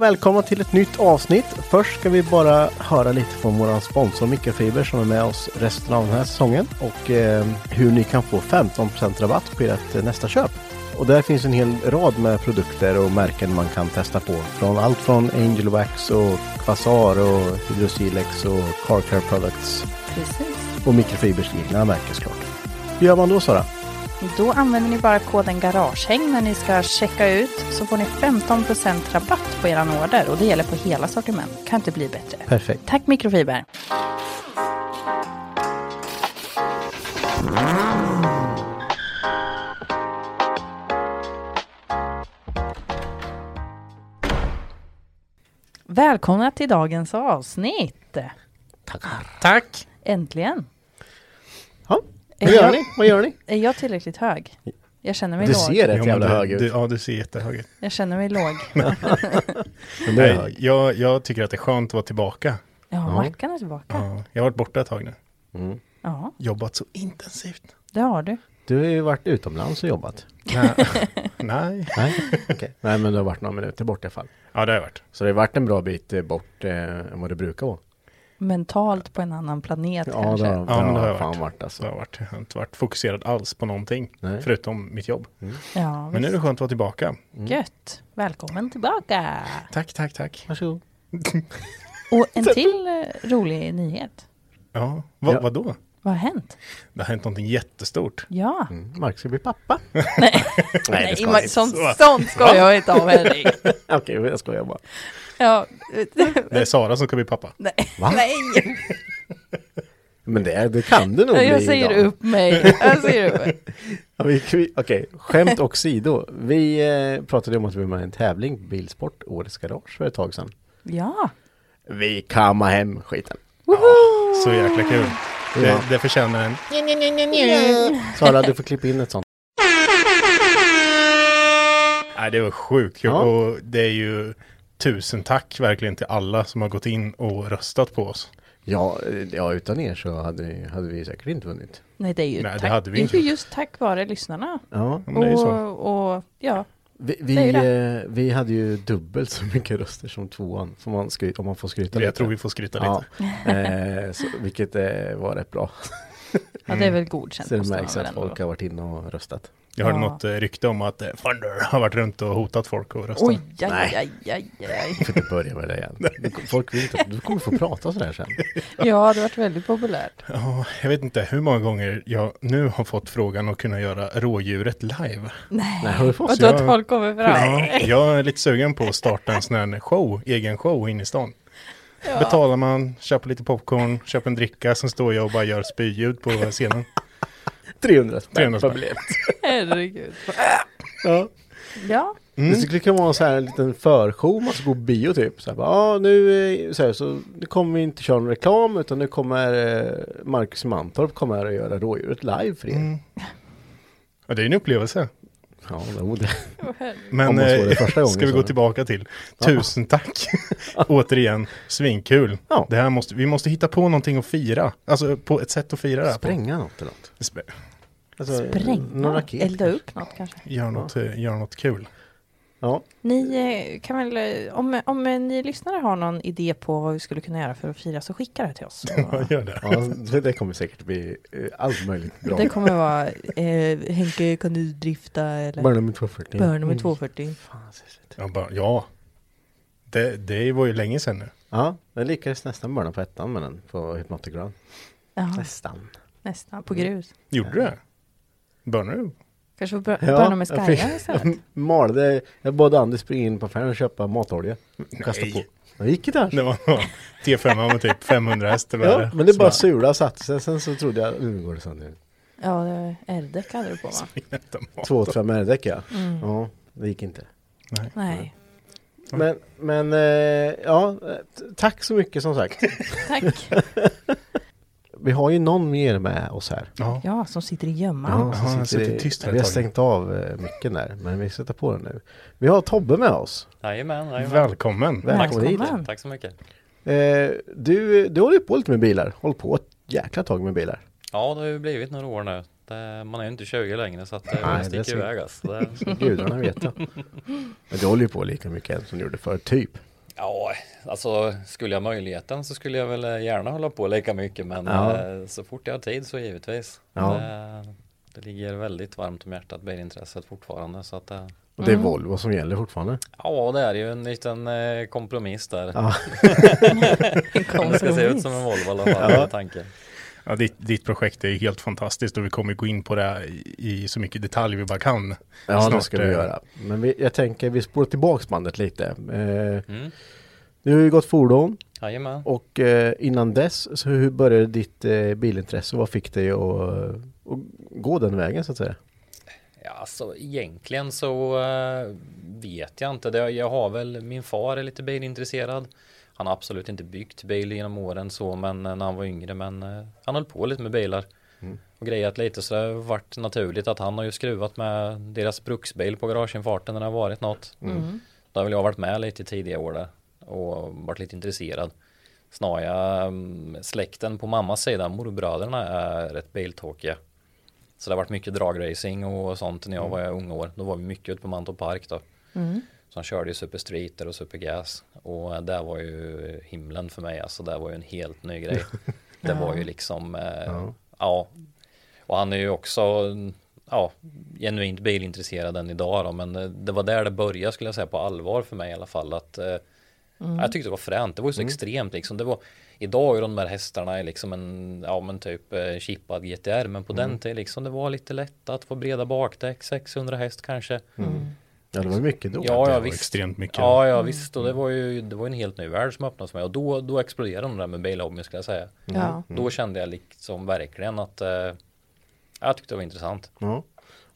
Välkomna till ett nytt avsnitt. Först ska vi bara höra lite från vår sponsor Mikrofiber som är med oss resten av den här säsongen och eh, hur ni kan få 15% rabatt på ert eh, nästa köp. Och där finns en hel rad med produkter och märken man kan testa på. Från allt från Angel Wax och Quasar och Hydrosilex och Car Care Products. Precis. Och Mikrofibers egna märken såklart. Hur gör man då Sara? Då använder ni bara koden GARAGEHÄNG när ni ska checka ut så får ni 15% rabatt på eran order och det gäller på hela sortiment. Kan inte bli bättre. Perfekt. Tack Mikrofiber. Välkomna till dagens avsnitt. Tackar. Tack. Äntligen. Vad gör jag- ni? Vad gör ni? Är jag tillräckligt hög? Jag känner mig Du låg. ser rätt jävla du- hög ut. Du, ja, du ser jättehög ut. Jag känner mig låg. Du Nej, jag, jag tycker att det är skönt att vara tillbaka. Ja, Mackan är tillbaka. Ja, jag har varit borta ett tag nu. Mm. Ja, Jobbat så intensivt. det har du. Du har ju varit utomlands och jobbat. Nej. Nej. Nej, okej. Nej, men du har varit några minuter bort i alla fall. Ja, det har jag varit. Så det har varit en bra bit eh, bort eh, än vad det brukar vara. Mentalt på en annan planet Ja, kanske. det har, Ja, men det har jag varit. varit Så alltså. jag, har varit. jag har inte varit fokuserad alls på någonting. Nej. Förutom mitt jobb. Ja, Men nu är det skönt att vara tillbaka. Gött. Välkommen tillbaka. Tack, tack, tack. Varsågod. Och en till eh, rolig nyhet. Ja, vad, Ja. vadå? Vad har hänt? Det har hänt någonting jättestort. Ja. Mm. Mark ska bli pappa. Nej, Nej, det Nej sånt, Så. sånt ska jag inte ha Henrik. Okej, jag skojar bara. Ja. Det är Sara som ska bli pappa. Nej. Va? Nej. Men det, det kan det nog Jag bli säger idag. upp mig. Jag säger upp mig. Ja, Okej, skämt åsido. Vi eh, pratade om att vi var med i en tävling, Bilsport, Årets Garage, för ett tag sedan. Ja. Vi kammar hem skiten. Så jäkla kul. Det, Ja. det förtjänar en. Sara, du får klippa in ett sånt. Nej, det var sjukt kul. Ja. Och det är ju tusen tack verkligen till alla som har gått in och röstat på oss. Ja, eh, ja utan er så hade, hade vi säkert inte vunnit. Nej, det är ju, Nej, det tack, hade vi det är inte ju just tack vare lyssnarna. Ja, Ja, men det är ju så. Och, och ja, vi, Det vi, eh, vi hade ju dubbelt så mycket röster som tvåan, får man skryta, om man får skryta Jag tror vi får skryta Ja, lite. eh, så, vilket eh, var rätt bra. ja det är väl godkänt. Så det märks att folk har varit inne och röstat. Jag hörde Ja. något eh, rykte om att eh, Thunder har varit runt och hotat folk och röstat. Oj, aj, Nej. aj, aj, aj. Du får inte börja med det igen. Folk vill inte, du kommer få prata sådär sen. Ja, det har varit väldigt populärt. Ja, jag vet inte hur många gånger jag nu har fått frågan att kunna göra rådjuret live. Nej, Nej? Vadå jag- att folk kommer fram? Ja, jag är lite sugen på att starta en sån här show, egen show in i stan. Ja. Betalar man, köper lite popcorn, köper en dricka, sen står jag och bara gör spyljud på scenen. 300 spänn 300 per biljett. Herregud. Ja. Ja, Mm. Det skulle kunna vara så här en liten förshow, man ska gå bio typ. Så här, bara, ja nu, eh, så, här, så nu kommer vi inte köra någon reklam utan nu kommer eh, Marcus Mantorp kommer här och göra rådjuret live för er. Mm. Ja, det är en upplevelse. Ja, jo, det. Men eh, det första gången ska vi gå tillbaka till tusen tack. Återigen, svinkul. Ja. Det här måste, vi måste hitta på någonting att fira. Alltså på ett sätt att fira det här på. Spränga något eller något. Alltså, Någon Spränga? raket. Elda upp något kanske? Gör något, eh, gör något kul. Ja, Ni eh, kan väl, eh, om, om eh, ni lyssnare har någon idé på vad vi skulle kunna göra för att fira så skicka det till oss. Ja, gör det. ja det- kommer säkert bli allt möjligt bra. Det kommer vara eh, Henke kan du drifta eller Bara med 240. Börna med Mm. 240. Fan, så sett. Ja, bara, ja. Det, det var ju länge sedan nu. Ja, jag lyckades nästan börja på ettan med den på Hypnotic Ground. Nästan. nästan på grus. Gjorde du det? Började du? Kanske får bör- börja med Skyline istället. malde, jag bad Anders springa in på affären och köpa matolja. Och kasta Nej. på. Det gick inte alls. Det var T5 med typ 500 häst eller vad är Ja, men det bara sula och satte sig. Sen så trodde jag, nu går det sönder. Ja, R-däck hade du på va? Vänta, mat. 285 R-däck ja. Mm. Ja, det gick inte. Nej. Nej, Men, men eh, ja, tack så mycket som sagt. tack. Vi har ju någon mer med oss här. Ja. Ja, som sitter i gömman. Ja, han sitter sitter i- tyst här Vi har stängt av eh, micken där, men vi sätter på den nu. Vi har Tobbe med oss. Jajamän, jajamän. Välkommen. Välkommen. Välkommen. Tack så mycket. Eh, du, du håller på lite med bilar. Håller på ett jäkla tag med bilar. Ja, det har ju blivit några år nu. Det, man är ju inte 20 längre så att det Nej, det sticker ser- iväg alltså. det, Gudarna vet jag. Men du håller ju på lika mycket som du gjorde förr, typ. Ja, alltså skulle jag ha möjligheten så skulle jag väl eh, gärna hålla på lika mycket men Ja. eh, så fort jag har tid så givetvis. Ja. Det, det ligger väldigt varmt om hjärtat bilintresset fortfarande så att eh, Och det är Volvo som gäller fortfarande. Ja, det är ju en liten eh, kompromiss där. Ja. det ska se ut som en Volvo i alla fall, ja. tanken. Ja, ditt, ditt projekt är helt fantastiskt och vi kommer gå in på det i, så mycket detalj vi bara kan. Ja, det Snart, ska vi eh, göra. Men vi, jag tänker vi spolar tillbaks bandet lite. Eh, Mm. du har ju gått fordon Jajamän. och eh, innan dess, så hur började ditt eh, bilintresse? Vad fick dig att, att gå den vägen så att säga? Ja, alltså egentligen så eh, vet jag inte. Det, jag har väl, min far är lite bilintresserad. Han har absolut inte byggt bil genom åren så, men eh, när han var yngre, men eh, han höll på lite med bilar. Och grejat lite så det har varit naturligt att han har ju skruvat med deras bruksbil på garageinfarten när det har varit något. Mm. Då har väl jag varit med lite i tidiga år där och varit lite intresserad. Snarare mm, släkten på mammas sida, morbröderna är rätt biltåkiga. Så det har varit mycket dragracing och sånt när jag var i unga år. Då var vi mycket ute på Mantorp Park då. Mm. Så han körde ju Super Streeter och Super Gas. Och det var ju himlen för mig. Alltså det var ju en helt ny grej. Det var ju liksom, eh, ja. Och han är ju också, ja, genuint bilintresserad än idag då. Men eh, det var där det började skulle jag säga på allvar för mig i alla fall. Att, eh, Jag tyckte det var fränt. Det var ju så extremt liksom. Det var, idag är de här hästarna liksom en, ja men typ eh, chippad GTR. Men på den tiden liksom det var lite lätt att få breda bakdäck. 600 häst kanske. Ja, det var mycket då. Ja, ja visst. extremt mycket. Ja, ja visst. Och det var ju det var en helt ny värld som öppnades för mig. Och då, då exploderade de där med bilhobbyn skulle jag säga. Ja. Då kände jag liksom verkligen att eh, jag tyckte det var intressant. Ja.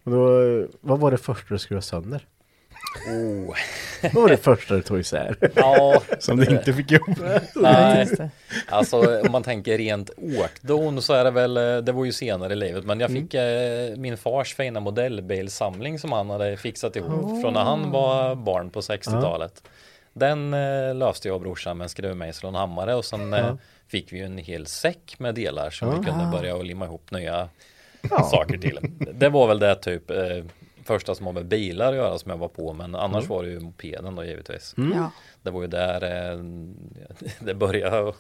Och då, eh, vad var det första du skruvade sönder? Oh. Vad var det första du tog isär? Ja, Som du inte fick ihop. nej. Det. Alltså om man tänker rent åkdon så är det väl, eh, det var ju senare i livet, men jag fick eh, min fars fina modellbilsamling som han hade fixat ihop från när han var barn på 60-talet. Den eh, löste jag och brorsan med en skruvmejsel och en hammare och sen eh, fick vi ju en hel säck med delar som vi kunde börja limma ihop nya saker till. Det var väl det typ första som har med bilar att göra som jag var på, men annars var det ju mopeden då givetvis. Ja. Det var ju där eh, det började.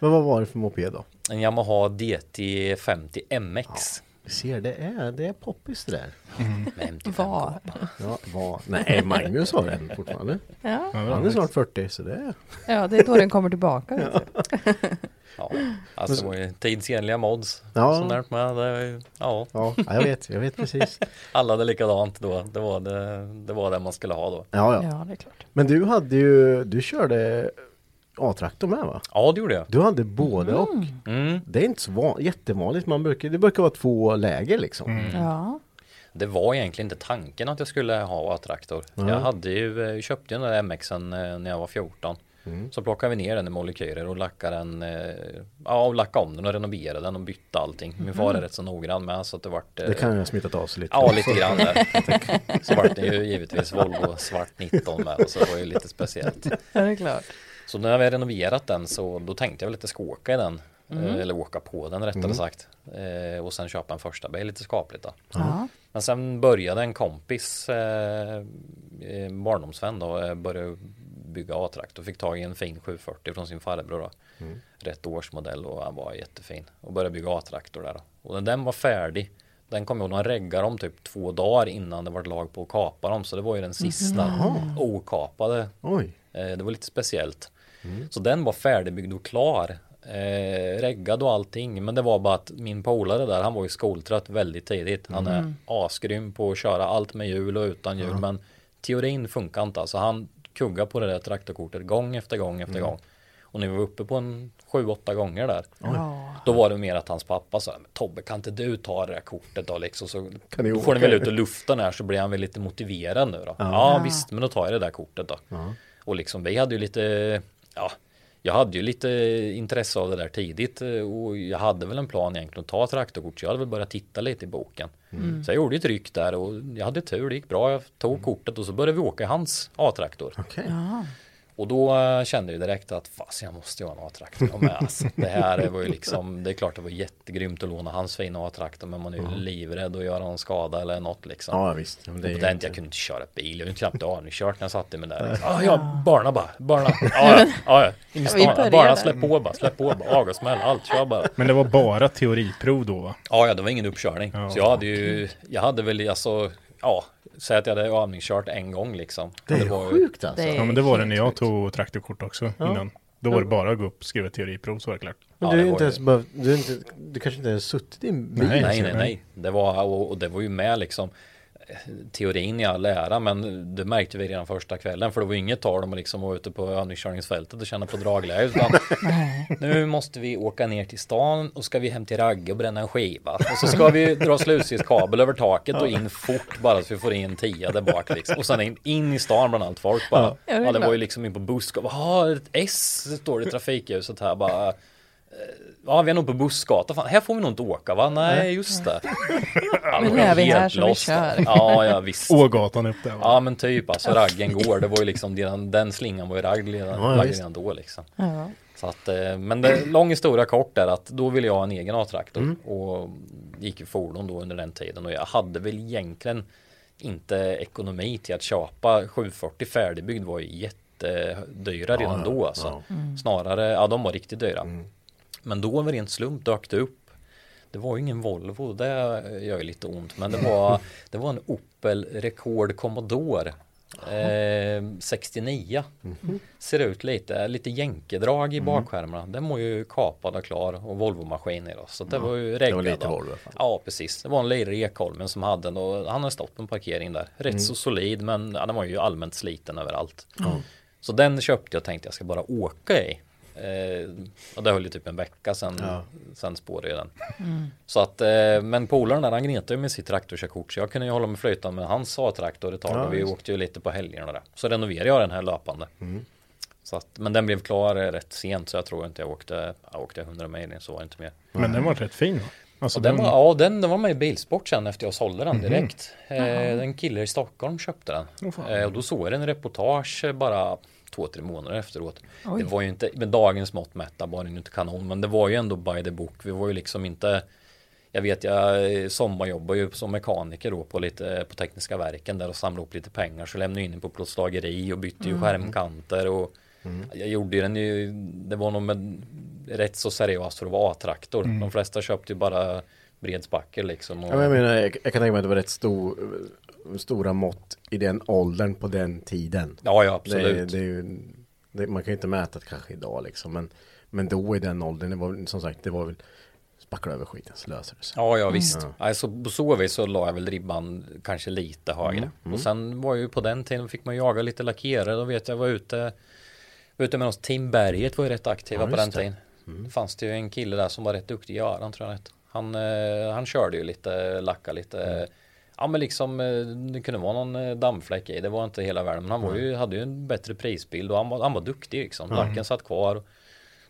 Men vad var det för moped då? En Yamaha DT50 MX. Ser, det är, det är poppis det där. MT5 Var. Ja, vad? Nej, Magnus har den fortfarande. Ja. Han är snart 40 så det är... ja, det är då den kommer tillbaka. Du. Ja, alltså det var ju tidsenliga mods. Ja. Som närt med. Det, var ja, Ja, ja, jag vet, jag vet precis. alla hade likadant då. Det var det, det var det man skulle ha då. Ja, ja. Ja, det är klart. Men du hade ju, du körde A-traktor med va? Ja, det gjorde jag. Du hade både och. Mm. Det är inte så van, jättevanligt, man brukar, det brukar vara två läger liksom. Ja. Det var egentligen inte tanken att jag skulle ha A-traktor. Jag hade ju, eh, köpte ju den där MXen eh, när jag var 14. Så plockade vi ner den i molekyler och lackade den, eh, ja och lackade om den och renoverade den och bytte allting. Min far är rätt så noggrann med så att det vart Det kan ju ha smittat av sig lite. Ja, lite grann där. Så vart det ju givetvis Volvo svart 19 med och så det var ju lite speciellt. Ja, det är klart. Så när vi har renoverat den så då tänkte jag väl att jag ska åka i den. eh, Eller åka på den rättare sagt. Eh, Och sen köpa en första bil lite skapligt då. Ja. Men sen började en kompis, eh, eh, barndomsvän då, eh, började bygga A-traktor. Fick tag i en fin 740 från sin farbror då. Rätt årsmodell och han var jättefin. Och började bygga A-traktor där då. Och när den var färdig, den kom jag ihåg, de reggade dem typ två dagar innan det var lag på att kapa dem. Så det var ju den sista okapade. Oj. Eh, det var lite speciellt. Så den var färdigbyggd och klar. Eh, reggad och allting. Men det var bara att min polare där, han var ju skoltrött väldigt tidigt. Han är asgrym på att köra allt med hjul och utan hjul. Men teorin funkar inte. Alltså han kuggade på det där traktorkortet gång efter gång efter gång. Och när vi var uppe på en sju, åtta gånger där. Ja. Då var det mer att hans pappa sa, "Men Tobbe kan inte du ta det där kortet då liksom så Kan ni då får ni väl ut och lufta den här så blir han väl lite motiverad nu då. Ja, visst, men då tar jag det där kortet då. Och liksom vi hade ju lite, ja, jag hade ju lite intresse av det där tidigt eh, och jag hade väl en plan egentligen att ta traktorkort. Så jag hade väl börjat titta lite i boken. Så jag gjorde ett ryck där och jag hade tur, det gick bra. Jag tog kortet och så började vi åka i hans A-traktor. Okej. Och då eh, kände jag direkt att fast jag måste ju ha en A-traktor med. Alltså, det här var ju liksom, det är klart det var jättegrymt att låna hans fina A-traktor men man är ju livrädd att göra någon skada eller något liksom. Ja visst. Ja, men det Och på den jag kunde inte köra bil, jag kunde knappt aningskört när jag satte mig där. Liksom. Ah, ja, barna bara, barna. Ja, ja, ja, ja. In i stan. Bara släpp på bara, släpp på bara, avgassmäll, allt, kör bara. Men det var bara teoriprov då va? Ja, ja, det var ingen uppkörning. Ja, så jag hade ju, jag hade väl alltså, ja, säg att jag hade övningskört en gång liksom. Det är var ju- sjukt alltså. Det Ja men det var det när jag tog traktorkort också innan. Då var det bara att gå upp och skriva teoriprov så var det klart. Men Ja, du, är det inte var ens behövt, du, är inte, du kanske inte ens suttit i en bil? Nej, Nej, nej, nej. Det var, och, och det var ju med liksom teorin i all ära, men det märkte vi redan första kvällen, för det var inget tal om att liksom vara ute på övningskörningsfältet och känna på dragläge, utan nu måste vi åka ner till stan och ska vi hem till Ragge och bränna en skiva. Och så ska vi dra slutsiskabel över taket och in fort bara så att vi får in tia där bak liksom. Och sen in, in i stan bland allt folk bara. Ja, det Ja, det var ju liksom in på bussgatan. Jaha, ett S står det i trafikljuset här bara. Ja, vi är nog på bussgata. Fan, här får vi nog inte åka va? Nej, just det. Ja, Men då nu är vi helt här så vi kör. Ja, ja visst. Ågatan upp där va? Ja, men typ alltså raggen går. Det var ju liksom den, den slingan var ju ragg redan, Ja, ragg redan då liksom. Ja. Så att, eh, men det, lång historia kort är att då ville jag ha en egen A-traktor och gick ju fordon då under den tiden och jag hade väl egentligen inte ekonomi till att köpa 740 färdigbyggd var ju jättedyra redan ja, då alltså. ja. Snarare, ja de var riktigt dyra. Men då var rent slump dök det upp. Det var ju ingen Volvo, det gör ju lite ont. Men det var, det var en Opel Rekord Commodore. Eh, 69 Ser ut lite, lite jänkedrag i bakskärmarna Den var ju kapad och klar och Volvo-maskin i då Så det var ju Det reggad var lite. Volvo. Ja precis, det var en Leire Ekholmen som hade den och han har stått på en parkering där Rätt så solid men ja, den var ju allmänt sliten överallt Så den köpte jag och tänkte jag ska bara åka i eh, Och det höll ju typ en vecka sen, sen spårade den Så att, eh, men polaren där han gnetade ju med sitt traktorkörkort Så jag kunde ju hålla mig flytande med hans A-traktor ett tag Ja, och vi just. åkte ju lite på helgerna där Så renoverade jag den här löpande Så att, men den blev klar eh, rätt sent så jag tror inte jag åkte, jag åkte 100 mil så var inte mer Men den var rätt fin va? Alltså den den, var, ja, den, den var med i Bilsport sen efter jag sålde den direkt. Eh, en kille i Stockholm köpte den. Fan. eh, och då såg jag en reportage eh, bara två, tre månader efteråt. Det var ju inte, med dagens mått mätta var den inte kanon, men det var ju ändå by the book. Vi var ju liksom inte jag vet jag sommarjobbar ju som mekaniker då på lite på tekniska verken där och samlade upp lite pengar så lämnade jag in den på plåtslageri och bytte ju skärmkanter och jag gjorde ju den ju det var nog med rätt så seriöst för att vara A-traktor. De flesta köpte ju bara bredspacker liksom. Och, Ja, men jag menar, jag, jag kan tänka mig att det var rätt stor, stora mått i den åldern på den tiden. ja, ja Det, absolut. det är ju, det, man kan ju inte mäta det kanske idag liksom. Men, men då i den åldern, det var som sagt, det var väl spackla över skiten så löser det sig. Ja, ja visst. Alltså, på så vis så la jag väl ribban kanske lite högre. Och sen var ju på den tiden fick man jaga lite lackerare. Då vet jag var ute, var ute med oss. Tim Berget var ju rätt aktiva Ja, på den det. tiden. Det fanns det ju en kille där som var rätt duktig, Göran tror jag. Han, eh, han körde ju lite, lacka lite Ja men liksom eh, det kunde vara någon eh, dammfläck i. Det var inte hela världen. Men han var ju, hade ju en bättre prisbild och han var, han var duktig liksom. Lacken satt kvar.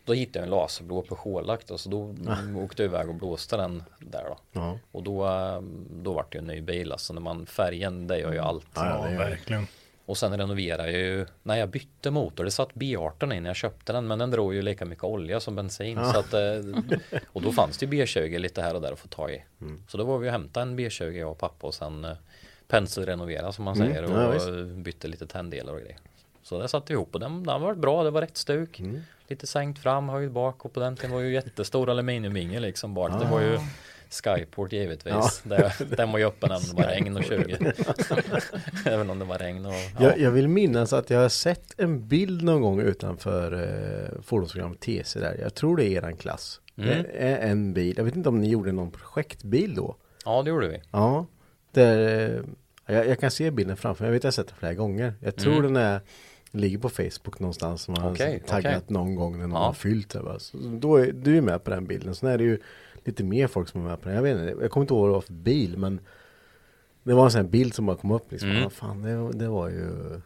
Då hittade jag en laserblå Peugeot-lack och så då mm. åkte jag iväg och blåste den där då. Ja. Och då, eh, då vart det ju en ny bil alltså. När man färgen, det gör ju allt. Ja, det gör det. verkligen. Och sen renoverade jag ju när jag bytte motor. Det satt B18 in när jag köpte den men den drog ju lika mycket olja som bensin. Så att, eh, och då fanns det ju B20 lite här och där att få tag i. Mm. Så då var vi och hämtade en B20 jag och pappa och sen eh, penselrenovera som man Mm, säger ja, och bytte lite tänddelar och grejer. Så det satte vi ihop och den, den var bra. Det var rätt stuk. Mm. Lite sänkt fram, höjd bak och på den tiden var ju jättestor aluminiumvingel liksom bak. Det var ju Skyport givetvis. Det, den var ju öppen även om det var regn och 20. även om det var regn och ja. Jag, jag vill minnas att jag har sett en bild någon gång utanför eh, fordonsprogrammet TC där. Jag tror det är eran klass. Mm. Det är en bil. Jag vet inte om ni gjorde någon projektbil då. ja, det gjorde vi. Ja. Där, eh, jag, jag kan se bilden framför mig. Jag vet att jag har sett den flera gånger. Jag tror den är ligger på Facebook någonstans som har Okej, taggat okej. någon gång när någon Ja. har fyllt det. Va? Så då är du är med på den bilden. Sen är det ju lite mer folk som är med på den. Jag vet inte, jag kommer inte ihåg vad det var för bil men det var en sån här bild som bara kom upp liksom. Mm. Ja, fan, det, det var ju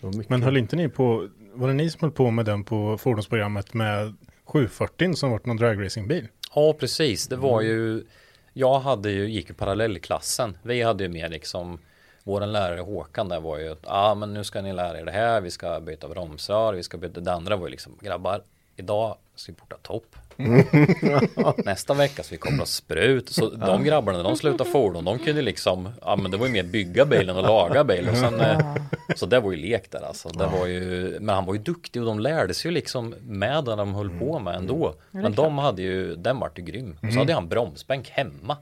det var mycket. Men höll inte ni på, var det ni som höll på med den på fordonsprogrammet med 740 som varit någon dragracingbil? Ja, precis. Det var ju Jag hade ju, gick ju parallellklassen. Vi hade ju mer liksom Våran lärare Håkan där var ju Ja ah, men nu ska ni lära er det här Vi ska byta bromsrör Vi ska byta Det andra var ju liksom Grabbar Idag ska vi porta topp. Nästa vecka ska vi koppla sprut. Så de grabbarna de slutade fordon. De kunde liksom Ja men det var ju mer bygga bilen och laga bilen. Och sen, eh, Så det var ju lek där alltså. Det var ju, Men han var ju duktig och de lärde sig ju liksom Med det de höll på med ändå. Men de hade ju Den vart ju grym. Och så hade han bromsbänk hemma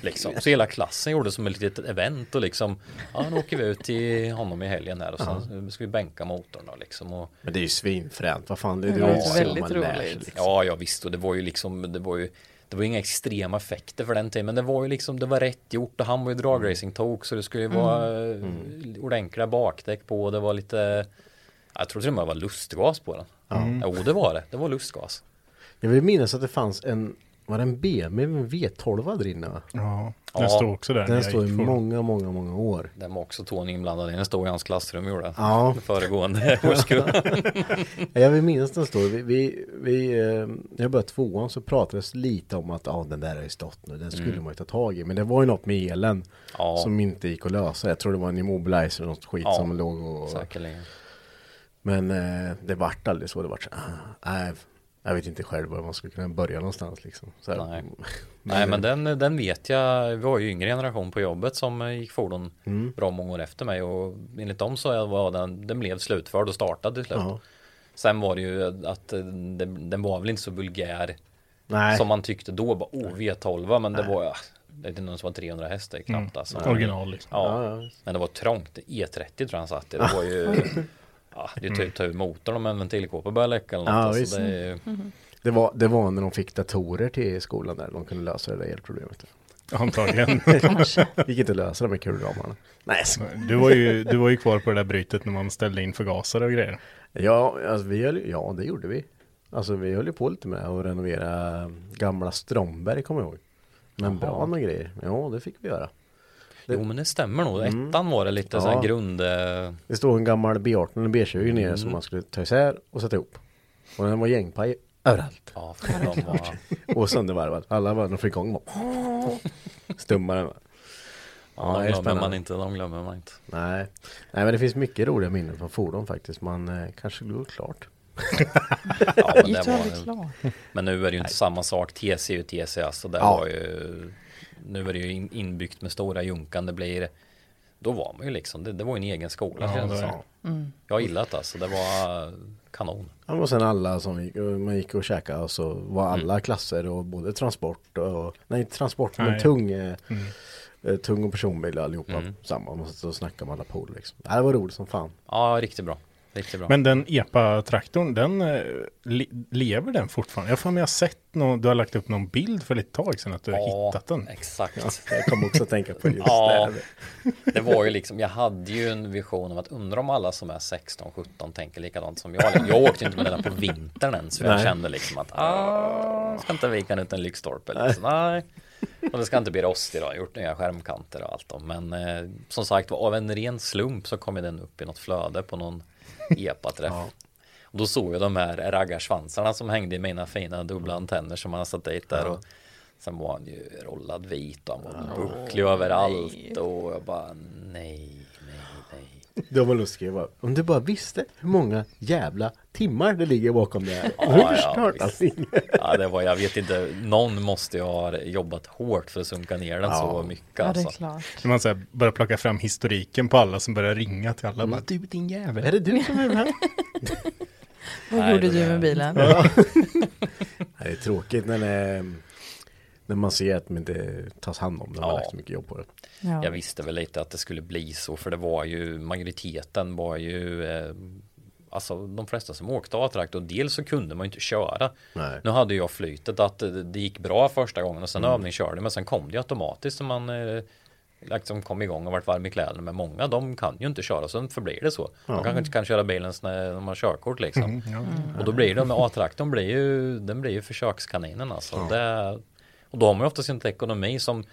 Liksom. Så hela klassen gjorde som ett litet event och liksom Ja nu åker vi ut till honom i helgen här och sen ska vi bänka motorn då liksom och Men det är ju svinfränt. Vad fan det, Det det var är ju väldigt man lär sig, roligt. liksom. Ja, ja visst och det var ju liksom det var ju det var inga extrema effekter för den tiden men det var ju liksom det var rätt gjort och han var ju dragracing tok så det skulle ju vara mm. ordentliga bakdäck på och det var lite jag tror till och med det var lustgas på den. Ja. Jo det var det, det var lustgas. Jag vill minnas att det fanns en var det en BMW med en V12 där inne va? Ja, den Ja, står också där. Den står i många, många, många år. Den var också Tony inblandad i, den stod i hans klassrum gjorde Ja. Föregående årskull. Jag vill minnas den står. Vi, vi, vi, eh, när jag började tvåan så pratades lite om att ah, den där har ju stått nu. Den skulle man ju ta tag i. Men det var ju något med elen Ja. som inte gick att lösa. Jag tror det var en immobilizer och något skit Ja, som låg och... Säkerligen. Men eh, det vart aldrig så. Det vart så ah, nej, jag vet inte själv var man skulle kunna börja någonstans liksom. Så här, Nej. Nej men den, den vet jag, vi var ju yngre generation på jobbet som gick fordon Mm. bra många år efter mig och enligt dem så var den, den blev slutförd och startade till slut. Ja. Sen var det ju att eh, den, den var väl inte så vulgär Nej. som man tyckte då, bara, oh V12 men det var ja, det är inte någon som var 300 hästar knappt Mm. alltså. Original liksom. Ja, Ja, ja. men det var trångt, E30 tror jag han satt i, det var ju Ja, det är typ ta ur motorn om en ventilkåpa börjar läcka eller något. Ja, alltså, det är, ju- Det, var, det var när de fick datorer till skolan där de kunde lösa det där elproblemet. Antagligen. Gick inte att lösa det med kulramarna. Nej, Du var, ju, du var ju kvar på det där brytet när man ställde in förgasare och grejer. Ja, alltså vi höll, ja, det gjorde vi. Alltså vi höll ju på lite med att renovera gamla Stromberg, kommer jag ihåg. Men bra med grejer. Ja, det fick vi göra. Jo men det stämmer nog. Ettan var det lite så här Ja. grund... eh, Det stod en gammal B18 eller B20 nere som man skulle ta isär och sätta ihop. Och den var gängpaj överallt. Ja, för de var... Och söndervarvad. Alla var när fick igång bara Stummare. Ja, det de glömmer spännande. man inte, de glömmer man inte. Nej. Nej, men det finns mycket roliga minnen från fordon faktiskt. Man eh, kanske går klart. Ja, men, det du var, men nu är det ju inte samma sak. TC ju TC alltså. Det Ja. var ju... Nu är det ju in- inbyggt med stora junkan. Det blir... Då var man ju liksom, det, det var en egen skola Ja, det som. Jag gillat det alltså. Det var kanon. Ja, och sen alla som gick, man gick och käkade och så var alla klasser och både transport och, nej transport men Nej. tung, eh, eh, tung och personbil allihopa samma. Och så snackade man alla på liksom. Det var roligt som fan. Ja, riktigt bra. Riktigt bra. Men den EPA-traktorn, den eh, le lever den fortfarande? Jag har för mig jag har sett någon, du har lagt upp någon bild för ett tag sedan att du har ja, hittat den. Exakt. Jag kom också att tänka på just Ja. det. Det var ju liksom, jag hade ju en vision om att undra om alla som är 16-17 tänker likadant som jag. Jag åkte inte med den på vintern ens för jag Nej. kände liksom att ah, ska inte vika ut en lyktstolpe liksom. Nej. Och det ska inte bli rostig då, gjort nya skärmkanter och allt då. Men eh, som sagt av en ren slump så kom den upp i något flöde på någon epaträff. ja. Och då såg jag de här raggarsvansarna som hängde i mina fina dubbla antenner som har satt dit där. Ja. Och sen var han ju rollad vit och han var bucklig överallt. Nej. Och jag bara nej. De har lust skriva Om du bara visste hur många jävla timmar det ligger bakom det här. Ja, ja, ja, det var, jag vet inte, någon måste ju ha jobbat hårt för att sunka ner den ja. så mycket. Ja, det är alltså. klart. Så man så börjar plocka fram historiken på alla som börjar ringa till alla. Mm. Bara, du din jävel. Är det du som är här? Vad gjorde du med bilen? Ja. det är tråkigt när det när man ser att det inte tas hand om. Det ja. har lagt så mycket jobb på det. Ja. Jag visste väl lite att det skulle bli så. För det var ju majoriteten var ju eh, Alltså de flesta som åkte A-traktor, dels så kunde man ju inte köra. Nej. Nu hade jag flytet att det gick bra första gången och sen mm. övningskörde men sen kom det automatiskt som man eh, liksom kom igång och vart varm i kläderna. Men många de kan ju inte köra, så förblir det så. Ja. De kanske inte kan köra bilen när de har körkort liksom. Mm, ja. Och då blir det med A-traktorn blir ju, den blir ju försökskaninen alltså. Ja. Det, och då har man ju oftast inte ekonomi som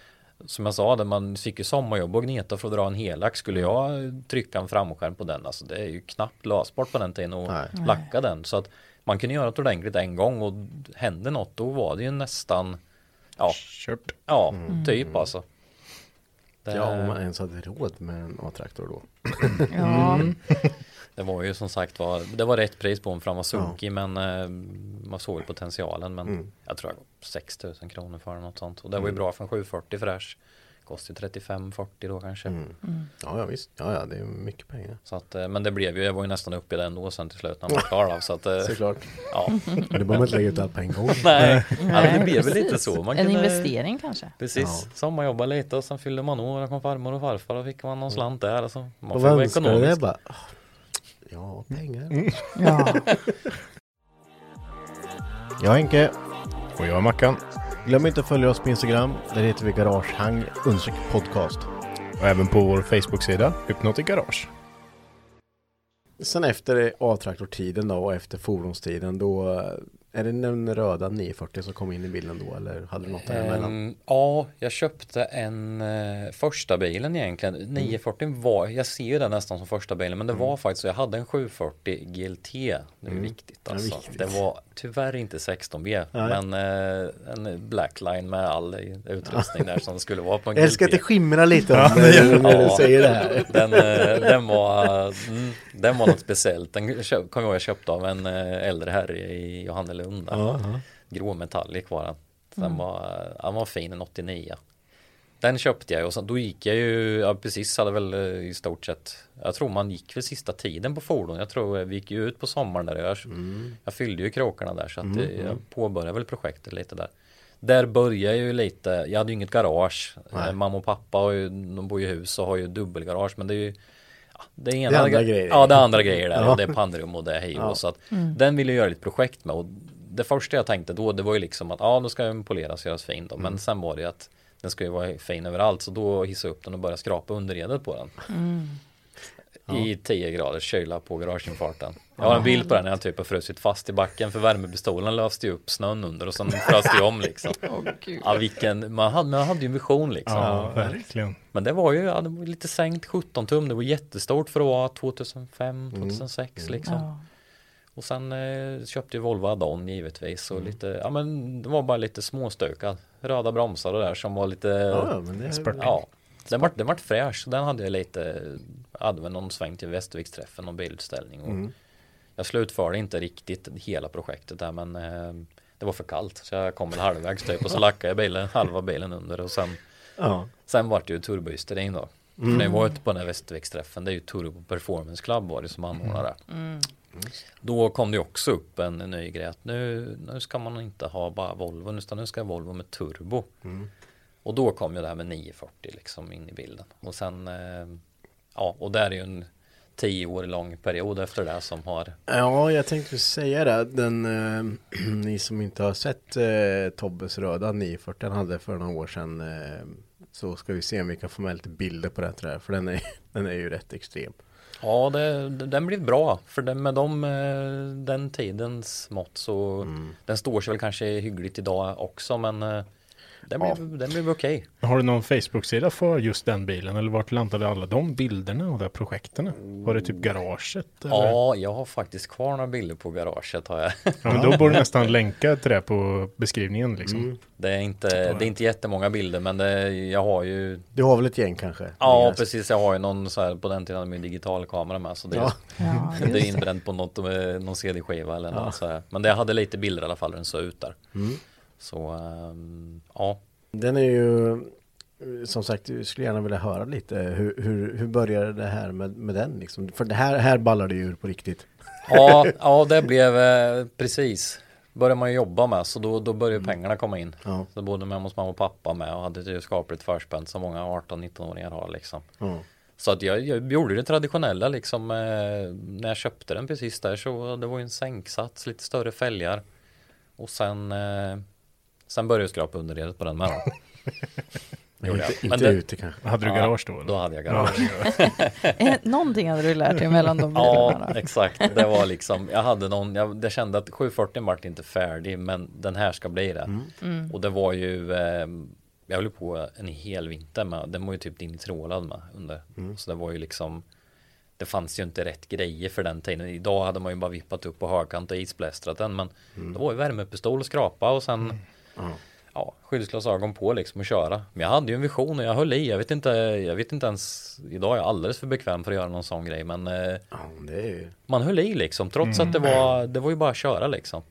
som jag sa, där man fick ju sommarjobb och gneta för att dra en helack. Skulle jag trycka en framskärm på den, alltså det är ju knappt lösbart på den tiden och Nej. lacka den. Så att man kunde göra det ordentligt en gång och hände något, då var det ju nästan Ja, Kört. ja mm. typ alltså. Det... Ja, om man ens hade råd med en A-traktor då. ja. Mm. Det var ju som sagt var, det var rätt pris på en sunkig ja. men eh, man såg ju potentialen men mm. jag tror jag gav 6000 kronor för något sånt och det var ju mm. bra för en 740 fräsch. Kostar 35-40 då kanske. Mm. Mm. Ja, ja visst, ja, ja det är mycket pengar. Så att, eh, men det blev ju, jag var ju nästan uppe i det ändå sen till slut när man var klar av. Så att, eh, Såklart. Ja. Men det behöver man inte lägga ut allt på en gång. Nej, Nej det blev väl lite så. Man en kunde, investering kanske. Precis, ja. sommarjobba lite och sen fyllde man år, kom farmor och farfar och fick man någon slant där. Alltså, man och vad önskar du bara? Ja, pengar. Mm. Ja. jag är Henke. Och jag är Mackan. Glöm inte att följa oss på Instagram. Där heter vi Garagehang podcast. Och även på vår Facebook-sida Hypnotic Garage. Sen efter avtraktortiden då och efter fordonstiden då är det den röda 940 som kom in i bilden då eller hade du något däremellan? Um, ja, jag köpte en uh, första bilen egentligen. Mm. 940 var, jag ser ju den nästan som första bilen, men det mm. var faktiskt så. Jag hade en 740 GLT. Det är mm. viktigt alltså. Det, viktigt. det, var tyvärr inte 16B, Nej. men uh, en blackline med all utrustning där som skulle vara på en Jag älskar att det skimrar lite ja, när, när du säger det här. Den, uh, den, var, mm, den var något speciellt. Den kommer jag ihåg jag köpte av en äldre herre i Johannelund Grå metallic var den. Den mm. var, den var fin, en 89. Den köpte jag och så, då gick jag ju, ja, precis hade väl eh, i stort sett, jag tror man gick väl sista tiden på fordon. Jag tror vi gick ju ut på sommaren där jag, mm. jag fyllde ju kråkorna där så att mm. jag påbörjade väl projektet lite där. Där började jag ju lite, jag hade ju inget garage. Nej. Mamma och pappa har ju, de bor ju i hus och har ju dubbelgarage men det är ju det ena det andra grejer. Ja, det är andra grejer där. Ja. Och det är pannrum och det är hej ja. så att mm. Den ville jag göra ett projekt med. Och det första jag tänkte då, det var ju liksom att ja, då ska den poleras och göras fin då. Men mm. sen var det att den ska ju vara fin överallt. Så då hissade jag upp den och började skrapa underredet på den. Mm. I 10 graders kyla på garageinfarten. Jag har en bild på den när jag typ har frusit fast i backen för värmepistolen löste ju upp snön under och sen frös det om liksom. oh, ja, vilken, man, hade, man hade ju en vision liksom. Ja, verkligen. Men det var ju ja, det var lite sänkt 17 tum. Det var jättestort för att vara 2005, 2006 mm. liksom. Ja. Och sen eh, köpte ju Volvo Adon givetvis och mm. lite, ja men det var bara lite småstökad. Röda bromsar och där som var lite, ja, men det, ja den vart, den vart fräsch. Den hade jag lite, hade väl någon sväng till Västerviksträffen och bildutställning. Och mm. Jag slutförde inte riktigt hela projektet där men eh, det var för kallt så jag kom väl halvvägs typ och så lackade jag bilen, halva bilen under och sen ja. Sen vart det ju turbohysteri då. Mm. För när jag var ute på den här Västerviksträffen det är ju Turbo Performance Club var det som anordnade mm. Mm. Då kom det också upp en, en ny grej att nu, nu ska man inte ha bara Volvo utan nu ska Volvo med turbo. Mm. Och då kom ju det här med 940 liksom in i bilden. Och sen, eh, ja, och där är ju en tio år lång period efter det som har. Ja, jag tänkte säga det. Den, eh, ni som inte har sett eh, Tobbes röda 940 den hade för några år sedan. Eh, så ska vi se om vi kan få med lite bilder på det här. För den är, den är ju rätt extrem. Ja, det, den blir bra. För den, med de, eh, den tidens mått så mm. den står sig väl kanske hyggligt idag också. Men det blev, det blev okej. Har du någon Facebook-sida för just den bilen? Eller vart landade alla de bilderna och de projekten? Var det typ garaget? Eller? Ja, jag har faktiskt kvar några bilder på garaget har jag. Ja, men då borde du nästan länka till det på beskrivningen liksom. Det är inte, det är inte jättemånga bilder men det, jag har ju Du har väl ett gäng kanske? Ja Yes. precis, jag har ju någon så här på den tiden ju digital kamera med så det, Ja. Ja, det är inbränt på något, eh, någon CD-skiva eller något så här. Men det jag hade lite bilder i alla fall den såg ut där. Mm. Så ehm, ja, Den är ju som sagt, jag skulle gärna vilja höra lite hur, hur, hur började det här med, med den liksom? För det här, här ballar det ju ur på riktigt. ja, ja det blev eh, precis Började man jobba med så då, då började pengarna komma in. Ja. Så bodde med hos mamma och pappa med och hade ett ju skapligt förspänt som många 18-19-åringar har liksom. Ja. Så att jag, jag gjorde det traditionella liksom eh, när jag köpte den precis där så det var ju en sänksats, lite större fälgar. Och sen eh, Sen började jag skrapa underredet på den med då. Inte, Men inte det- ute kanske. Hade du Ja, garage då? Eller? Då hade jag garage. Eh, Någonting hade du lärt dig mellan de Ja, bilarna. exakt. Det var liksom, jag hade någon, jag, jag kände att 740 vart inte färdig, men den här ska bli det. Och det var ju, eh, jag höll på en hel vinter med, den var ju typ dinitrolad med under. Så det var ju liksom, det fanns ju inte rätt grejer för den tiden. Idag hade man ju bara vippat upp på högkant och isblästrat den, men det var ju värmepistol och skrapa och sen ja, skyddsglasögon på liksom och köra. Men jag hade ju en vision och jag höll i. Jag vet inte, jag vet inte ens, idag är jag alldeles för bekväm för att göra någon sån grej, men Ja, det är ju... man höll i liksom trots att det var det var ju bara att köra liksom.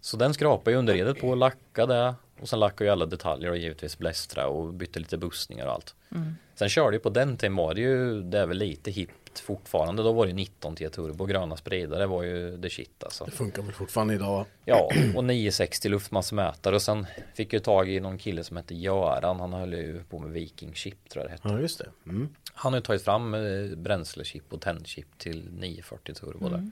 Så den skrapade jag underredet på och lackade och sen lackade jag alla detaljer och givetvis blästra och bytte lite bussningar och allt. Sen körde jag på den tiden var det ju det är väl lite hippt fortfarande. Då var det 19 T turbo gröna spridare det var ju the shit alltså. Det funkar väl fortfarande idag. Ja, och 960 luftmassmätare och sen fick jag tag i någon kille som hette Göran. Han höll ju på med Viking Chip tror jag det hette. Ja, just det. Mm. Han har ju tagit fram eh, bränslechip och tändchip till 940 turbo där.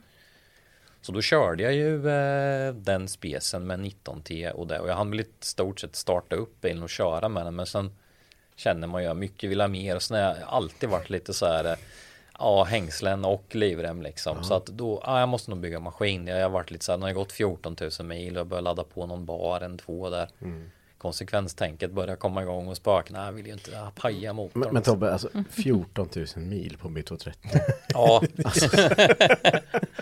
Så då körde jag ju eh, den spesen med 19T och det och jag hann väl i stort sett starta upp bilen och köra med den men sen känner man ju att mycket vill ha mer och sen har jag alltid varit lite så här eh, Ja, hängslen och livrem liksom. Så att då, ja, jag måste nog bygga maskin. Jag har varit lite så här, när jag gått 14 000 mil och jag börjat ladda på någon bar, en två där. Konsekvenstänket börjar komma igång och spöken, nej jag vill ju inte ja, paja motorn. Men, men Tobbe, alltså 14 000 mil på B230. Ja.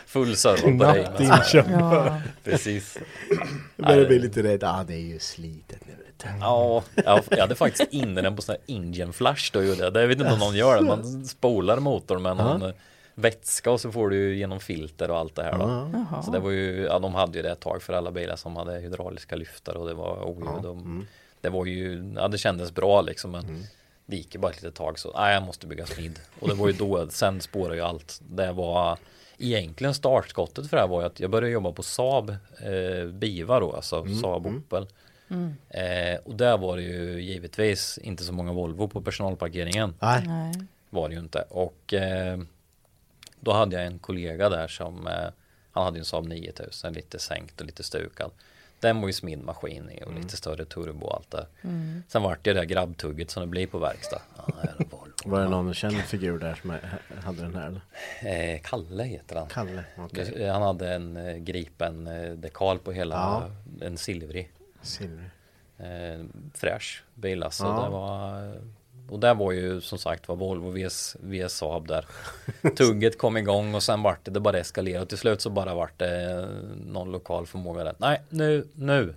Full servo på dig. Ja, Precis. Jag börjar bli lite rädd. Ja, ah, det är ju slitet nu. Du. Ja, jag, hade faktiskt inne den på sån här Indian flash då gjorde jag. Det jag vet inte om någon gör det. Man spolar motorn med någon eh, vätska och så får du ju genom filter och allt det här då. Jaha. Så det var ju, ja de hade ju det ett tag för alla bilar som hade hydrauliska lyftar och det var oljud. och Det var ju, ja det kändes bra liksom men det gick ju bara ett litet tag så, nej jag måste bygga smid. Och det var ju då, sen spårade ju allt. Det var egentligen startskottet för det här var ju att jag började jobba på Saab eh, Biva då, alltså Saab Opel. Eh, och där var det ju givetvis inte så många Volvo på personalparkeringen Nej. nej. var det ju inte. Och eh, då hade jag en kollega där som eh, han hade ju en Saab 9000 lite sänkt och lite stukad. Den var ju smidd maskin i och lite större turbo och allt där. Sen vart det det där grabbtugget som det blir på verkstad. Ja, Volvo. Var det någon känd figur där som hade den här? Eller? Eh, Kalle heter han. Kalle? Det- Han hade en eh, gripen eh, dekal på hela, Ja. en silvrig. Silver. eh, fräsch bil alltså. Ja. Det var, och där var ju som sagt var Volvo vs, vs Saab där. Tugget kom igång och sen vart det, det bara eskalerade. Till slut så bara vart det någon lokal förmåga där. Nej, nu, nu,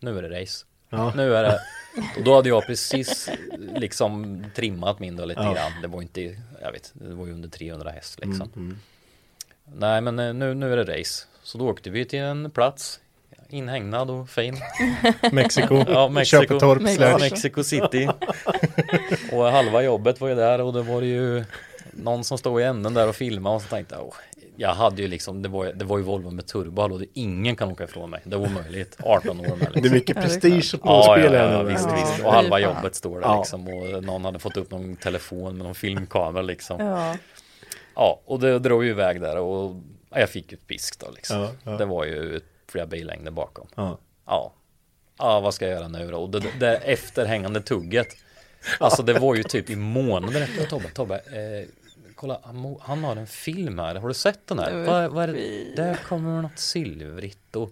nu är det race. Ja. Nu är det. Och då hade jag precis liksom trimmat min då lite Ja. grann. Det var inte, jag vet, det var ju under 300 häst liksom. Mm, Nej men eh, nu, nu är det race. Så då åkte vi till en plats inhägnad och fin. Mexiko, Ja, Mexiko. Köpetorp, Mexiko. Mexico City. och halva jobbet var ju där och det var ju någon som stod i änden där och filmade och så tänkte jag, jag hade ju liksom, det var, det var ju Volvo med turbo och det, ingen kan åka ifrån mig. Det var omöjligt. 18 år med Det är liksom. mycket det är prestige på Ja, ja, spel ja, ja, visst, visst. Och halva jobbet står där Ja. liksom och någon hade fått upp någon telefon med någon filmkamera liksom. Ja, Ja. och det drog ju iväg där och ja, jag fick ju ett pisk då liksom. Ja, ja. Det var ju flera billängder bakom. Ja. Ja. Ja, vad ska jag göra nu då? Och det, det efterhängande tugget. Alltså det var ju typ i månader efter Tobbe. Tobbe, eh, kolla, han, han har en film här. Har du sett den här? Vad, vad är det? Där kommer något silvrigt och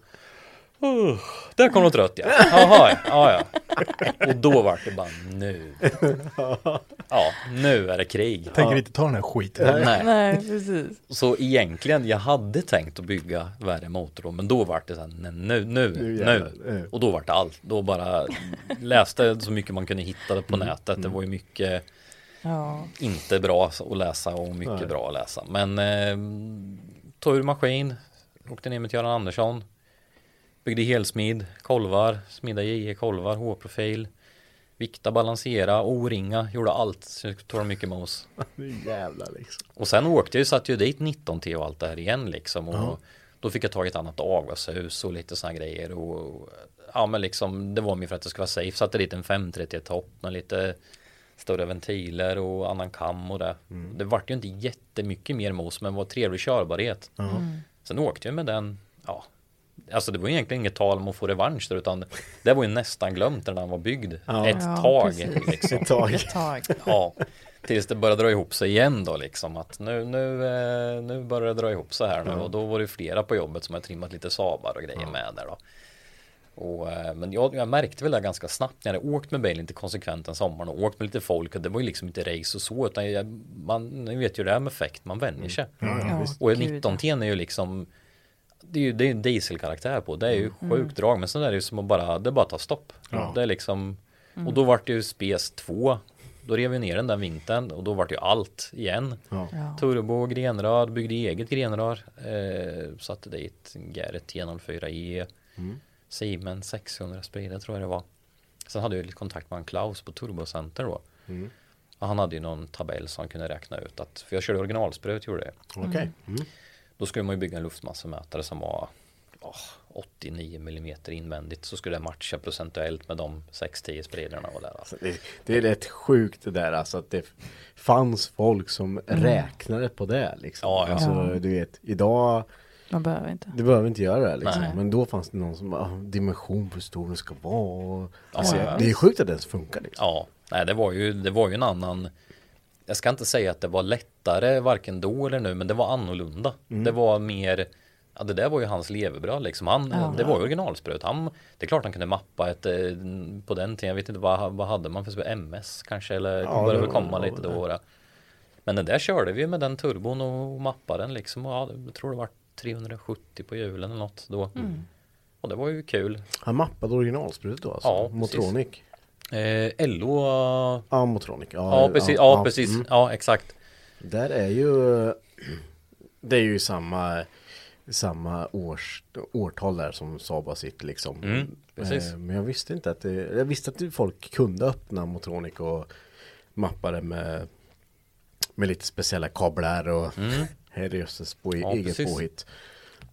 Oh, där kom något rött ja. Jaha, ja, ja. Och då var det bara nu. Ja, nu är det krig. Tänker inte ta den här skiten. Nej. Nej, precis. Så egentligen, jag hade tänkt att bygga värre motor men då var det så här, nej, nu, nu, Nu nu. eh. Och då var det allt. Då bara läste så mycket man kunde hitta på nätet. Det var ju mycket Ja. inte bra att läsa och mycket Nej. bra att läsa. Men eh, tog ur maskin, åkte ner med Göran Andersson, byggde helsmid, kolvar, smida JE kolvar, H-profil, vikta, balansera, O-ringa, gjorde allt. Så det tog mycket mos. Jävlar liksom. Och sen åkte jag, satt ju dit 19 T och allt det här igen liksom. Och då fick jag tag i ett annat avgashus och lite sådana grejer. Och, ja men liksom, det var mer för att det skulle vara safe. Satte dit en 530 topp med lite större ventiler och annan kam och det. Det vart ju inte jättemycket mer mos men var trevlig körbarhet. Sen åkte jag med den. Alltså det var ju egentligen inget tal om att få revansch där utan det var ju nästan glömt när den var byggd. Ja. Ett Ja, tag liksom. Ett tag. Ett tag. Ja, tills det började dra ihop sig igen då liksom att nu, nu, eh, nu börjar det dra ihop sig här nu och då var det flera på jobbet som har trimmat lite Sabar och grejer med där då. Och, eh, men jag, jag märkte väl det ganska snabbt när jag hade åkt med bilen lite konsekvent en sommar och åkt med lite folk och det var ju liksom inte race och så utan jag, man ni vet ju det här med effekt, man vänjer sig. Ja, Och gud, 19 t är ju liksom det är ju det är en dieselkaraktär på. Det är ju sjukt drag. Men sen är det ju som att bara, det bara tar stopp. Det är liksom, och då vart det ju Spes 2. Då rev vi ner den där vintern och då vart det ju allt igen. Ja. Turbo, grenrör, byggde eget grenrör. Eh, satte dit Garrett G04E. Siemens 600 spridare tror jag det var. Sen hade jag lite kontakt med en Klaus på Turbocenter då. Och han hade ju någon tabell som kunde räkna ut att, för jag körde originalsprut gjorde jag. Okej. Mm. Då skulle man ju bygga en luftmassemätare som var åh, 89 mm invändigt. Så skulle det matcha procentuellt med de 6-10 spridarna och där. Alltså. Det, det är rätt sjukt det där alltså att det fanns folk som räknade på det liksom. Ja, ja. Alltså du vet, idag Man behöver inte. Du behöver inte göra det liksom. Nej. Men då fanns det någon som bara, ah, dimension på hur stor den ska vara. Och, Ja, alltså, ja. Det är sjukt att det ens funkar liksom. Ja, nej, det var ju, det var ju en annan. Jag ska inte säga att det var lättare varken då eller nu, men det var annorlunda. Det var mer Ja det där var ju hans levebröd liksom. Han, Ja. Det var ju originalsprut. Han, det är klart han kunde mappa ett, eh, på den tiden. Jag vet inte vad, vad hade man för spel? MS kanske? Eller Ja, började väl komma lite då. det. Men den där körde vi med den turbon och mappade den liksom. Och ja, jag tror det var 370 på hjulen eller något då. Och det var ju kul. Han mappade originalsprutet då alltså? Ja, precis. Eh, LO. Ja, Motronic. Ja, Ja, precis. Ja, precis. mm. Ja, exakt. Där är ju Det är ju samma Samma års, årtal där som Saab har sitt liksom Mm, precis. Eh, Men jag visste inte att det Jag visste att folk kunde öppna Motronic och Mappa det med Med lite speciella kablar och Mm. Herrejösses på Ja, eget precis. påhitt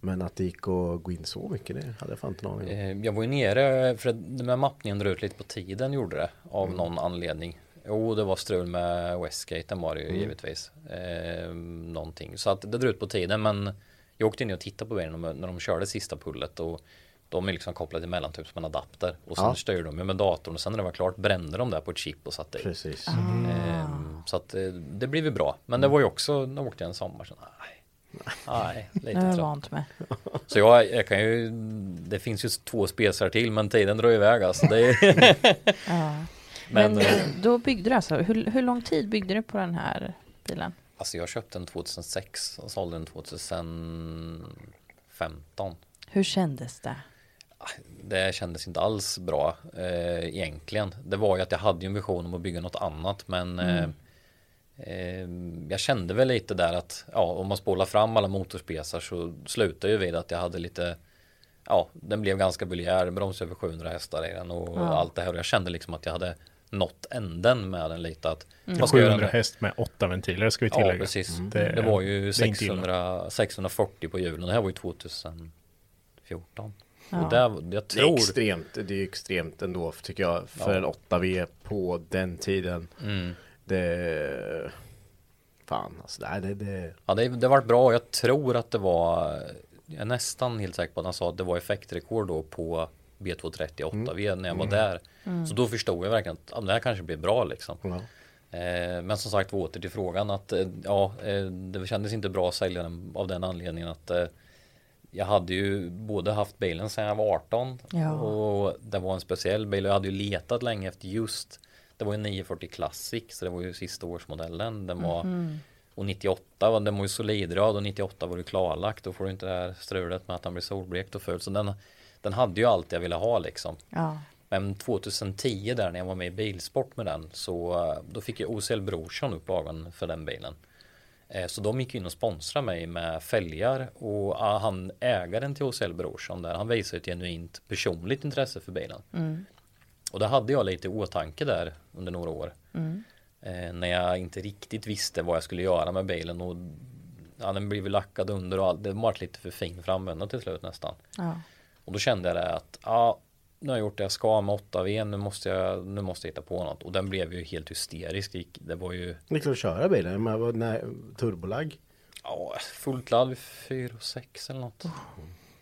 Men att det gick att gå in så mycket det hade jag fan inte en aning om Eh, Jag var ju nere för att den här mappningen drog ut lite på tiden gjorde det av Mm. någon anledning. Jo, det var strul med Westgate, den var det ju Mm. givetvis. Eh, någonting. Så att det drog ut på tiden, men jag åkte in och tittade på bilen när de körde sista pullet och de är liksom kopplade emellan typ som en adapter och sen Ja. styrde de ju med datorn och sen när det var klart brände de där på ett chip och satte i. Precis Ehm, så att eh, det blev ju bra. Men det var ju också, när jag åkte en sommar så nej. Nej, Det lite är jag trött. vant med. Så jag, jag kan ju, det finns ju två spesar till men tiden drar iväg alltså. Det är, Ja. men Men, eh, då byggde du alltså, hur, hur lång tid byggde du på den här bilen? alltså jag köpte den 2006 och sålde den 2015. Hur kändes det? Det kändes inte alls bra eh, egentligen. Det var ju att jag hade ju en vision om att bygga något annat men eh, eh, jag kände väl lite där att ja, om man spolar fram alla motorspesar så slutar ju vid att jag hade lite ja, den blev ganska buljär, broms över 700 hästar i den och Ja. allt det här och jag kände liksom att jag hade nått änden med den lite att göra 700 nu? häst med åtta ventiler ska vi tillägga. Ja, precis. Mm. Det, var ju det inte illa. 600, 640 på hjulen. Det här var ju 2014. Ja. Och där, jag Det är tror... extremt, det är extremt ändå tycker jag för Ja. en 8V på den tiden. Mm. Det... Fan alltså, nej det, det... Ja, det, det var bra. Jag tror att det var... Jag är nästan helt säker på att han sa att det var effektrekord då på B230 8V när jag var där. Så då förstod jag verkligen att ja, det här kanske blir bra liksom. Ja. Eh, men som sagt åter till frågan att eh, ja, eh, det kändes inte bra att sälja den av den anledningen att eh, jag hade ju både haft bilen sedan jag var 18 Ja. och det var en speciell bil och jag hade ju letat länge efter just det var ju 940 Classic så det var ju sista årsmodellen den var och 98 var den var ju solidrad och 98 var det klarlagt då får du inte det här strulet med att han blir solblekt och full så den den hade ju allt jag ville ha liksom Ja. men 2010 där när jag var med i bilsport med den så eh, då fick jag OCL Brorsson upp ögonen för den bilen. Eh, Så de gick in och sponsrade mig med fälgar och han ägaren till OCL Brorsson där han visade ett genuint personligt intresse för bilen. Och det hade jag lite i åtanke där under några år. Eh, när jag inte riktigt visste vad jag skulle göra med bilen och ja, den blev lackad under och allt. Det var lite för fin för att använda till slut nästan. Ja. Och då kände jag det att ja, nu har jag gjort det jag ska med 8V, nu måste jag, nu måste jag hitta på något. Och den blev ju helt hysterisk. Det var ju Det gick att köra bilen med turbolag. ja, fullt ladd vid 4 och 6 eller något.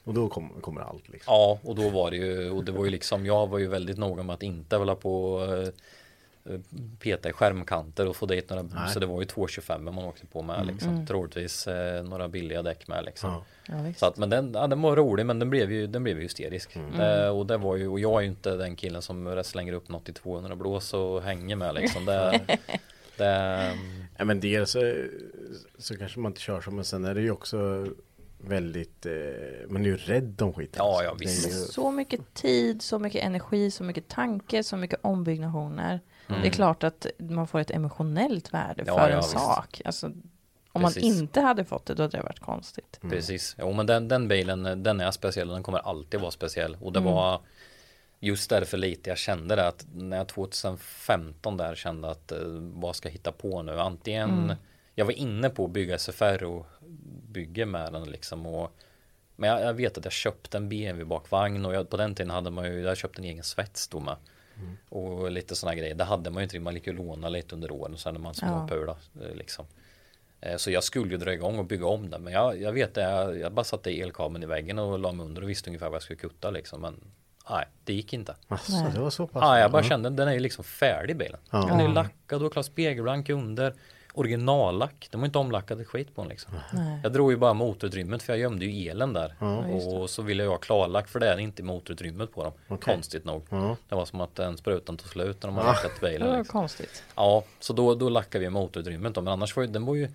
Och då kom, kommer allt liksom. Ja, och då var det ju, och det var ju liksom, jag var ju väldigt noga med att inte hålla på och eh, peta i skärmkanter och få dit några, Nej. så det var ju 225 man åkte på med liksom. Troligtvis eh, några billiga däck med liksom. Ja. Ja. Så att, men den, ja, den var rolig men den blev ju, den blev ju hysterisk. Mm. Eh, och det var ju, och jag är ju inte den killen som slänger upp något i 200 blås och hänger med liksom. Det, det, Ja, men dels så, så kanske man inte kör så men sen är det ju också väldigt, eh, man är ju rädd om skiten. Ja, ja, Det är visst. ju- Så mycket tid, så mycket energi, så mycket tanke, så mycket ombyggnationer. Mm. Det är klart att man får ett emotionellt värde Ja, för ja, en visst. sak. Alltså, om man Precis. inte hade fått det, då hade det varit konstigt. Precis, jo men den, den bilen den är speciell och den kommer alltid vara speciell. Och det Mm. var just därför lite jag kände det att när jag 2015 där kände att eh, vad ska jag hitta på nu? Antingen Mm. jag var inne på att bygga SFR och bygge med den liksom. Och, men jag, jag vet att jag köpte en BMW bakvagn och jag, på den tiden hade man ju, jag köpte en egen svets då med. Och lite sådana grejer. Det hade man ju inte, man gick ju låna lite under åren sen när man Ja. småpula eh, liksom. Eh, Så jag skulle ju dra igång och bygga om den. Men jag, jag vet det, jag, jag bara satte elkabeln i väggen och la mig under och visste ungefär vad jag skulle kutta liksom. Men nej, det gick inte. Asså, Nej. det var så pass. Ja, jag bara Ja. kände den är ju liksom färdig bilen. Ja. Den är ju lackad och klar spegelblank under. Originallack. De har inte omlackat ett skit på den liksom. Nej. Jag drog ju bara motorutrymmet för jag gömde ju elen där. och så ville jag ha klarlack för det är inte motorutrymmet på dem. Okej. Konstigt nog. Ja. Det var som att den sprutan tog slut när de har lackat Det bilen. var Liksom. konstigt. Ja, så då, då lackade vi motorutrymmet då. Men annars var ju, den var ju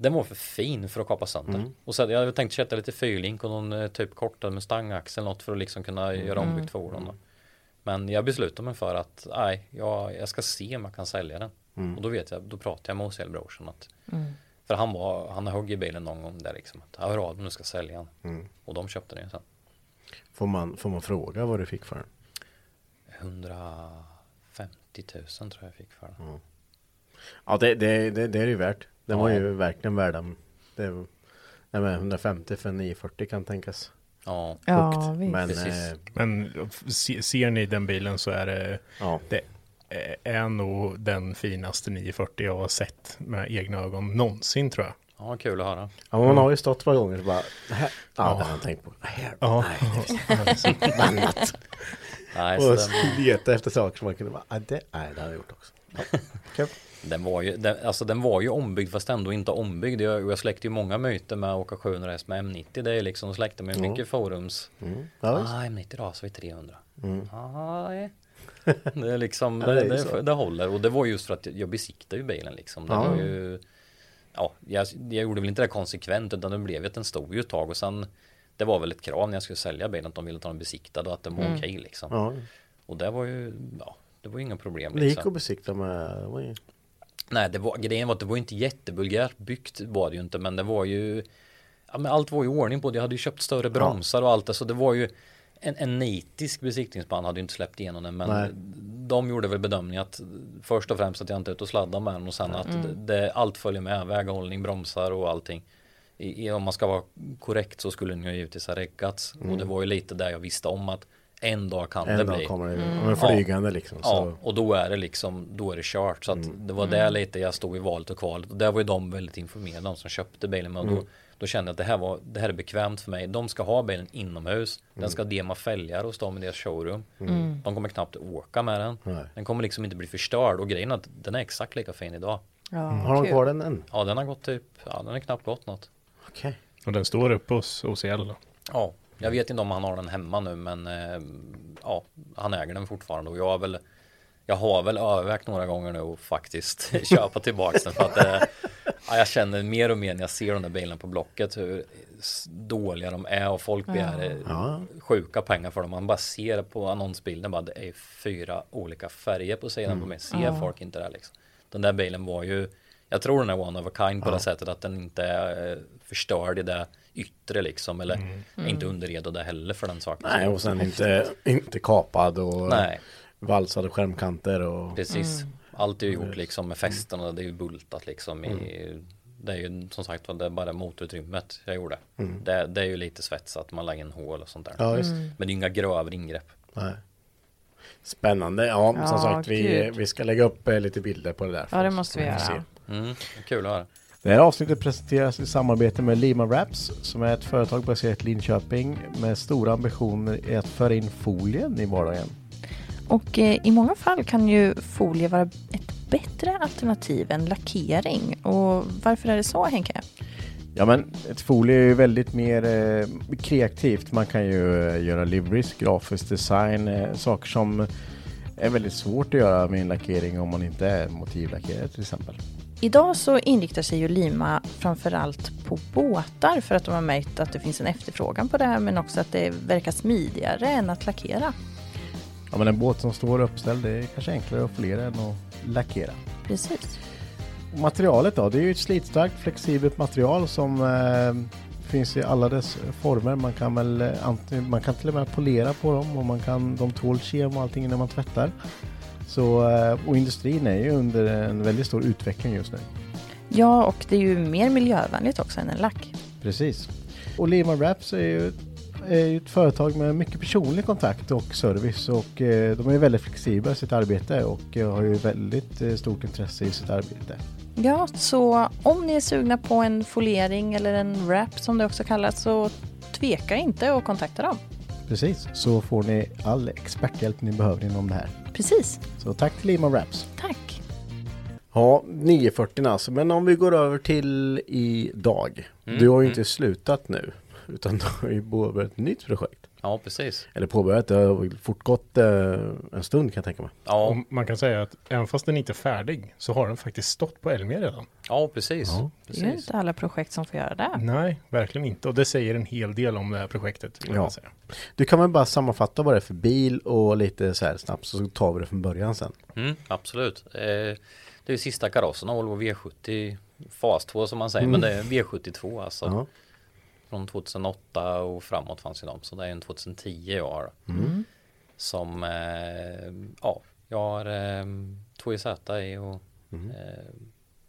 Den var för fin för att kapa sönder. Och så hade jag tänkt sätta lite fyrlink och någon eh, typ kortad Mustang-axel något för att liksom kunna göra ombyggt fordon. Då. Men jag beslutade mig för att nej, jag, jag ska se om jag kan sälja den. Och då vet jag, då pratar jag med OCL Brorsson att För han var, han har huggit i bilen någon gång där liksom. Att, hör av dig, nu ska jag sälja den. Och de köpte den sen. Får, man, får man fråga vad du fick för den? 150 000 tror jag jag fick för den. Ja det, det, det, det är ju värt. Den var Ja. ju verkligen värd den. Det, nej, men 150 för en 940 kan tänkas. Ja, Ja, Högt. visst. Men eh, Men se- ser ni den bilen så är det, ja. det är nog den finaste 940 jag har sett med egna ögon någonsin tror jag. ja, kul att höra. ja, man har ju stått par gånger så bara, här, ja, det har jag tänkt på. Här, Ja. nej, annat. Nej, så Och leta efter saker som man kunde bara, ah, det, nej, det har jag gjort också. Ja. Den var ju, den, alltså den var ju ombyggd fast ändå inte ombyggd. Jag, jag släckte ju många myter med att åka 700 häst med M90. Det är liksom, släckte Ja. mycket forums. Mm. Ja, ah, M90 rasar vid 300. Mm. Ah, nej. Det är liksom, Ja, det, det är ju det, det, håller. Och det var just för att jag besiktade ju bilen liksom. Det Ja. var ju, ja, jag, jag gjorde väl inte det konsekvent utan det blev ju att den stod ju ett tag och sen det var väl ett krav när jag skulle sälja bilen att de ville ta den besiktad och att den var Mm. okej liksom. Ja, Och det var ju, ja, det var ju inga problem det gick liksom. att besikta med, det var ju- Nej, det var, grejen var att det var inte jättebulgärt byggt var det ju inte, men det var ju Ja men allt var i ordning på det. Jag hade ju köpt större bromsar och allt det, så det var ju en, en nitisk besiktningsman hade ju inte släppt igenom den, men Nej. de gjorde väl bedömningen att först och främst att jag inte är ute och sladdar med den och sen att det, det, allt följer med, väghållning, bromsar och allting. I, i, om man ska vara korrekt så skulle den ju givetvis ha räckats och det var ju lite där jag visste om att en dag kan det en bli. dag kommer det, mm. flygande liksom. Ja, Så, och då är det liksom, då är det kört. Så att det var där lite jag stod i valet och kvalet. Och där var ju de väldigt informerade, de som köpte bilen. Men då, då kände jag att det här, var, det här är bekvämt för mig. De ska ha bilen inomhus. Den ska dema fälgar hos dem i deras showroom. De kommer knappt åka med den. Nej. Den kommer liksom inte bli förstörd. Och grejen är att den är exakt lika fin idag. Ja, har de kvar den än? Ja, den har gått typ, ja den har knappt gått något. Okej. Och den står uppe hos OCL då. Ja, jag vet inte om han har den hemma nu men eh, ja, han äger den fortfarande och jag har väl jag har väl övervägt några gånger nu att faktiskt köpa tillbaka den för att eh, ja, jag känner mer och mer när jag ser de där bilarna på Blocket hur dåliga de är och folk begär eh, Ja. sjuka pengar för dem. Man bara ser på annonsbilden bara det är fyra olika färger på sidan på mig. Ser Ja. folk inte det liksom. Den där bilen var ju jag tror den är one of a kind på det sättet att den inte är eh, förstörd i det yttre liksom eller Mm. inte underredade heller för den saken. Nej, och sen inte, inte kapad och Nej. Valsade skärmkanter och... Precis. Allt är ju gjort liksom med fästena, det är ju bultat liksom i Det är ju som sagt det är bara motorutrymmet jag gjorde. Det, det är ju lite svetsat, man lägger en hål och sånt där. Ja, just. Men det är inga grövre ingrepp. Nej. Spännande. Ja, som Ja, sagt, vi, gud. vi ska lägga upp eh, lite bilder på det där. Ja, det måste vi göra. se. Mm, kul att höra. Det här avsnittet presenteras i samarbete med Lima Wraps som är ett företag baserat i Linköping med stora ambitioner i att föra in folien i vardagen. Och eh, i många fall kan ju folie vara ett bättre alternativ än lackering. Och varför är det så Henke? Ja men ett folie är ju väldigt mer eh, kreativt. Man kan ju eh, göra liveries, grafisk design, eh, saker som är väldigt svårt att göra med en lackering om man inte är motivlackerare till exempel. Idag så inriktar sig ju Lima framförallt på båtar för att de har märkt att det finns en efterfrågan på det här men också att det verkar smidigare än att lackera. Ja men en båt som står uppställd det är kanske enklare att foliera än att lackera. Precis. Och materialet då, det är ju ett slitstarkt flexibelt material som eh, finns i alla dess former. Man kan väl eh, man kan till och med polera på dem och man kan, de tål kem och allting när man tvättar. Så, eh, och industrin är ju under en väldigt stor utveckling just nu. Ja, och det är ju mer miljövänligt också än en lack. Precis. Och Lima Wraps är ju, är ju ett företag med mycket personlig kontakt och service och eh, de är väldigt flexibla i sitt arbete och eh, har ju väldigt eh, stort intresse i sitt arbete. Ja, så om ni är sugna på en foliering eller en wrap som det också kallas så tveka inte att kontakta dem. Precis, så får ni all experthjälp ni behöver inom det här. Precis. Så tack till Lima Wraps. Tack. Ja, 940 alltså. Men om vi går över till idag. Mm, Du har ju mm. inte slutat nu. Utan du har ju påbörjat ett nytt projekt. Ja, precis. Eller påbörjat, det har fortgått eh, en stund kan jag tänka mig. Ja, Och man kan säga att även fast den inte är färdig så har den faktiskt stått på Elmia redan. ja precis. Ja. Det är precis. inte alla projekt som får göra det. Nej, verkligen inte. Och det säger en hel del om det här projektet. Ja. man säga. Du kan väl bara sammanfatta vad det är för bil och lite så här snabbt så tar vi det från början sen. Mm, absolut. Eh, det är sista karossen av Volvo V70 fas 2 som man säger, men det är V72 alltså. Ja. Från 2008 och framåt fanns ju de, så det är en 2010 jag har. Som, eh, ja, jag har eh, 2JZ i och eh,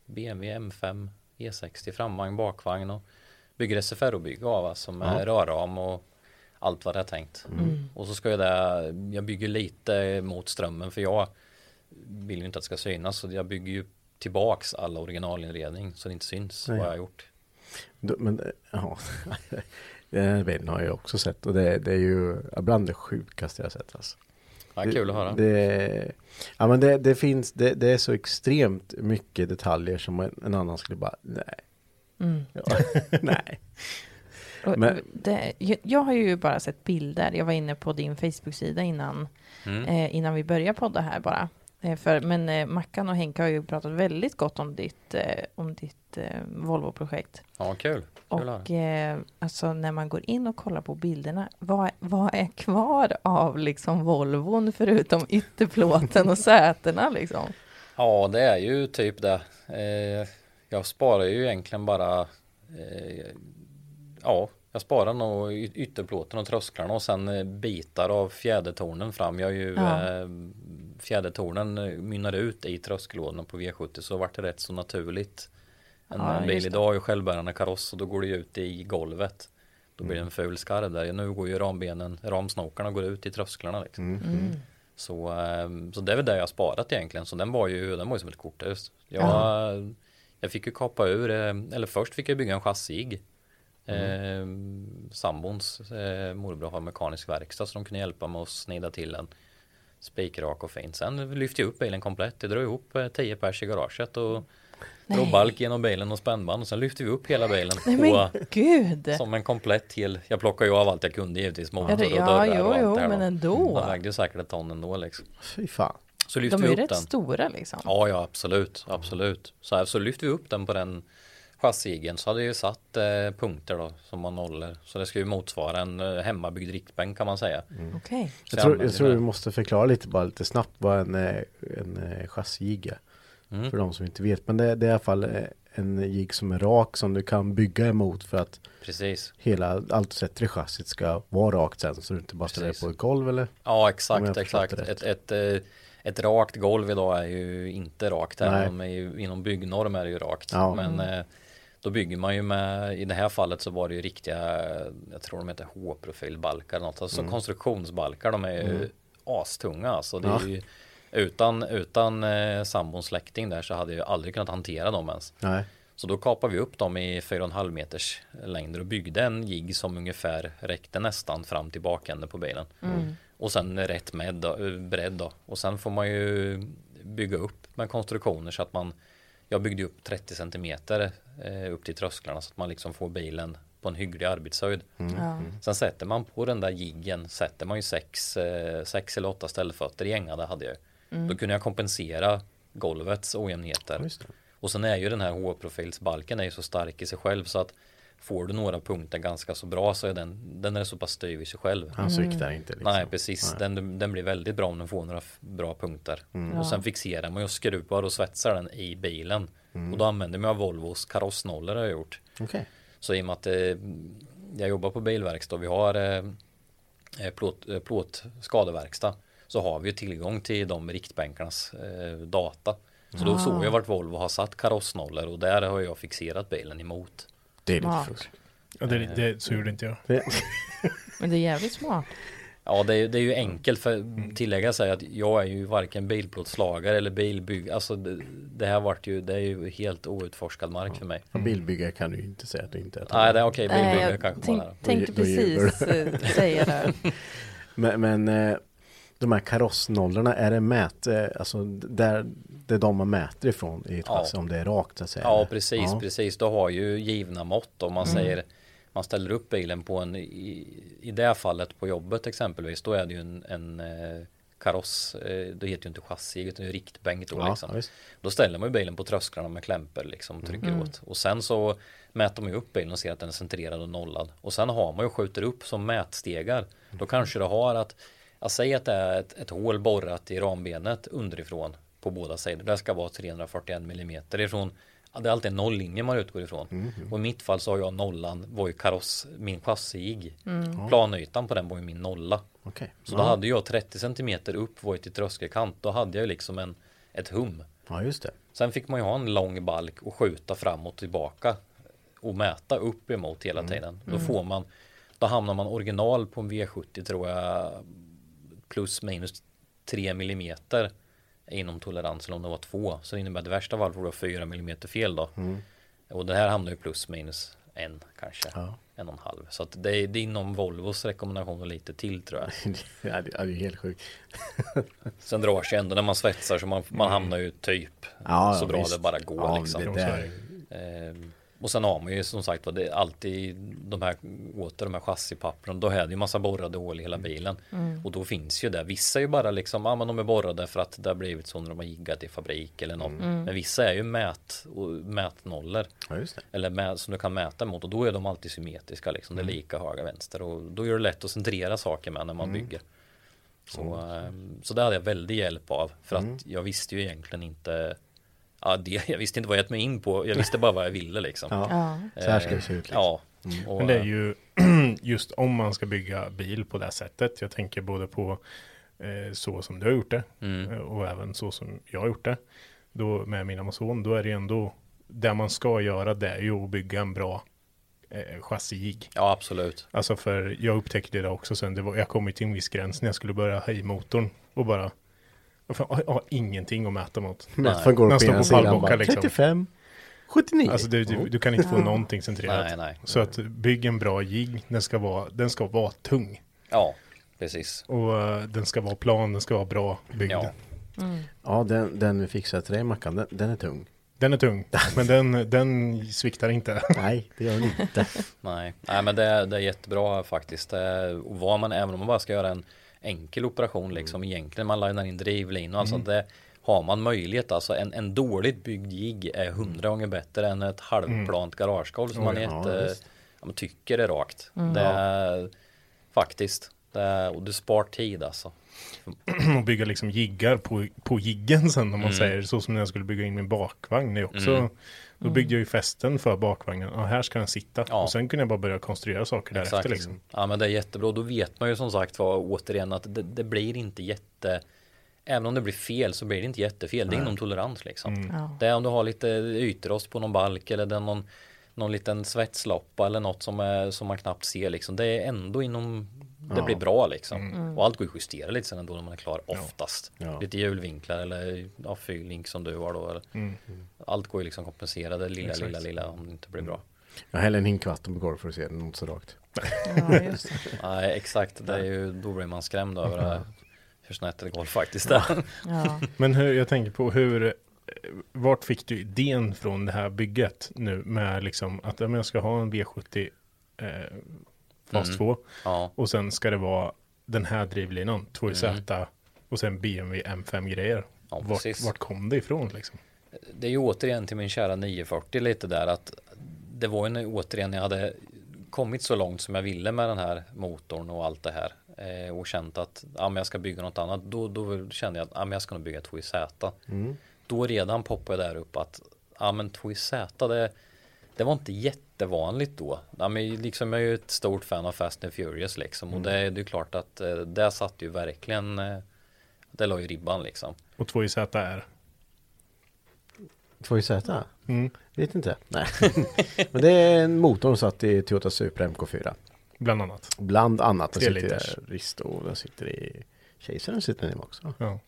BMW M5 E60 framvagn, bakvagn och bygger SFR-bygge av alltså med rörram och allt vad det är tänkt. Och så ska jag det, jag bygger lite mot strömmen för jag vill ju inte att det ska synas så jag bygger ju tillbaks all originalinredning så det inte syns Nej. vad jag har gjort. Men eh, ja, den här bilen har jag också sett och det, det är ju bland det sjukaste jag sett. Alltså. Ja, kul att höra. Det, ja, men det, det finns, det, det är så extremt mycket detaljer som en, en annan skulle bara, nej. Mm. Ja, nej. Men- det, jag- jag har ju bara sett bilder. Jag var inne på din Facebook-sida innan, Mm. eh, innan vi började podda här bara. Eh, för, men eh, Mackan och Henke har ju pratat väldigt gott om ditt, eh, om ditt Volvo-projekt. Ja, kul. kul Och eh, alltså när man går in och kollar på bilderna, vad, vad är kvar av liksom Volvon förutom ytterplåten och sätena liksom? Ja, det är ju typ det. Eh, jag sparar ju egentligen bara eh, Ja, jag sparar nog ytterplåten och trösklarna och sen bitar av fjädertornen fram. Jag har ju Ja. Fjädertornen eh, mynnar ut i tröskellådorna på V70 så vart det rätt så naturligt. En Ja, en bil idag har ju självbärande kaross och då går det ut i golvet. Då blir det en ful skarv där. Nu går ju rambenen, ramsnokarna går ut i trösklarna liksom. Mm. Så, ehm, så det är väl det jag har sparat egentligen. Så den var ju, den var ju som ett korthus. Jag, jag fick ju kapa ur, eh, eller först fick jag bygga en chassig. Eh, sambons eh, morbror har mekanisk verkstad så de kunde hjälpa mig att snida till en spikrak och fint. Sen lyfte jag upp bilen komplett. Jag drog ihop eh, 10 pers i garaget och Drog balk genom bilen och spännband och sen lyfte vi upp hela bilen Nej på, men gud! som en komplett hel. Jag plockade ju av allt jag kunde givetvis. Motor Ja, det- och ja, dörrar jo, och allt jo, det här men då. ändå. Den vägde ju säkert ett ton ändå liksom. Fy fan. Så lyfte De vi är ju upp rätt den. stora liksom. Ja, ja, absolut, absolut. Så, här, så lyfte vi upp den på den chassigen så hade jag ju satt eh, punkter då som var nollor. Så det ska ju motsvara en eh, hemmabyggd riktbänk kan man säga. Okej. Så Jag tror, jag tror vi måste förklara lite bara lite snabbt vad en, eh, en eh, chassijigg är. Mm. För de som inte vet. Men det, det är i alla fall eh, en jigg som är rak som du kan bygga emot för att Precis. hela, allt du sätter i chassit ska vara rakt sen. Så du inte bara ställer det på ett golv eller? Ja, exakt, exakt. Ett, ett, eh, ett rakt golv idag är ju inte rakt. Även om inom byggnorm är det ju rakt. Ja. Men eh, då bygger man ju med, i det här fallet så var det ju riktiga, jag tror de heter H-profilbalkar något. Alltså konstruktionsbalkar, de är ju astunga alltså. Det är Ja. ju, utan utan eh, sambons släkting där så hade jag aldrig kunnat hantera dem ens. Nej. Så då kapade vi upp dem i 4,5 meters längder och byggde en jigg som ungefär räckte nästan fram till bakänden på bilen. Och sen rätt med då, eh, bredd då. Och sen får man ju bygga upp med konstruktioner så att man Jag byggde upp 30 centimeter eh, upp till trösklarna så att man liksom får bilen på en hygglig arbetshöjd. Ja. Sen sätter man på den där jiggen sätter man ju sex, eh, sex eller åtta ställfötter gängade hade jag. Då kunde jag kompensera golvets ojämnheter. Och sen är ju den här H-profilsbalken är ju så stark i sig själv så att får du några punkter ganska så bra så är den, den är så pass styv i sig själv. Han sviktar inte liksom. Nej precis, Den, den blir väldigt bra om den får några bra punkter. Och sen fixerar man ju och skruvar och svetsar den i bilen. Och då använder man Volvos karossnollor har jag gjort. Okej. Så i och med att eh, jag jobbar på bilverkstad och vi har eh, eh, plåt, eh, plåt skadeverkstad så har vi ju tillgång till de riktbänkarnas eh, data. Så då såg jag vart Volvo har satt karossnollor och där har jag fixerat bilen emot. Det är lite Smart. fusk. Ja, det, det, så gjorde inte jag. Det- Men det är jävligt smart. Ja det är, det är ju enkelt för tillägga sig att jag är ju varken bilplåtslagare eller bilbygg. Alltså det, det här vart ju, det är ju helt outforskad mark för mig. Som bilbyggare kan du ju inte säga att du inte är. Nej det är okej, Nej, bilbyggare jag kanske tänk, bara. tänkte precis eh, säga det. Men, men eh, de här karossnollorna, är det mät, eh, alltså där det är de man mäter ifrån i ett Ja. chassi, om det är rakt så att säga? Ja precis, Ja. precis. Du har ju givna mått om man säger man ställer upp bilen på en i, i det fallet på jobbet exempelvis då är det ju en, en eh, kaross, eh, det heter ju inte chassi utan det är riktbänk då Ja, liksom. visst. Då ställer man ju bilen på trösklarna med klämpor liksom trycker åt och sen så mäter man ju upp bilen och ser att den är centrerad och nollad och sen har man ju skjuter upp som mätstegar. Då kanske du har att, jag säger att det är ett, ett hål borrat i rambenet underifrån på båda sidor. Det ska vara 341 millimeter ifrån Ja, det är alltid en nolllinje man utgår ifrån. Och i mitt fall så har jag nollan, var ju kaross, min chassig. Planytan på den var ju min nolla. Okej. Så ja. då hade jag 30 centimeter upp var ju till tröskelkant. Då hade jag ju liksom en, ett hum. ja, just det. Sen fick man ju ha en lång balk och skjuta framåt och tillbaka. Och mäta upp emot hela tiden. Då får man, då hamnar man original på en V70 tror jag plus minus 3 millimeter inom tolerans eller om det var två. Så det innebär att i värsta fall får du 4 millimeter fel då. Och det här hamnar ju plus minus en kanske. Ja. En och en halv. Så att det är, det är inom Volvos rekommendation och lite till tror jag. ja, det, det är helt sjukt. Sen drar sig ändå när man svetsar så man, man hamnar ju typ Ja, så ja, bra visst. det bara går liksom. det där. Och sen har man ju som sagt var det är alltid de här åter de här chassipappren. Då är det ju massa borrade hål i hela bilen. Och då finns ju det. Vissa är ju bara liksom, ja men de är borrade för att det har blivit så när de har jiggat i fabrik eller något. Men vissa är ju mät mätnollor. Ja, just det. Eller med, som du kan mäta mot och då är de alltid symmetriska liksom. Det är lika höga vänster och då är det lätt att centrera saker med när man bygger. Så, ehm, så det hade jag väldigt hjälp av för att jag visste ju egentligen inte Ja, det, jag visste inte vad jag gett mig in på. Jag visste bara vad jag ville liksom. Ja. Ja. Så här ska det se ut. Liksom. Ja. Och, Men det är ju just om man ska bygga bil på det här sättet. Jag tänker både på eh, så som du har gjort det Mm. eh, och även så som jag har gjort det. Då med min Amazon, då är det ju ändå det man ska göra det är ju att bygga en bra eh, chassijigg. Ja, absolut. Alltså för jag upptäckte det också sen. Det var, jag kom ju till en viss gräns när jag skulle börja höja motorn och bara jag har, jag har ingenting att mäta mot. Mätaren går upp står ena på sidan pallbockar bara, liksom. 35, 79. Alltså du, du, du kan inte få någonting centrerat. Nej, nej. Så att bygg en bra jigg, den ska vara, den ska vara tung. Ja, precis. Och eh, den ska vara plan, den ska vara bra byggd. Ja. Ja, den, den vi fixade till dig Mackan, den, den är tung. Den är tung, men den, den sviktar inte. Nej, det gör den inte. Nej, Nej men det, är- det är jättebra faktiskt. Det- Och vad man, även om man bara ska göra en enkel operation liksom egentligen, man linar in drivlinor, alltså det har man möjlighet, alltså en, en dåligt byggd jigg är hundra gånger bättre än ett halvplant garagegolv som man ja, inte visst. ja, man tycker är rakt. Det är faktiskt, det är, och du spar tid alltså. och bygga liksom jiggar på, på jiggen sen om man Mm. säger så som när jag skulle bygga in min bakvagn. Det är också, Då byggde jag ju fästen för bakvagnen. Ja, här ska den sitta. Ja. Och sen kunde jag bara börja konstruera saker därefter. Exakt. Liksom. Ja men det är jättebra. Då vet man ju som sagt var återigen att det, det blir inte jätte Även om det blir fel så blir det inte jättefel. Det är inom tolerans liksom. Mm. Ja. Det är om du har lite ytrost på någon balk eller det är någon, någon liten svetsloppa eller något som, är, som man knappt ser liksom. Det är ändå inom det blir bra liksom. Och allt går att justera lite sen ändå när man är klar oftast. Ja. Lite hjulvinklar eller ja, fyrlink som du har då. Eller. Allt går ju liksom kompensera det lilla, Exakt. lilla, lilla om det inte blir bra. Jag häller en hink vatten på golvet för att se den inte så rakt. Ja, just det. Nej exakt, det är ju, då blir man skrämd över hur snett det går faktiskt. Ja. Men hur, jag tänker på hur, vart fick du idén från det här bygget nu med liksom att jag ska ha en V70 eh, fas Mm. 2 Ja, och sen ska det vara den här drivlinan, 2Z Mm. och sen BMW M5 grejer. Ja, vart, precis. vart kom det ifrån liksom? det är ju återigen till min kära 940 lite där att det var ju när, återigen jag hade kommit så långt som jag ville med den här motorn och allt det här eh, och känt att ja, men jag ska bygga något annat då, då kände jag att ja, men jag ska nog bygga 2Z. Då redan poppade jag där upp att ja, men 2Z det, det var inte jättevanligt då. Ja, men liksom jag är ju ett stort fan av Fast and Furious liksom och det, det är ju klart att eh, det satt ju verkligen eh, det la ju ribban liksom. Och 2Z är? 2Z? Mm. Vet inte. Nej. Men det är en motor som satt i Toyota Supra MK4. Bland annat. Bland annat. Den sitter i Risto, den sitter i Chasern sitter den i också. Ja.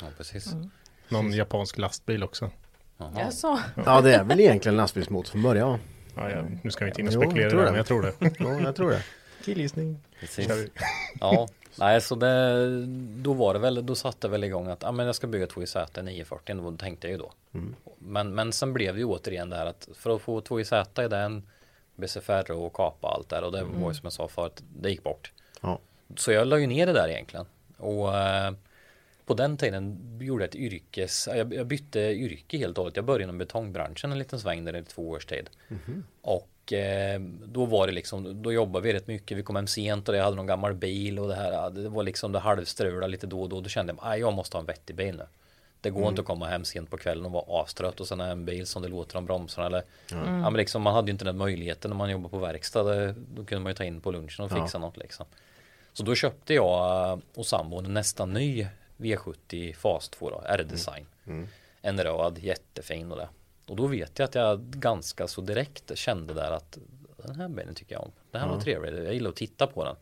Ja precis. Någon japansk lastbil också. Jaha. Jaså? Ja det är väl egentligen en lastbilsmotor från början. Ja, ja, nu ska vi inte in och Jo, jag spekulera i tror det, men jag tror det. Ja, jag tror det. Killgissning. Ja, nej så det, då var det väl, då satte jag väl igång att, ja men jag ska bygga 2JZ 940, då tänkte jag ju då. Men, men sen blev det ju återigen det här att för att få 2JZ i den, BCFR och kapa allt där och det var ju som jag sa förut, det gick bort. Ja. Så jag la ju ner det där egentligen. Och eh, på den tiden gjorde jag ett yrkes, jag, jag bytte yrke helt och hållet. Jag började inom betongbranschen en liten sväng där i två års tid. Och eh, då var det liksom, då jobbade vi rätt mycket. Vi kom hem sent och jag hade någon gammal bil och det här, ja, det var liksom det halvstrulade lite då och då. Då kände jag, "Aj, jag måste ha en vettig bil nu. Det går inte att komma hem sent på kvällen och vara astrött och sen ha en bil som det låter om bromsarna eller ja. men liksom man hade ju inte den möjligheten när man jobbade på verkstad. Det- Då kunde man ju ta in på lunchen och fixa något liksom. Så då köpte jag och sambon en nästan ny V70 Fas 2 då, R-design. En röd, jättefin och det. Och då vet jag att jag ganska så direkt kände där att den här bilen tycker jag om. Den här var trevlig, jag gillar att titta på den.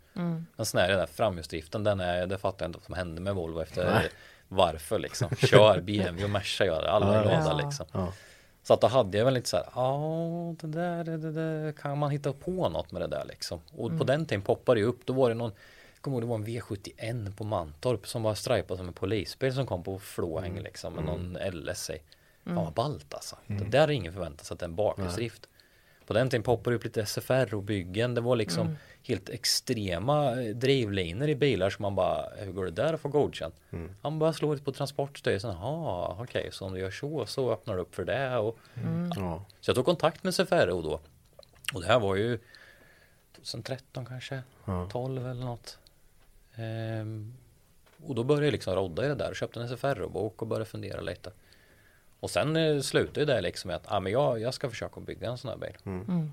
Men sen är det där framhjulsdriften, den är, det fattar jag inte vad som hände med Volvo efter varför liksom. Kör BMW och Merca gör det, alla är glada Ja. liksom. Ja. Så att då hade jag väl lite så här, ja det där, det, det, kan man hitta på något med det där liksom. Och på den tiden poppade det upp, då var det någon, kommer ihåg det var en V71 på Mantorp som var stripad som en polisbil som kom på flåhäng liksom med någon LS i. Fan vad ballt alltså. Det där är ingen förväntat sig att det är en bakhjulsdrift. På den tiden poppade det upp lite SFR och byggen. Det var liksom helt extrema eh, drivlinor i bilar som man bara, hur går det där att få godkänt? Han bara slår ut på Transportstyrelsen, jaha okej så om du gör så så öppnar du upp för det och Ja. så jag tog kontakt med SFRO då. Och det här var ju 2013 kanske, 12 eller något. Ehm, och då började jag liksom rodda i det där och köpte en SFRO-bok och började fundera lite. Och sen eh, slutade det liksom med att ah, men jag, jag ska försöka bygga en sån här bil.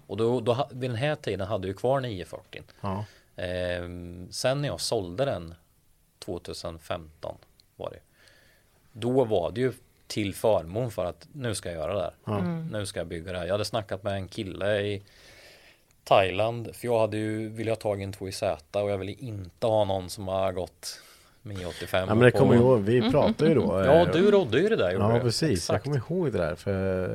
Och då, då, vid den här tiden hade jag kvar 940. Ja. Ehm, sen när jag sålde den 2015 var det. Då var det ju till förmån för att nu ska jag göra det här. Nu ska jag bygga det här. Jag hade snackat med en kille i Thailand. För jag hade ju velat ha tagit en 2Z och jag ville inte ha någon som har gått 985. ja men det kommer jag ihåg, vi pratade ju då. Ja, eh, du rådde ju det där. Ja precis, jag Exakt. kommer ihåg det där. För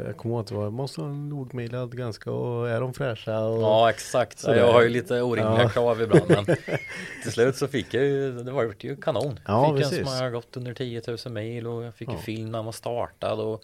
jag kommer ihåg att det var, måste en lågmilad ganska och är de fräscha? Och, Ja exakt, Så jag har ju lite orimliga Ja. krav ibland men till slut så fick jag ju, det var ju kanon. Ja, fick precis. en som har gått under 10 000 mil och jag fick ju film när man startade och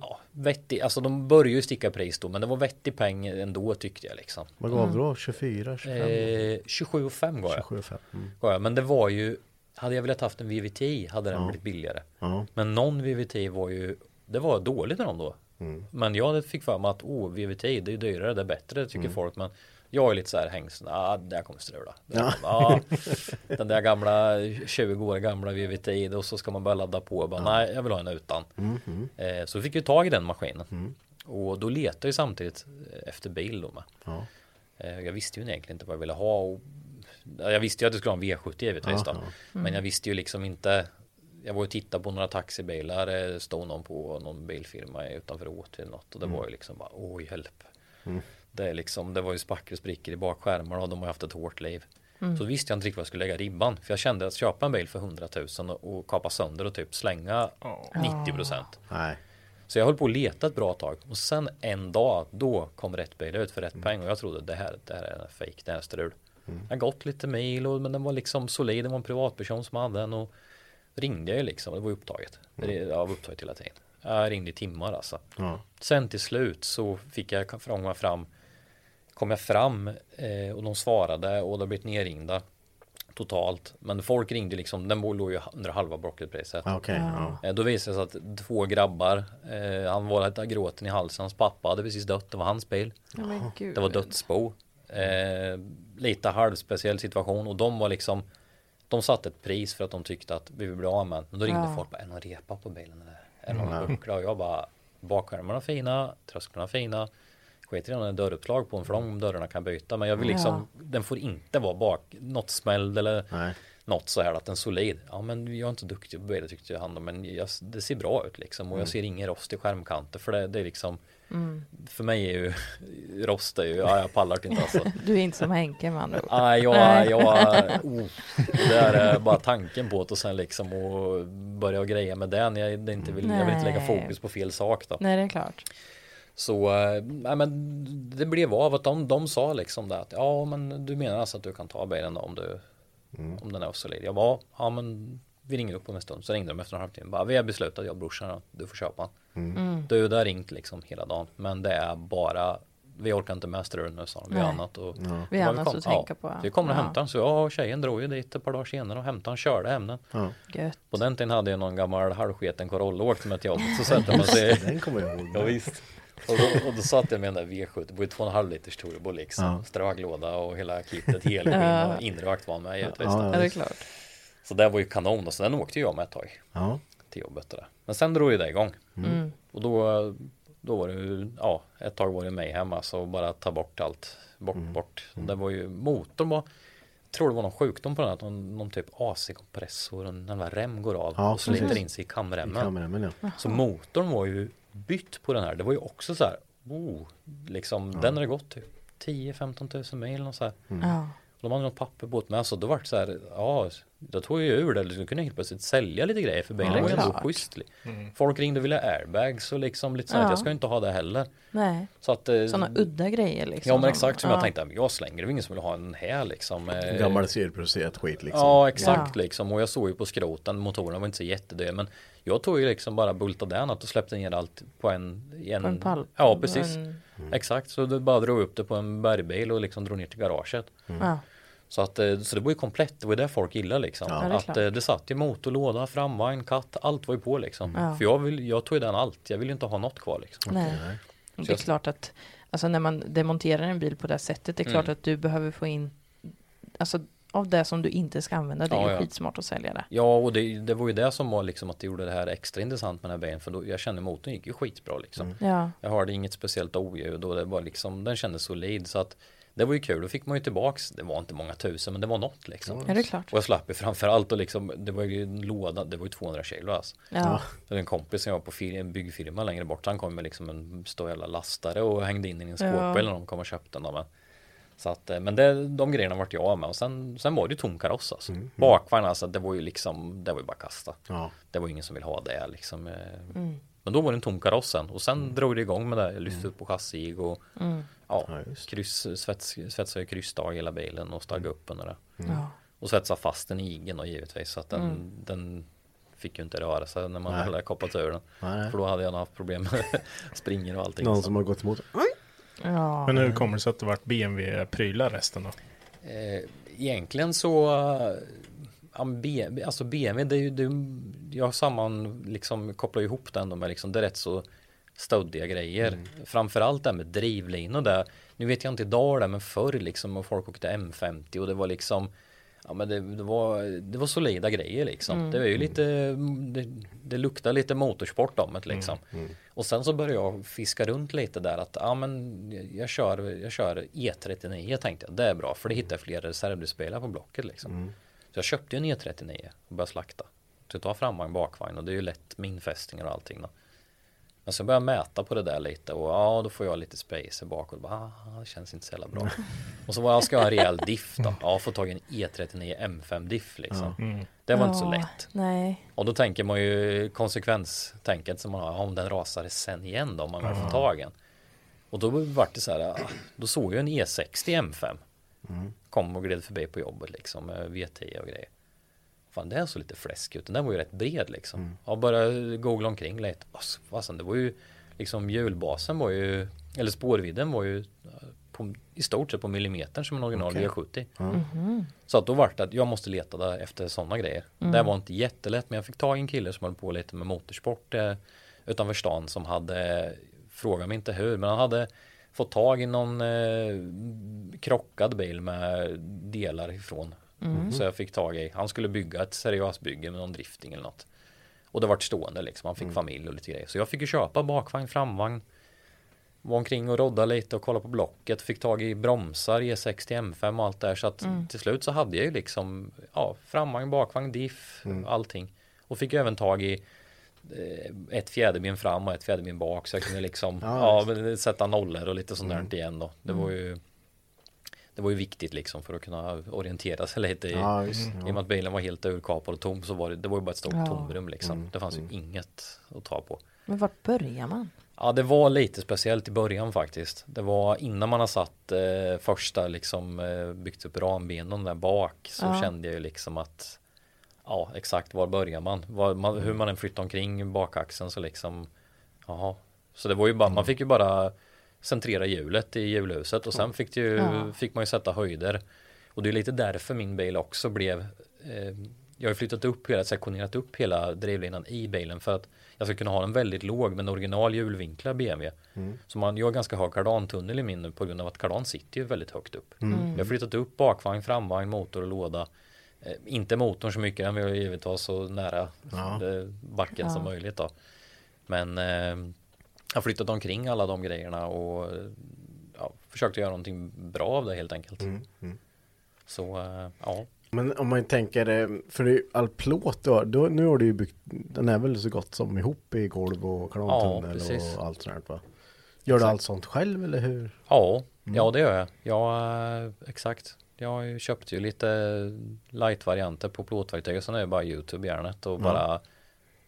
ja, vettig, alltså de började ju sticka pris då men det var vettig peng ändå tyckte jag liksom. Vad gav du då? 24, 25? Eh, 27 och 5 gav jag. 27 5. Mm. Gav jag. Men det var ju hade jag velat haft en VVT hade den Ja. blivit billigare. Ja. Men någon VVT var ju det var dåligt med dem då. Mm. Men jag fick för mig att oh, VVT det är dyrare, det är bättre tycker Mm. folk. Men jag är lite så här hängsen, ah, det här kommer strula. Ja. ja, den där gamla 20 år gamla VVT och så ska man börja ladda på. Bara, Nej, jag vill ha en utan. Mhm. Eh, så fick vi tag i den maskinen. Mm. Och då letade jag samtidigt efter bil då med. Ja. Eh, Jag visste ju egentligen inte vad jag ville ha. Och jag visste ju att det skulle ha en V70 givetvis då. Ja, ja. Men jag visste ju liksom inte. Jag var och tittade på några taxibilar. Det stod någon på någon bilfirma utanför Åtvid eller något. Och det var ju liksom bara oj hjälp. Mm. Det är liksom, det var ju spackel och sprickor i bakskärmarna och de har haft ett hårt liv. Mm. Så visste jag inte riktigt var jag skulle lägga ribban. För jag kände att köpa en bil för 100 000 och, och kapa sönder och typ slänga 90 procent. Nej. Så jag höll på att leta ett bra tag och sen en dag då kom rätt bil ut för rätt Mm. peng och jag trodde det här, det här är fake, det här är strul. Jag har gått lite mil och, men den var liksom solid, det var en privatperson som hade den och ringde jag ju liksom, det var ju upptaget. Det, jag var upptaget hela tiden. Jag ringde i timmar alltså. Ja. Sen till slut så fick jag fånga fram kom jag fram eh, och de svarade och de blivit nerringda totalt. Men folk ringde liksom, den låg ju under halva brocketpriset. Ah, Okej. ja. Eh, Då visade det sig att två grabbar, eh, han var lite gråten i halsen, hans pappa hade precis dött, det var hans bil. Gud. Det var dödsbo. Eh, lite halvspeciell situation och de var liksom De satte ett pris för att de tyckte att vi vill bli av med. Men då ringde Ja. folk är det någon repa på bilen? eller? Är det någon Mm. buckla? Och jag bara, bakskärmarna fina, trösklarna fina. Skit i den dörruppslag på den för de dörrarna kan byta. Men jag vill liksom, den får inte vara bak, något smälld eller Nej. något så här att den är solid. Ja men jag är inte duktig på bilar tyckte jag han men jag, det ser bra ut liksom och Mm. jag ser ingen rost i skärmkanter för det, det är liksom För mig är ju rost är ju, ja jag pallar inte alltså. Du är inte som Henke med andra ord. Nej, jag, Nej. jag, oh, det är bara tanken på det och sen liksom och börja och greja med den. Jag, det inte vill, jag vill inte lägga fokus på fel sak då. Nej, det är klart. Så, nej men det blev av att de, de sa liksom det att ja men du menar alltså att du kan ta bilen då om du om den är solid. Jag bara ja men vi ringer upp om en stund så ringde de efter en halvtimme. Bara, vi har beslutat jag och brorsan att du får köpa den. Mm. Du det har ringt liksom hela dagen men det är bara vi orkar inte med strul nu sa de. Vi har annat och Vi har Ja, annat att tänka på. Vi kommer och Ja. hämtar den så jag och tjejen drog ju dit ett par dagar senare och hämtade den körde hem den. Ja. På den tiden hade jag någon gammal halvsketen Corolla åkte med till jobbet så sätter man sig Den kommer jag ihåg. Ja, visst. Och då, och då satt jag med den där V70, det var ju 2,5 liters turbo liksom. Ja. Straglåda och hela kittet, helskinn och inrökt var med givetvis. Ja. Ja, det är klart. Så det var ju kanon och så den åkte jag med ett tag Ja. till jobbet och det. Men sen drog ju det igång. Mm. Och då, då var det ju, ja, ett tag var det mig hemma så bara ta bort allt. Bort, bort. Och Det var ju, motorn var, jag tror det var någon sjukdom på den, att någon, någon typ AC-kompressor, en jävla rem går av Ja, och sliter in sig i I kamremmen. ja. Så motorn var ju bytt på den här. Det var ju också så här. Oh, liksom, Den hade gått typ 10-15 tusen mil och så här. Ja. Och de hade något papper på det med. Så då vart det så här. Ja, då tog jag ur det. Du kunde helt plötsligt sälja lite grejer för bilen Ja, var ju ändå schysst. Folk ringde och ville ha airbags och liksom lite så här. Ja. att Jag ska inte ha det heller. Nej, Så att. eh, sådana udda grejer liksom. Ja men exakt som ja. jag tänkte. Jag slänger det var ingen som vill ha en här liksom. eh, Gammal seriproducerat skit liksom. Ja exakt Ja. liksom och jag såg ju på skroten, motorerna var inte så jättedyra men jag tog ju liksom bara bultade den och släppte ner allt på en, en, På en pall. Ja precis, En- exakt så det bara drog upp det på en bergbil och liksom drog ner till garaget. Ja. Så att eh, så det var ju komplett, det var det folk gillade liksom. Ja, det är att eh, det satt ju motor, låda, framvagn, katt, allt var ju på liksom. Ja. För jag, vill, jag tog ju den allt, jag vill ju inte ha något kvar liksom. Nej. nej. Det är jag- klart att alltså när man demonterar en bil på det sättet, det är klart Mm. att du behöver få in alltså av det som du inte ska använda, det är Ja, ju ja. skitsmart att sälja det. Ja och det, det var ju det som var liksom att det gjorde det här extra intressant med den här bilen för då, jag kände motorn gick ju skitbra liksom. Ja, Jag hörde inget speciellt oljud och det var liksom, den kändes solid så att det var ju kul, då fick man ju tillbaks, det var inte många tusen men det var något liksom. ja det är klart. Och jag slapp ju framförallt och liksom, det var ju en låda, det var ju 200 kilo alltså. Ja, Det var en kompis som jag var på en byggfirma längre bort, han kom med liksom en stor jävla lastare och hängde in den i en skåpbil när de kom och köpte den. Men, så att, eh, men det, de grejerna vart jag av med och sen, sen var det ju tom kaross alltså. Bakvagn alltså, det var ju liksom, det var ju bara kasta. Ja. Det var ingen som vill ha det liksom. eh. Mm. Men då var det en tom kaross sen och sen drog det igång med det. Jag lyfte upp på chassi och Mm. ja, Ja, kryss, svets, svetsade kryssdag i hela bilen och stagg upp den ja. Och svetsade fast den i igen och givetvis så att den, Mm. den fick ju inte röra sig när man Nej. hade koppat ur den. Nej. För då hade jag nog haft problem med springer och allting. Någon så. som har gått emot. Ja. Men hur kommer det sig att det vart BMW-prylar resten då? Eh, egentligen så alltså BMW det är ju det, jag samman liksom kopplar ihop den med liksom det är rätt så stöddiga grejer. Framförallt det här med drivlinor där. Nu vet jag inte idag det men förr liksom och folk åkte M50 och det var liksom Ja men det, det, var, det var solida grejer liksom. Det var ju lite det, det luktar lite motorsport om det liksom. Och sen så började jag fiska runt lite där att ja men jag kör, jag kör E39 tänkte jag. Det är bra för det hittar jag fler reservdelspelare på blocket liksom. Så jag köpte ju en E39 och började slakta. Så jag tar framvagn bakvagn och det är ju lätt med infästningar och allting då. Men så började jag mäta på det där lite och ja då får jag lite spacer bak och bara, ah, det känns inte så jävla bra. och så var jag ska jag ha en rejäl diff då. Ja, få tag i en E E39 M5 diff liksom. Det var inte så Ja, lätt. Nej. Och då tänker man ju konsekvenstänket som man har, om den rasar sen igen då, om man väl får tag i en. Och då vart det så här, ah, då såg jag en E60 M5. Kom och gled förbi på jobbet liksom, med V10 och grejer. Fan den såg lite fläsk ut, den där var ju rätt bred liksom. Jag började googla omkring lite. Alltså, fasen, det var ju liksom hjulbasen var ju, eller spårvidden var ju eh, på, i stort sett på millimetern som en original V70. Så att då vart det att jag måste leta där efter sådana grejer. Det var inte jättelätt men jag fick tag i en kille som höll på lite med motorsport eh, utanför stan som hade, fråga mig inte hur, men han hade fått tag i någon eh, krockad bil med delar ifrån. Så jag fick tag i, han skulle bygga ett seriöst bygge med någon drifting eller något. Och det vart stående liksom, han fick familj och lite grejer. Så jag fick ju köpa bakvagn, framvagn. Var omkring och rodda lite och kolla på blocket. Fick tag i bromsar, E60 M5 och allt där. Så att till slut så hade jag ju liksom ja, framvagn, bakvagn, diff, allting. Och fick även tag i ett fjäderben fram och ett fjäderben bak. Så jag kunde liksom Ja, ja, men sätta nollor och lite sånt där igen då. Det var ju det var ju viktigt liksom för att kunna orientera sig lite i, Ja, visst. i och med att bilen var helt urkapad och tom så var det, det var ju bara ett stort Ja. tomrum liksom. Det fanns ju inget att ta på. Men vart börjar man? Ja, det var lite speciellt i början faktiskt. Det var innan man har satt eh, första liksom eh, byggt upp rambenen där bak så Ja. kände jag ju liksom att ja, exakt var börjar man? Var, man hur man än flyttar omkring bakaxeln så liksom jaha. Så det var ju bara, man fick ju bara centrera hjulet i hjulhuset och sen fick, det ju, Ja. fick man ju sätta höjder. Och det är lite därför min bil också blev eh, jag har flyttat upp hela, sektionerat upp hela drivlinan i bilen för att jag ska kunna ha en väldigt låg men original hjulvinklar BMW. Så man, jag har ganska hög kardantunnel i min nu på grund av att kardan sitter ju väldigt högt upp. Jag har flyttat upp bakvagn, framvagn, motor och låda. Eh, inte motorn så mycket, den vill givetvis ha så nära eh, backen som möjligt då. Men eh, jag har flyttat omkring alla de grejerna och eh, ja, försökt göra någonting bra av det helt enkelt. Så eh, ja. Men om man tänker, för all plåt då, då, nu har du ju byggt, den är väl så gott som ihop i golv och kanontunnel precis. och allt sånt här, va? Gör du allt sånt själv eller hur? Ja, ja det gör jag. Ja, exakt. Jag har ju köpt ju lite light-varianter på plåtverktyg och sen är det bara YouTube-järnet och bara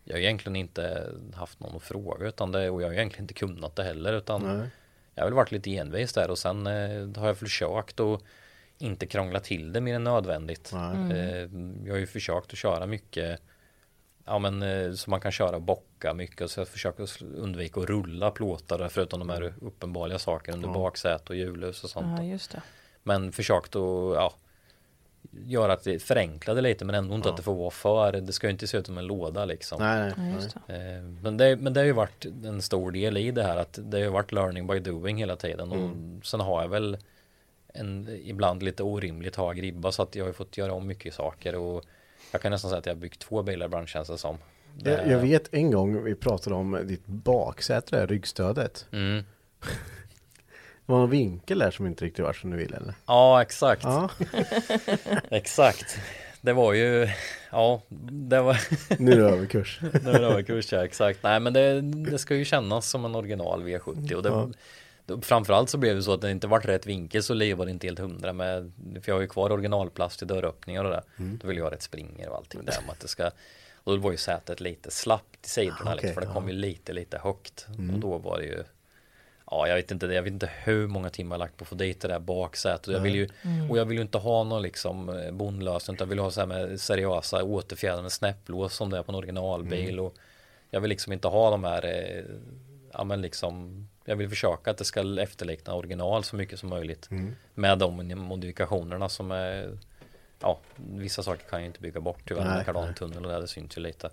Jag har egentligen inte haft någon att fråga utan det och jag har egentligen inte kunnat det heller utan Nej. Jag har väl varit lite envis där och sen eh, har jag försökt att inte krångla till det mer än nödvändigt. Eh, jag har ju försökt att köra mycket Ja men eh, så man kan köra bocka mycket så jag försöker undvika att rulla plåtar förutom de här uppenbara sakerna under baksäte och hjulhus och sånt. Ja, just det. Men försökt att ja, göra att det förenkla det lite men ändå inte att det får vara för. Det ska ju inte se ut som en låda liksom. Nej, nej. Ja, det. Eh, Men det, men det har ju varit en stor del i det här att det har ju varit learning by doing hela tiden och sen har jag väl en ibland lite orimligt hög ribba så att jag har fått göra om mycket saker och jag kan nästan säga att jag har byggt två bilar ibland känns det som. Det, Jag, jag vet en gång vi pratade om ditt baksäte ryggstödet. Mm. Det var någon vinkel där som inte riktigt var som du ville eller? Ja exakt, Ja, exakt. Det var ju, ja det var nu är det överkurs. Det var överkurs ja, exakt. Nej men det, det ska ju kännas som en original V70 och det, Ja. då, framförallt så blev det så att det inte vart rätt vinkel så var det inte helt hundra med, för jag har ju kvar originalplast i dörröppningar och det. Mm. Då vill jag ha rätt springer och allting där med att det ska och då var ju sätet lite slappt i sidorna Ah, lite, okej, för det kom ja. Mm. ju lite lite högt och då var det ju Ja, jag vet inte det. Jag vet inte hur många timmar jag lagt på att få dit det där baksätet. Och jag vill ju, och jag vill ju inte ha någon liksom eh, bondlösning. Utan jag vill ha så här med seriösa återfjädrade snäpplås som det är på en originalbil. Och jag vill liksom inte ha de här, eh, ja men liksom, jag vill försöka att det ska efterlikna original så mycket som möjligt. Med de modifikationerna som är, ja, vissa saker kan jag inte bygga bort tyvärr. Kardantunnel och det, det syns ju lite.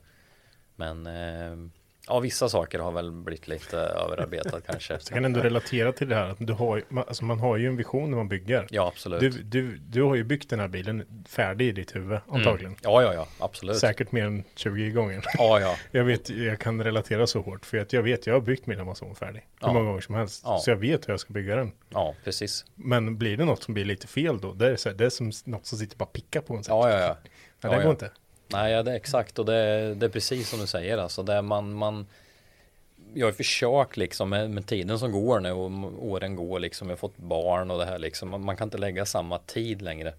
Men eh, ja, vissa saker har väl blivit lite överarbetat kanske. Jag kan ändå relatera till det här att du har, alltså man har ju en vision när man bygger. Ja, absolut. Du, du, du har ju byggt den här bilen färdig i ditt huvud antagligen. Ja, ja, ja, absolut. Säkert mer än 20 gånger. Ja, ja. Jag vet, jag kan relatera så hårt för att jag vet, jag har byggt min Amazon färdig. Hur Ja. många gånger som helst. Ja. Så jag vet hur jag ska bygga den. Ja, precis. Men blir det något som blir lite fel då, det är, så här, det är som något som sitter bara pickar på en. här. Ja, ja, ja. ja det går ja. inte. Nej, det är exakt och det är, det är precis som du säger alltså. Det är man, man jag har försökt liksom med, med tiden som går nu och åren går liksom. Jag har fått barn och det här liksom. Man, man kan inte lägga samma tid längre.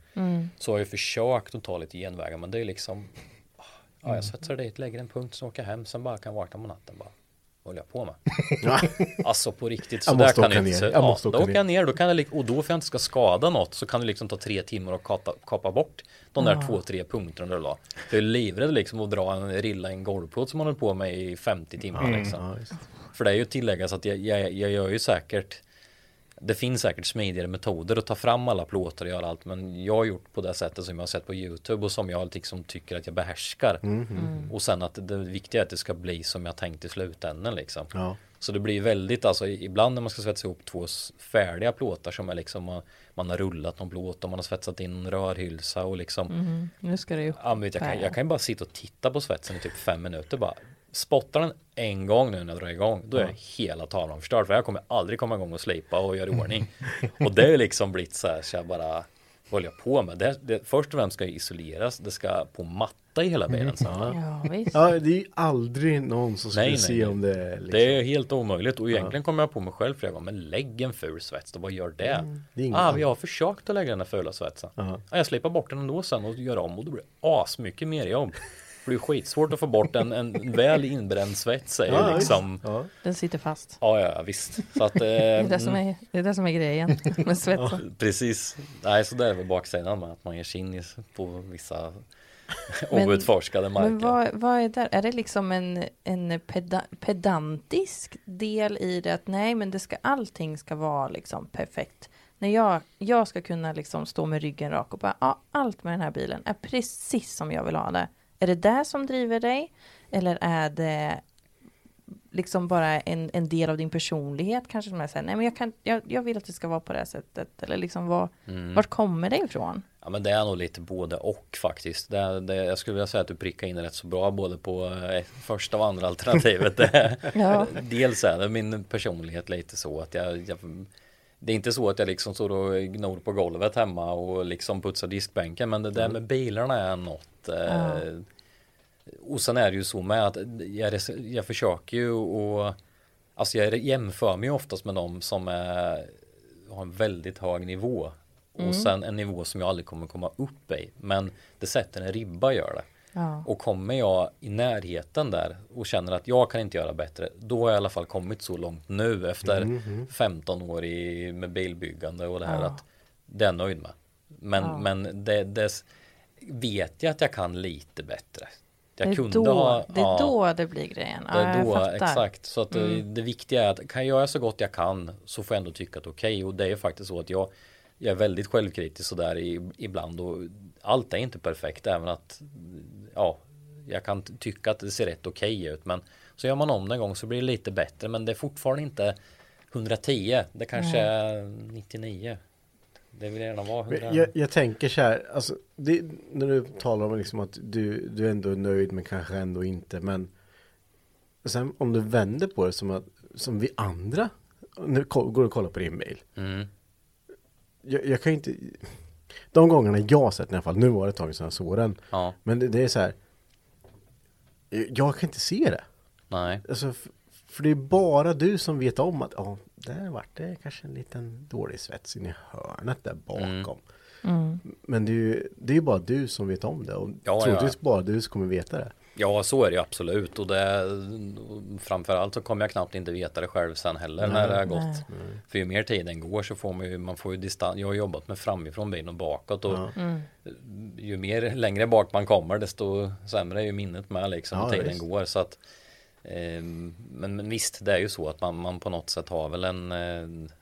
Så har jag försökt att ta lite genvägar men det är liksom Ja, jag svetsar dit, lägger en punkt, så åker jag hem, sen bara kan jag vakna på natten bara. Vad håller jag på med? Alltså på riktigt, så Jag där kan åka jag inte. Jag Ja, måste åka då åker jag ner, då kan jag, lik- och då för jag inte ska skada något så kan det liksom ta tre timmar och kapa, kapa bort de där två, tre punkterna du la. Jag är livrädd liksom att dra en rilla i en golvplåt som man håller på med i 50 timmar liksom. Ja, just. För det är ju att tillägga så att jag, jag, jag gör ju säkert det finns säkert smidigare metoder att ta fram alla plåtar och göra allt men jag har gjort på det sättet som jag har sett på Youtube och som jag liksom tycker att jag behärskar. Och sen att det viktiga är att det ska bli som jag tänkt i slutändan liksom. Ja. Så det blir väldigt, alltså ibland när man ska svetsa ihop två färdiga plåtar som är liksom man, man har rullat någon plåt och man har svetsat in en rörhylsa och liksom Nu ska det ju Ja, men vet, jag, kan, jag kan ju bara sitta och titta på svetsen i typ fem minuter bara. Spottar den en gång nu när jag drar igång, då är hela tavlan förstörd. För jag kommer aldrig komma igång och slipa och göra i ordning. och det är liksom blivit så här, så jag bara, vad håller jag på med? Det, det, först och främst ska det isoleras, det ska på matta i hela bilen. sen. Ja, visst. ja, det är ju aldrig någon som skulle Nej, nej, se nej. om det är liksom. Det är helt omöjligt och egentligen kommer jag på mig själv flera gånger, men lägg en ful svets då, vad gör det? det är inget ah, vi har försökt att lägga den här fula svetsen. Ja. Ja, jag slipar bort den ändå sen och gör om och då blir det asmycket mer jobb. Det är skitsvårt att få bort en, en väl inbränd svets Ja, liksom Ja. Den sitter fast. Ja, ja, visst. Så att, eh, Det är det som är, det är, det som är grejen med svetsen. precis. Nej, så där är väl baksidan med att man ger sig in på vissa outforskade marker. Men vad, vad är det? Är det liksom en, en peda, pedantisk del i det? Att nej, men det ska, allting ska vara liksom perfekt. När jag, jag ska kunna liksom stå med ryggen rak och bara, ja, allt med den här bilen är precis som jag vill ha det. Är det det som driver dig? Eller är det liksom bara en, en del av din personlighet kanske som är så här, nej men jag, kan, jag, jag vill att det ska vara på det här sättet. Eller liksom vad, Mm. vart kommer det ifrån? Ja men det är nog lite både och faktiskt. Det, det, jag skulle vilja säga att du prickar in rätt så bra både på eh, första och andra alternativet. Ja. Dels är det min personlighet lite så att jag, jag det är inte så att jag liksom står och gnor på golvet hemma och liksom putsar diskbänken men det där med bilarna är något eh, och sen är det ju så med att jag, jag försöker ju och alltså jag jämför mig oftast med dem som är, har en väldigt hög nivå och sen en nivå som jag aldrig kommer komma upp i men det sätter en ribba gör det Ja. och kommer jag i närheten där och känner att jag kan inte göra bättre då har jag i alla fall kommit så långt nu efter 15 år i, med bilbyggande och det här Ja. att det är jag nöjd med men, Ja. men det, det vet jag att jag kan lite bättre jag det är, kunde då, ha det är ja. då det blir grejen. Det är då, exakt. Så att det, Mm. det viktiga är att kan jag göra så gott jag kan så får jag ändå tycka att okej. Och det är faktiskt så att jag, jag är väldigt självkritisk sådär i, ibland och allt är inte perfekt. Även att ja, jag kan tycka att det ser rätt okej ut. Men så gör man om det en gång så blir det lite bättre. Men det är fortfarande inte 110. Det kanske är 99. Det vill gärna vara 100. Men Jag, jag tänker så här, alltså, det, när du talar om liksom att du, du ändå är nöjd men kanske ändå inte. Men sen om du vänder på det som att som vi andra nu går och kollar på din mail. Mm. Jag, jag kan inte, de gångerna jag har sett den i alla fall, nu var det ett tag sedan jag såg den. Ja, Men det, det är så här, jag kan inte se det. nej. Alltså, f- för det är bara du som vet om att ja, där vart det kanske en liten dålig svets in i hörnet där bakom. Mm. Men det är ju det är bara du som vet om det och Ja, troligtvis ja. bara du som kommer veta det. Ja, så är det ju absolut och det framförallt så kommer jag knappt inte veta det själv sen heller när det har gått. Nej. För ju mer tiden går så får man ju, man får ju distans. Jag har jobbat med framifrån bilen och bakåt och Mm. ju mer längre bak man kommer desto sämre är ju minnet med liksom Ja, tiden visst. går så att eh, men, men visst, det är ju så att man, man på något sätt har väl en eh, ja,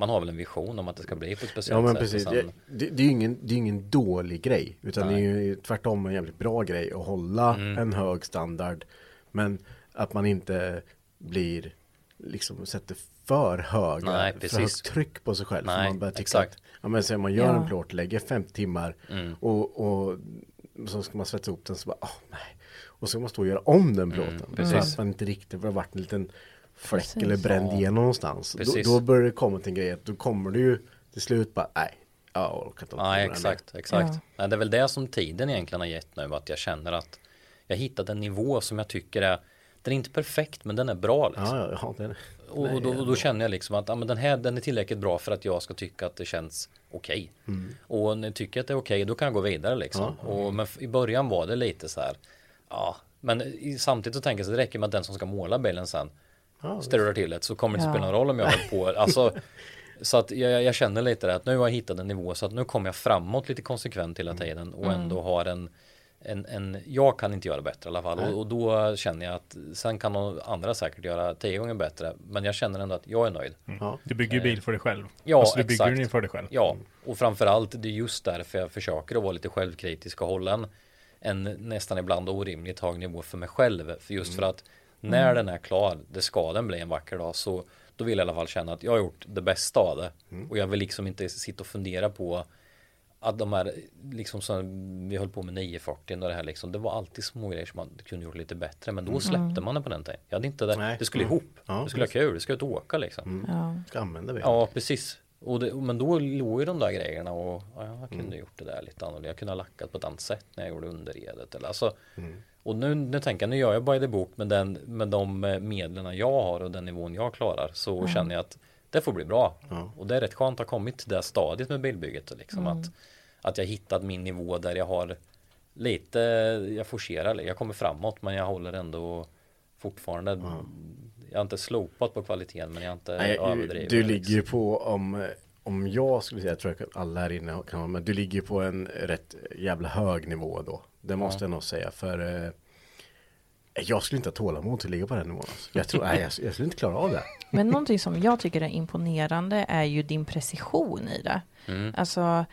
man har väl en vision om att det ska bli på ett speciellt Ja men sätt. precis. sen- Det, det, är ju ingen, det är ingen dålig grej. Utan Nej. det är ju tvärtom en jävligt bra grej att hålla Mm. en hög standard. Men att man inte blir liksom sätter för höga, Nej, för högt tryck på sig själv. Nej, man börjar tycka exakt. att, ja men säg man gör Ja. en plåt, lägger fem timmar Mm. och, och så ska man svetsa ihop den så bara, åh nej. Och så ska man stå och göra om den plåten. Mm, precis. att man inte riktigt, för det har varit en liten fläck Precis. eller bränd Ja. igenom någonstans. Då, Precis. då börjar det komma till en grej att då kommer du ju till slut bara, nej. Jag orkar inte Nej, exakt, exakt. Ja. Nej, det är väl det som tiden egentligen har gett nu, att jag känner att jag hittat en nivå som jag tycker är, den är inte perfekt, men den är bra liksom. Ja, ja, ja, det. och, och, då, och då känner jag liksom att ja, men den här den är tillräckligt bra för att jag ska tycka att det känns okej. Och när jag tycker att det är okej, då kan jag gå vidare liksom. Och, men i början var det lite så här, ja, men i, samtidigt så tänker jag så det räcker med att den som ska måla bilen sen Ja, strular till det så kommer det inte Ja. spela någon roll om jag håller på. Alltså, så att jag, jag känner lite det att nu har jag hittat en nivå så att nu kommer jag framåt lite konsekvent hela tiden och ändå har en en, en, jag kan inte göra bättre i alla fall och, och då känner jag att sen kan någon andra säkert göra tio gånger bättre men jag känner ändå att jag är nöjd. Ja. Du bygger ju bil för dig själv. Ja, alltså, du bygger exakt. den för dig själv. Ja, och framförallt det är just därför jag försöker att vara lite självkritisk och hålla en, en nästan ibland orimligt hög nivå för mig själv. För just för att när den är klar, det ska den bli en vacker dag, så då vill jag i alla fall känna att jag har gjort det bästa av det. Och jag vill liksom inte sitta och fundera på att de här, liksom som vi höll på med 940 och det här liksom, det var alltid små grejer som man kunde gjort lite bättre, men då släppte man det på den tiden. Jag hade inte det, Nej. det skulle Mm. ihop, Ja, det skulle ha kul, det skulle ut och åka liksom. Ja. Ska använda det. Ja, precis. Och det, men då låg ju de där grejerna och ja, jag kunde gjort det där lite annorlunda. Jag kunde ha lackat på ett annat sätt när jag gjorde underredet. Eller, alltså, Och nu, nu tänker jag, nu gör jag by the book med, den, med de eh, medlen jag har och den nivån jag klarar. Så känner jag att det får bli bra. Ja. Och det är rätt skönt att ha kommit till det stadiet med bilbygget. Liksom, att, att jag hittat min nivå där jag har lite, jag forcerar, jag kommer framåt men jag håller ändå fortfarande Jag har inte slopat på kvaliteten men jag har inte Nej, överdrivit. du ligger ju liksom. på om, om jag skulle säga, jag tror att alla här inne kan vara men du ligger på en rätt jävla hög nivå då. Det måste jag nog säga för eh, jag skulle inte ha tålamod till att ligga på den nivån. Alltså. Jag tror, nej, jag, jag skulle inte klara av det. Men någonting som jag tycker är imponerande är ju din precision i det. Mm. Alltså,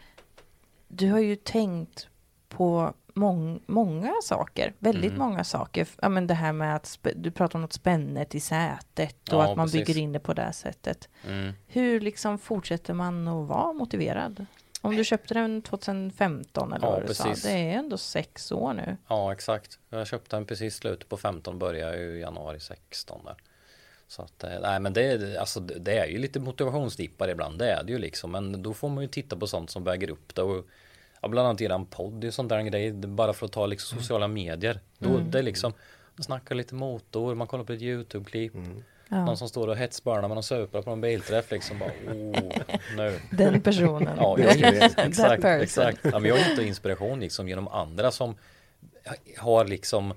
du har ju tänkt på mång, många saker, väldigt Mm. många saker. Ja, men det här med att du pratar om något spännet i sätet och Ja, att man precis. bygger in det på det sättet. Mm. Hur liksom fortsätter man att vara motiverad? Om du köpte den 2015 eller Ja, vad du sa, precis. det är ändå sex år nu. Ja exakt. Jag köpte den precis slutet på 15 började ju i januari 16 där. Så att, eh, nej men det, är- alltså, det är ju lite motivationsdippar ibland, det är det ju liksom. Men då får man ju titta på sånt som väger upp det. Och, ja, bland annat eran podd är sånt där en grej, det bara för att ta liksom sociala medier. Då, Det är liksom, man snackar lite motor, man kollar på ett YouTube-klipp. Ja. Någon som står och hetsbörnar med någon supra på en bilträff liksom bara, oh, nu. Den personen. Ja, jag, exakt, exakt. Ja, men jag hittar inspiration liksom genom andra som har liksom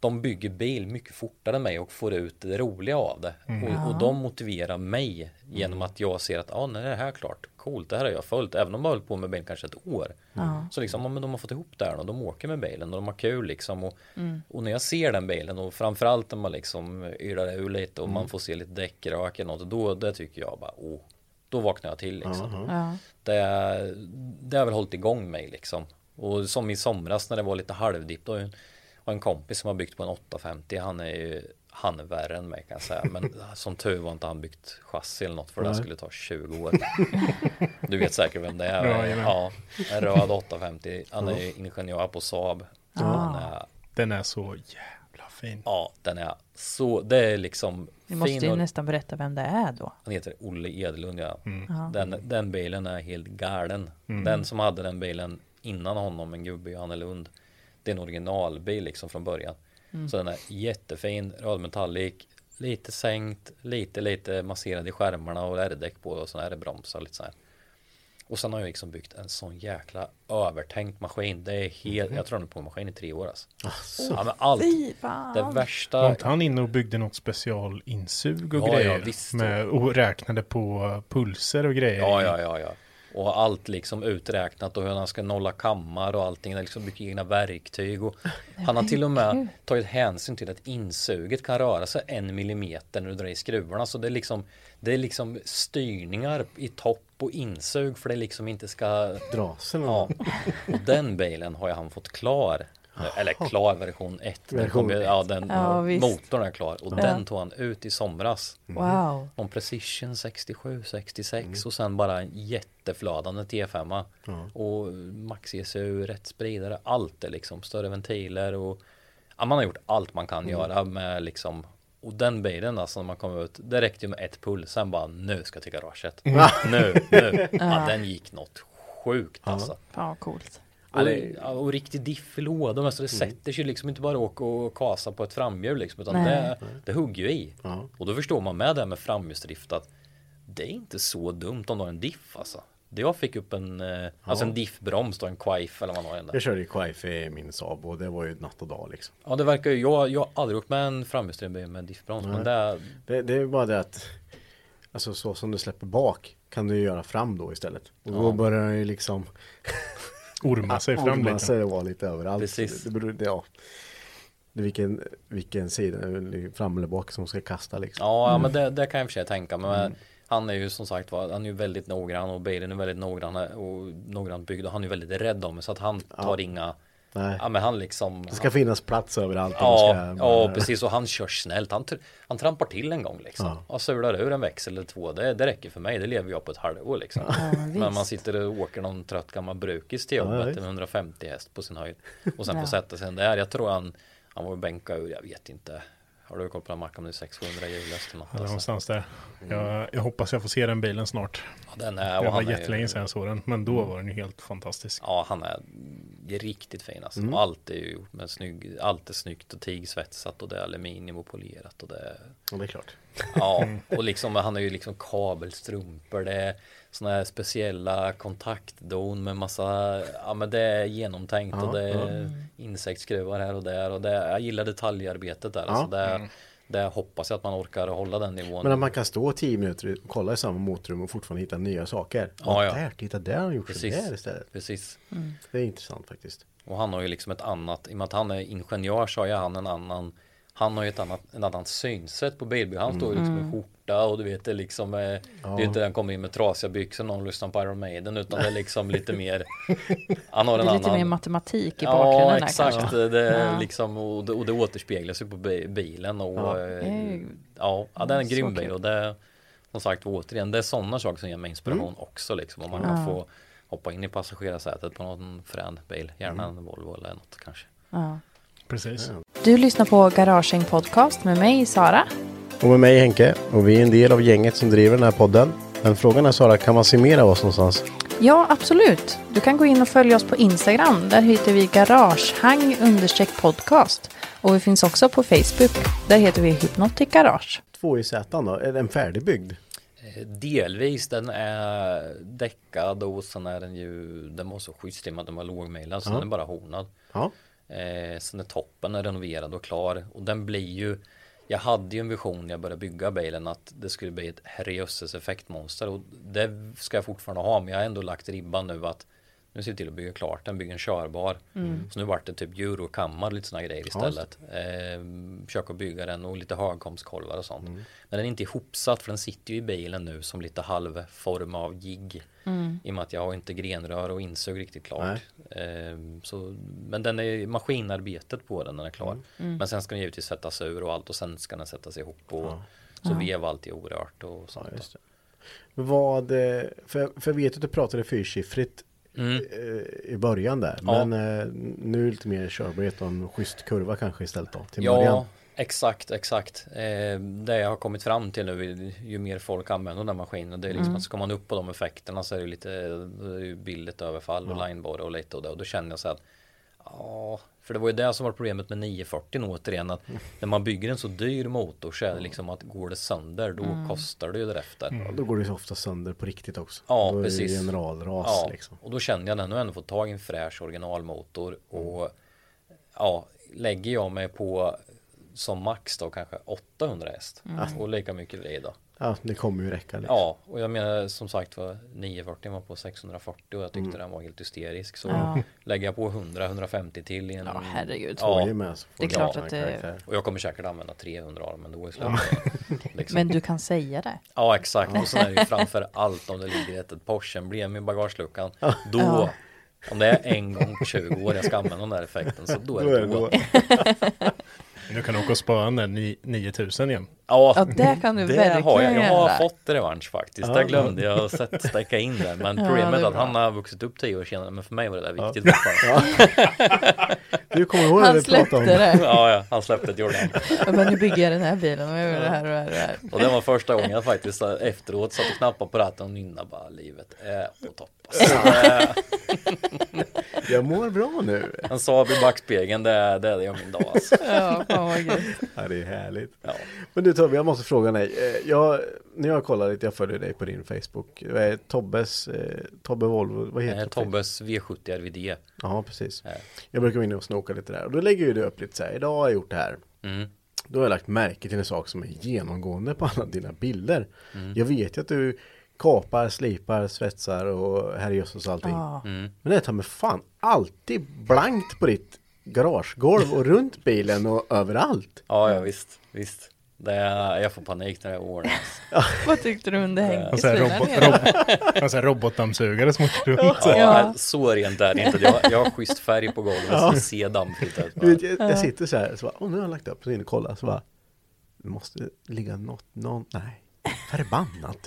de bygger bil mycket fortare än mig och får ut det roliga av det. Och, och de motiverar mig genom att jag ser att ja, när är det här klart? Coolt, det här har jag följt. Även om jag har hållit på med bilen kanske ett år. Ja. Så liksom, ja, men de har fått ihop det här och de åker med bilen och de har kul liksom. Och, Mm. och när jag ser den bilen och framförallt när man liksom yrar ur lite och man får se lite däckrök eller något. Då det tycker jag bara, oh, då vaknar jag till liksom Ja. det, det har väl hållit igång mig liksom. Och som i somras när det var lite halvdipp då har en kompis som har byggt på en 850. Han är ju han är värre än mig kan jag säga. Men som tur var inte han byggt chassi eller något för det skulle ta 20 år. Du vet säkert vem det är. Ja, ja, en röd 850. Han är ju ingenjör på Saab. Är, Den är så jävla fin. ja, den är så, det är liksom Vi måste fin ju och- nästan berätta vem det är då. han heter Olle Edelund ja. Ja. Den, den bilen är helt galen. Den som hade den bilen innan honom, en gubbe i Annelund. Det är en originalbil liksom från början. Så den är jättefin, rödmetallic, lite sänkt, lite lite masserad i skärmarna och R-däck på och så här bromsar lite så här. Och sen har jag liksom byggt en sån jäkla övertänkt maskin. Det är helt, jag tror den är på maskin i tre år alltså. Ja, men allt. Det Var värsta. inte han inne och byggde något specialinsug och Ja, ja, grejer? visst. med, och räknade på pulser och grejer. Ja, ja, ja, ja. Och allt liksom uträknat och hur han ska nolla kammar och allting. Är liksom mycket egna verktyg. Och han har till och med tagit hänsyn till att insuget kan röra sig en millimeter när du drar i skruvarna. Så det är liksom, det är liksom styrningar i topp och insug för det liksom inte ska Dras eller Ja, och den bilen har ju han fått klar. Eller klar version 1. Den Version kom ju- ja, den, Ja, motorn är klar och Ja. den tog han ut i somras. Wow. Någon Precision 67, 66 och sen bara en jätteflödande T5. Och Max ECU, rätt spridare, allt är liksom större ventiler och ja, man har gjort allt man kan göra med liksom och den bilen alltså när man kom ut, det räckte ju med ett pull, sen bara nu ska jag till garaget. Nu, nu. Ja, den gick något sjukt alltså. Vad coolt. Och, ja, och riktig diff i lådan, alltså det sätter sig liksom inte bara åka och kasa på ett framhjul liksom, utan Nej. det, det hugger ju i. Ja. Och då förstår man med det här med framhjulsdrift att det är inte så dumt om du har en diff alltså. Det jag fick upp en, eh, alltså en diffbroms då, en quaife eller vad man har den. Jag körde ju Quaife i min Saab och det var ju natt och dag liksom. Ja det verkar ju, jag, jag har aldrig åkt med en framhjulsdriven bil med diffbroms men det, Det, det är bara det att Alltså så som du släpper bak kan du ju göra fram då istället. Och då börjar den ju liksom Orma sig fram orma lite. sig och vara lite överallt. Precis. Det beror, det, ja. det är vilken, vilken sida, fram eller bak som ska kasta liksom. ja, ja men det, det kan jag i och för sig tänka men Han är ju som sagt var, han är ju väldigt noggrann och bilen är väldigt noggrann och noggrant byggd och han är väldigt rädd om det så att han tar inga Nej. Ja men han liksom Det ska finnas plats överallt. Ja, ska ja bara- precis och han kör snällt. Han, han trampar till en gång liksom. Ja. Och sular ur en växel eller två. Det, det räcker för mig. Det lever jag på ett halvår liksom. Men man sitter och åker någon trött gammal brukis till Ja, jobbet med 150 häst på sin höjd. Och sen får sätta sig där. Jag tror han, han var bänka ur, jag vet inte. Har du koll på den mackan med 600 hjullöst eller något? Eller Alltså. någonstans där. Jag, jag hoppas jag får se den bilen snart. Ja, den är, och var han är, jättelänge sedan jag såg den. Men då var den ju helt fantastisk. Ja, han är riktigt fin alltså. Mm. Allt är ju gjort med snygg, allt är snyggt och tigsvetsat och det är aluminium och polerat och det är Ja, det är klart. Ja, och liksom han har ju liksom kabelstrumpor, det är sådana här speciella kontaktdon med massa, ja men det är genomtänkt och det är insektsskruvar här och där och det, jag gillar detaljarbetet där. Ja. Alltså det, det hoppas jag att man orkar hålla den nivån. Men att man kan stå 10 minuter och kolla i samma motorrum och fortfarande hitta nya saker. Ja, ja. Där, titta där har han gjort Precis. så där istället. Precis. Det är intressant faktiskt. Och han har ju liksom ett annat, i och med att han är ingenjör så har ju han en annan han har ju ett annat, en annan synsätt på bilbygge. Han står ju liksom i skjorta och du vet det är liksom eh, Det är inte den kommer in med trasiga byxor någon lyssnar på Iron Maiden utan det är liksom lite mer Han har Det en är annan lite mer matematik i Ja bakgrunden här exakt det är Ja. liksom och det, och det återspeglas ju på bi- bilen och Ja. ja, Eh, ja, ja det är en grym bil och det är Som sagt återigen det är sådana saker som ger mig inspiration Mm. också liksom om man kan få Hoppa in i passagerarsätet på någon frän bil Gärna Mm. en Volvo eller något kanske Ja. Precis. Du lyssnar på Garagehäng Podcast med mig, Sara. Och med mig Henke. Och vi är en del av gänget som driver den här podden. Men frågan är Sara, kan man se mer av oss någonstans? Ja, absolut. Du kan gå in och följa oss på Instagram. Där heter vi garagehang podcast. Och vi finns också på Facebook. Där heter vi Hypnotic Garage. Två i Z då, är den färdigbyggd? Eh, Delvis den är däckad och sen är den ju Den var så schysst i och med att den var lågmejlad så Ja. den är bara honad Ja eh, Sen är toppen är renoverad och klar. Och den blir ju Jag hade ju en vision när jag började bygga bilen att det skulle bli ett herrejösses effektmonster. Och det ska jag fortfarande ha men jag har ändå lagt ribban nu att nu ser vi till att bygga klart den, bygga en körbar. Så nu vart det typ eurokammar lite sådana grejer istället. Eh, försöka bygga den och lite högkomstkolvar och sånt. Men den är inte ihopsatt för den sitter ju i bilen nu som lite halvform av jigg. I och med att jag har inte grenrör och insug riktigt klart. Eh, så, men den är maskinarbetet på den, den är klar. Men sen ska den givetvis sättas ur och allt och sen ska den sättas ihop och så vev allt är orört och sånt. Ja, Vad, eh, för, för jag vet att du pratade fyrsiffrigt Mm. eh, i början där. Ja. Men eh, nu är det lite mer körbarhet och en schysst kurva kanske istället då. Till början. Ja, exakt, exakt. Eh, det jag har kommit fram till nu, ju mer folk använder den maskinen, det är liksom att ska man upp på de effekterna så är det lite billigt överfall och lineborre och lite och det. Och då känner jag så att Ja, för det var ju det som var problemet med 940 återigen att när man bygger en så dyr motor så är det liksom att går det sönder då Mm. kostar det ju därefter. Ja, då går det ju ofta sönder på riktigt också. Ja, då är det precis. generalras Ja, liksom. och då kände jag när jag nu ändå fått tag i en fräsch originalmotor och ja, lägger jag mig på som max då kanske 800 häst och lika mycket vrid då. Ja, det kommer ju räcka. Liksom. Ja, och jag menar som sagt var 940 var på 640 och jag tyckte den var helt hysterisk. Så Ja. lägger jag på 100-150 till i en... Ja, herregud. Ja, Två med, så får Det är klart att det- karaktär. och jag kommer säkert använda 300 av dem ändå i slutet. Liksom. Men du kan säga det. Ja exakt och sen är det ju framför allt om det ligger ett, Porsche-emblem i bagageluckan. Då, Ja. om det är en gång på 20 år jag ska använda den där effekten så då är Då det är det då. Du kan åka och spara den där ni- 9000 igen. Ja, Ja, det kan du det verkligen har jag. Jag har göra. fått revansch faktiskt. Det glömde jag att stecka in där. Men Ja, problemet det är att bra. han har vuxit upp tio år senare. Men för mig var det där viktigt fortfarande. Du kommer ihåg Han vi pratade om släppte det. Ja, ja, han släppte Jordan. Ja, Men nu bygger jag den här bilen och jag gör det här och det här och det här. Och det var första gången jag faktiskt efteråt satt och knappade på ratten och nynnade bara livet är på topp. Alltså, det- Jag mår bra nu. En Saab i backspegeln, det är det är det gör min dag alltså. Ja, Ja, det är härligt. Ja. Men du Tobbe, jag måste fråga dig. Eh, Jag, när jag kollar lite, jag följer dig på din Facebook. Det är Tobbes, eh, Tobbe Volvo, vad heter Eh, det? Tobbes V70 RVD. Ja, precis. Eh. Jag brukar vara inne och snoka lite där. Och då lägger ju du upp lite så här, idag har jag gjort det här. Mm. Då har jag lagt märke till en sak som är genomgående på alla dina bilder. Mm. Jag vet ju att du kapar, slipar, svetsar och herrejösses och allting. Ja. Mm. Men det tar med fan alltid blankt på ditt garagegolv och runt bilen och överallt. Ja, ja visst, visst. Det är, jag får panik när det ordnas. Vad tyckte du under Och så här hängseln robot, så här robotdammsugare som åker runt. Ja, Ja. Så rent är det inte. Jag, jag har schysst färg på golvet så det ser dammfritt ut. Jag, jag sitter så här, så bara, nu har jag lagt upp, så in och kollar, så bara, det måste ligga något, någon, nej, förbannat.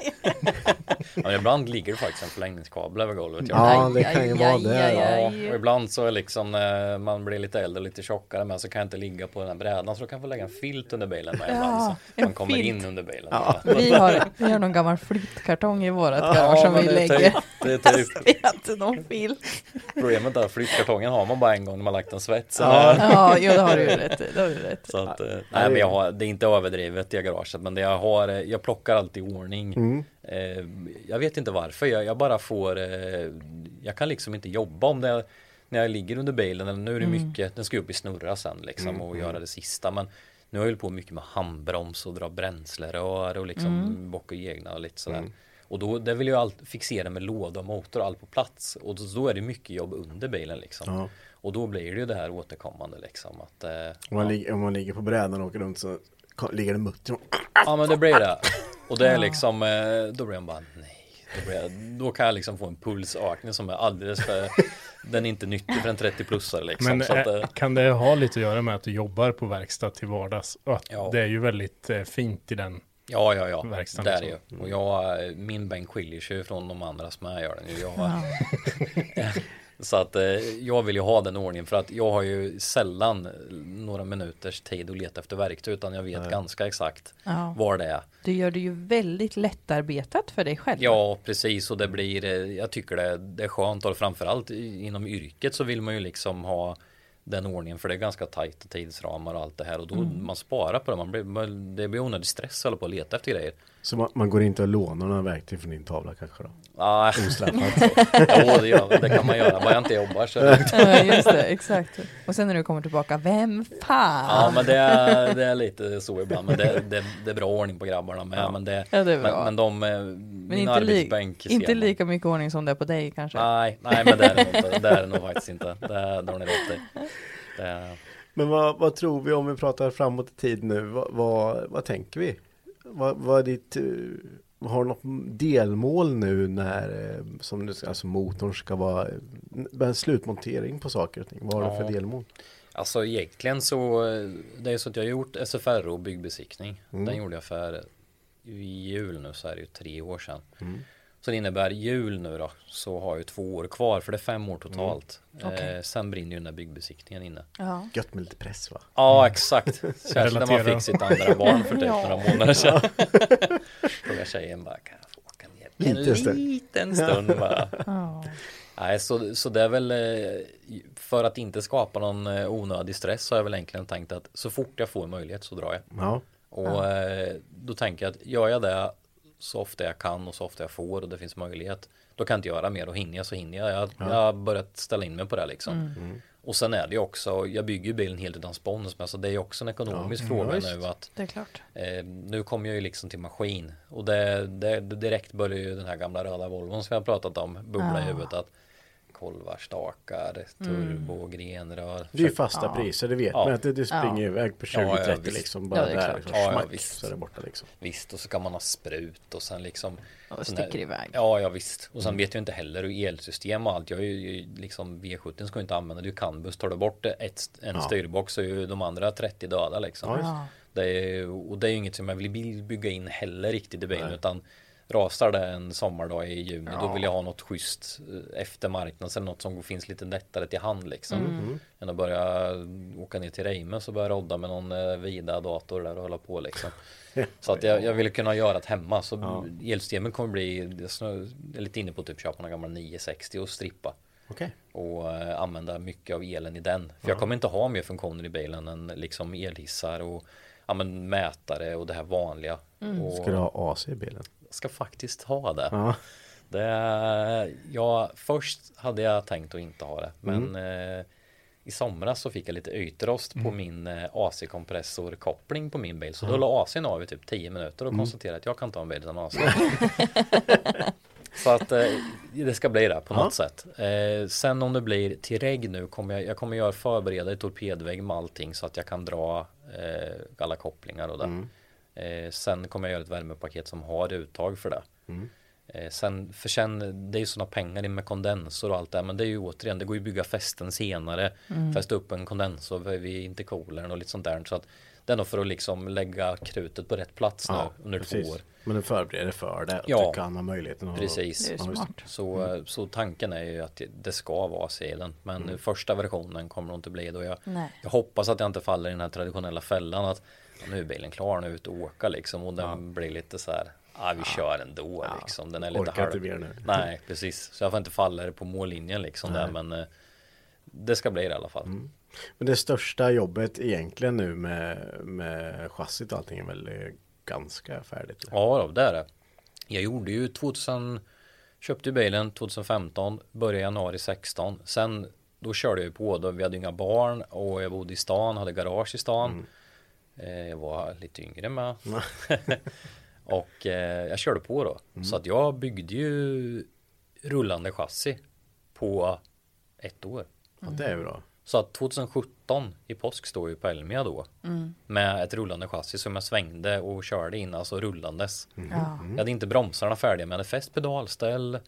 Ja, men ibland ligger det faktiskt en förlängningskabel över golvet. Ja, det kan ju vara det. ja. Ja, och ibland så är liksom när man blir lite äldre och lite tjockare med så kan jag inte ligga på den här brädan så då kan jag få lägga en filt under bilen med ibland Ja, så man kommer filt. in under bilen. Ja. Vi har, vi har någon gammal flyttkartong i vårat garage som men vi det är lägger. typ, det är typ Vi har inte någon fil. problemet är att flyttkartongen har man bara en gång när man lagt en svets. Ja. Ja, jo det har du ju rätt i. Det har du rätt. Så att, eh, nej men jag har, det är inte överdrivet i garaget men det jag har, eh, jag plockar alltid i ordning. Mm. Eh, jag vet inte varför, jag, jag bara får, eh, jag kan liksom inte jobba om det när jag ligger under bilen, nu är det mycket, den ska upp i snurra sen liksom och göra det sista men nu har jag hållit på mycket med handbroms och dra bränslerör och liksom bocka i egna och lite sådär. Och då, det vill jag alltid fixera med låda och motor och allt på plats. Och då, då är det mycket jobb under bilen liksom. Ja. Och då blir det ju det här återkommande liksom. Att, eh, Om, man ja. ligger, om man ligger på brädan och åker runt så ligger det mutter. Ja men det blir det. Och det är liksom, eh, då blir jag bara nej. Då, blir jag, då kan jag liksom få en pulsökning som är alldeles för, den är inte nyttig för en 30-plussare liksom. Men så att, eh, eh, kan det ha lite att göra med att du jobbar på verkstad till vardags? Och att Ja. det är ju väldigt fint i den. ja, ja, ja, verkstaden det är det liksom. ju. Och jag, min bänk skiljer sig ju från de andras med, gör den ju. Jag, Så att eh, jag vill ju ha den ordningen för att jag har ju sällan några minuters tid att leta efter verktyg utan jag vet ganska exakt Ja. var det är. Du gör det ju väldigt lättarbetat för dig själv. Ja, precis och det blir, eh, jag tycker det, det är skönt och framförallt inom yrket så vill man ju liksom ha den ordningen för det är ganska tajt och tidsramar och allt det här och då man sparar på det, man blir, man, det blir onödig stress att hålla på och leta efter grejer. Så man, man går inte och lånar några verktyg från din tavla kanske då? Ah, Ostraffat. jo, det, gör, det kan man göra, bara jag inte jobbar så. Ja, just det, exakt. Och sen när du kommer tillbaka, vem fan? Ja men det är, det är lite så ibland men det, det, det är bra ordning på grabbarna med men det, Ja, det är bra. men, men de, eh, Men min inte, li arbetsbänk ser inte lika mycket ordning som det är på dig kanske. Nej, nej men det är det nog inte, det är det nog faktiskt inte, det, det har ni rätt i. Det är, Men vad, vad tror vi om vi pratar framåt i tid nu? Vad, vad, vad tänker vi? Vad, vad är ditt, eh, har du något delmål nu när eh, som du alltså motorn ska vara eh, en slutmontering på saker och ting? Vad har du Ja. för delmål? Alltså egentligen så Det är så att jag har gjort SFRO byggbesiktning Mm. Den gjorde jag för I jul nu så är det ju tre år sedan Mm. Så det innebär jul nu då Så har jag ju två år kvar för det är fem år totalt Okej. eh, Sen brinner ju den där byggbesiktningen inne Ja. Gött med lite press va? Ja exakt Särskilt när man fick sitt andra barn för typ Ja. några månader sedan Frågar tjejen bara Kan jag få åka ner en Liten stund. liten stund bara Ja. Nej, så, så det är väl eh, för att inte skapa någon eh, onödig stress så har jag väl egentligen tänkt att så fort jag får möjlighet så drar jag. Ja. Och eh, då tänker jag att gör jag det så ofta jag kan och så ofta jag får och det finns möjlighet då kan jag inte göra mer och hinner jag så hinner jag. Jag, jag har börjat ställa in mig på det liksom. Mm. Och sen är det ju också, jag bygger ju bilen helt utan spons men så det är ju också en ekonomisk Ja, fråga visst. nu att Det är klart. Eh, nu kommer jag ju liksom till maskin och det, det, det direkt börjar ju den här gamla röda Volvon som jag har pratat om bubbla i Ja. huvudet att kolvar, stakar, turbo, grenrör. Det är ju fasta priser, det vet Ja. man att det, det springer Ja. iväg på Ja, ja, 20-30 visst. liksom. Ja, Bara det är där klart. liksom, Ja, ja, smack, visst. så är det borta liksom. Visst och så kan man ha sprut och sen liksom Ja, det sån sticker här- iväg. Ja, ja visst. Och sen Mm. vet jag inte heller hur elsystem och allt. Jag är ju liksom V70 ska jag inte använda. Det är ju CAN-bus. Tar du bort ett, en Ja. styrbox så är ju de andra 30 döda liksom. Ja. Ja. Det är, och det är ju inget som jag vill bygga in heller riktigt i bilen Nej. utan rasar det en sommardag i juni då Ja. vill jag ha något schysst eh, efter marknads eller något som finns lite lättare till hand liksom. Mm. Än att börja åka ner till Reimes och börja rodda med någon eh, vida dator där och hålla på liksom. Så att jag, jag ville kunna göra det hemma så Ja. elsystemet kommer bli, jag är lite inne på typ köpa en gammal 960 och strippa Okej. och eh, använda mycket av elen i den. För jag kommer inte ha mer funktioner i bilen än liksom elhissar och ja, men mätare och det här vanliga. Och Ska du ha AC i bilen? jag ska faktiskt ha det. Ja. det ja, först hade jag tänkt att inte ha det. Men eh, i somras så fick jag lite ytrost på min eh, AC-kompressorkoppling på min bil. Så då la AC'n av i typ 10 minuter och konstaterade att jag kan ta en bil utan AC. Så att eh, det ska bli det på något sätt. Eh, sen om det blir till regg nu kommer jag, jag kommer göra förbereda i torpedvägg med allting så att jag kan dra alla kopplingar och det. Eh, sen kommer jag göra ett värmepaket som har uttag för det. Eh, sen, för sen, det är ju sådana pengar in med kondensor och allt det men det är ju återigen, det går ju att bygga fästen senare, fästa upp en kondensor vid intercoolern och lite sånt där. Så att det är nog för att liksom lägga krutet på rätt plats nu under precis. två år. Men du förbereder för det. Att Ja. du kan ha möjligheten att Precis. Det är Ja, just det. smart. Så, så tanken är ju att det- det ska vara sedeln. Men första versionen kommer nog inte bli då. Jag, jag hoppas att jag inte faller i den här traditionella fällan att ja, nu är bilen klar, nu är ut och åka liksom. Och den blir lite så här, ja vi kör ändå liksom. Den är lite Orkar inte mer nu. Nej, precis. Så jag får inte falla på mållinjen liksom där. Men eh, det ska bli det i alla fall. Men det största jobbet egentligen nu med, med chassit och allting är väl ganska färdigt? eller? Ja, då, det är det. Jag gjorde ju 2000 Köpte ju bilen 2015 Började januari 16 Sen Då körde jag ju på då Vi hade inga barn Och jag bodde i stan Hade garage i stan eh, Jag var lite yngre med Och eh, jag körde på då Så att jag byggde ju Rullande chassi På Ett år Ja, det är bra. Så att 2017 i påsk står ju på Elmia då. Med ett rullande chassi som jag svängde och körde in alltså rullandes. Ja. Jag hade inte bromsarna färdiga men jag hade fäst pedalställ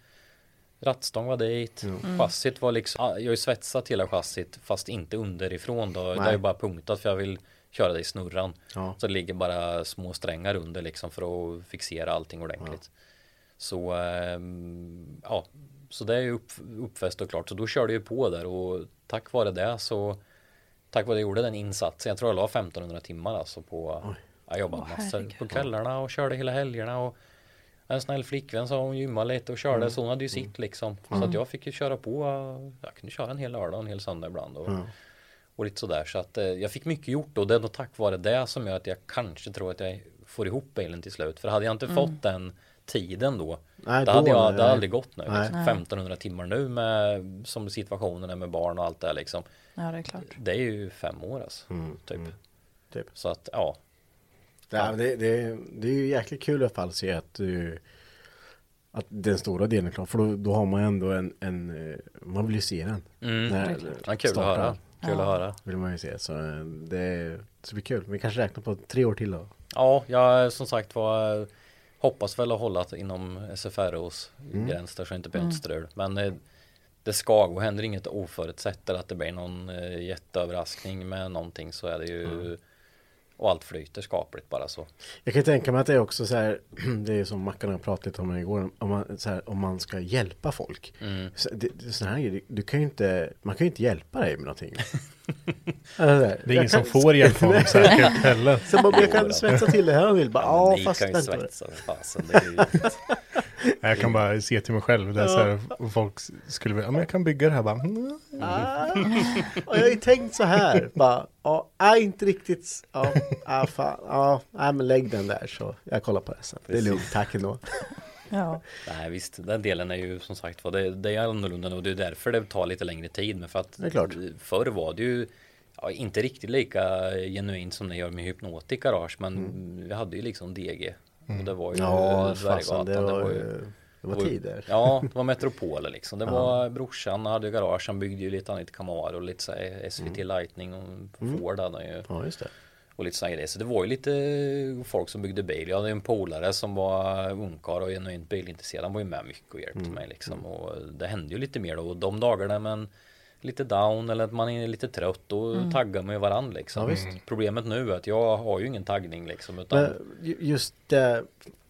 Rattstång var dit. Chassit var liksom Jag har ju svetsat hela chassit fast inte underifrån då. Det är ju bara punktat för jag vill köra det i snurran. Ja. Så det ligger bara små strängar under liksom för att fixera allting ordentligt. Så ehm, ja. Så det är ju upp, uppfäst och klart. Så då körde jag ju på där och tack vare det så Tack vare att jag gjorde den insatsen Jag tror jag la 1500 timmar alltså på Jag jobbade Åh, massor herregud. på kvällarna och körde hela helgerna och en snäll flickvän sa hon gymmade lite och körde så hon hade ju sitt liksom. Så att jag fick ju köra på. Jag kunde köra en hel lördag och en hel söndag ibland. Och, och lite sådär. Så att eh, jag fick mycket gjort och det är nog tack vare det som gör att jag kanske tror att jag får ihop bilen till slut. För hade jag inte fått den tiden då. Nej, det då, hade jag nej. det hade aldrig gått nu. Nej. Liksom. 1500 timmar nu med som situationen är med barn och allt det liksom. ja, det är klart. Det är ju fem år alltså. Typ. Typ. Så att ja. Ja, det, det, det är ju jäkligt kul i alla fall att se att du att den stora delen är klar. För då, då har man ändå en, en eh, man vill ju se den. Mm. När. Ja, kul att höra. Kul att höra. Vill man ju se. Så eh, det, så det blir kul. Vi kanske räknar på tre år till då. Ja, jag som sagt var hoppas väl att hålla inom SFROs Mm. gräns där så det inte blir något strul. Men eh, det ska gå, händer inget oförutsett eller att det blir någon eh, jätteöverraskning med någonting så är det ju och allt flyter skapligt bara så. Jag kan tänka mig att det är också så här, det är som Mackan har pratat lite om igår, om man, så här, om man ska hjälpa folk. Mm. Så det, det, här, grejer, du kan ju inte, man kan ju inte hjälpa dig med någonting. Det är ingen som får hjälpa honom säkert heller. Så man, jag kan svetsa till det här om jag vill. Bara, ja, Ni fast kan ju vänta. svetsa fasen. Det är ju... Jag kan bara se till mig själv. Där så här, och folk skulle vilja, ja men jag kan bygga det här bara. "Mm." Ah, och jag har ju tänkt så här. Bara, ja, inte riktigt. Ja, ah, fan. Ja, men lägg den där så jag kollar på det sen. Det är lugnt, tack ändå. Ja. Nej visst, den delen är ju som sagt var det, det är annorlunda och det är därför det tar lite längre tid. Men för att Det är klart. förr var det ju ja, inte riktigt lika genuint som ni gör med hypnotik garage. Men vi hade ju liksom DG. Och det var ju Mm. Ja, fasen, det var, ju- det var ju- tider. Ja, det var metropoler liksom. Det var brorsan hade ju garage. Han byggde ju lite annat Camaro och lite så här SVT Mm. Lightning och Ford hade han ju. Ja, just det. Och lite sådana grejer. Så det var ju lite folk som byggde bil. Jag hade en polare som var ungkarl och genuint bilintresserad. Han var ju med mycket och hjälpte Mm. mig liksom. Och det hände ju lite mer då. Och de dagarna men lite down eller att man är lite trött och Mm. taggar med varandra liksom. Ja, visst. Problemet nu är att jag har ju ingen taggning liksom. Utan, Men ju- just det,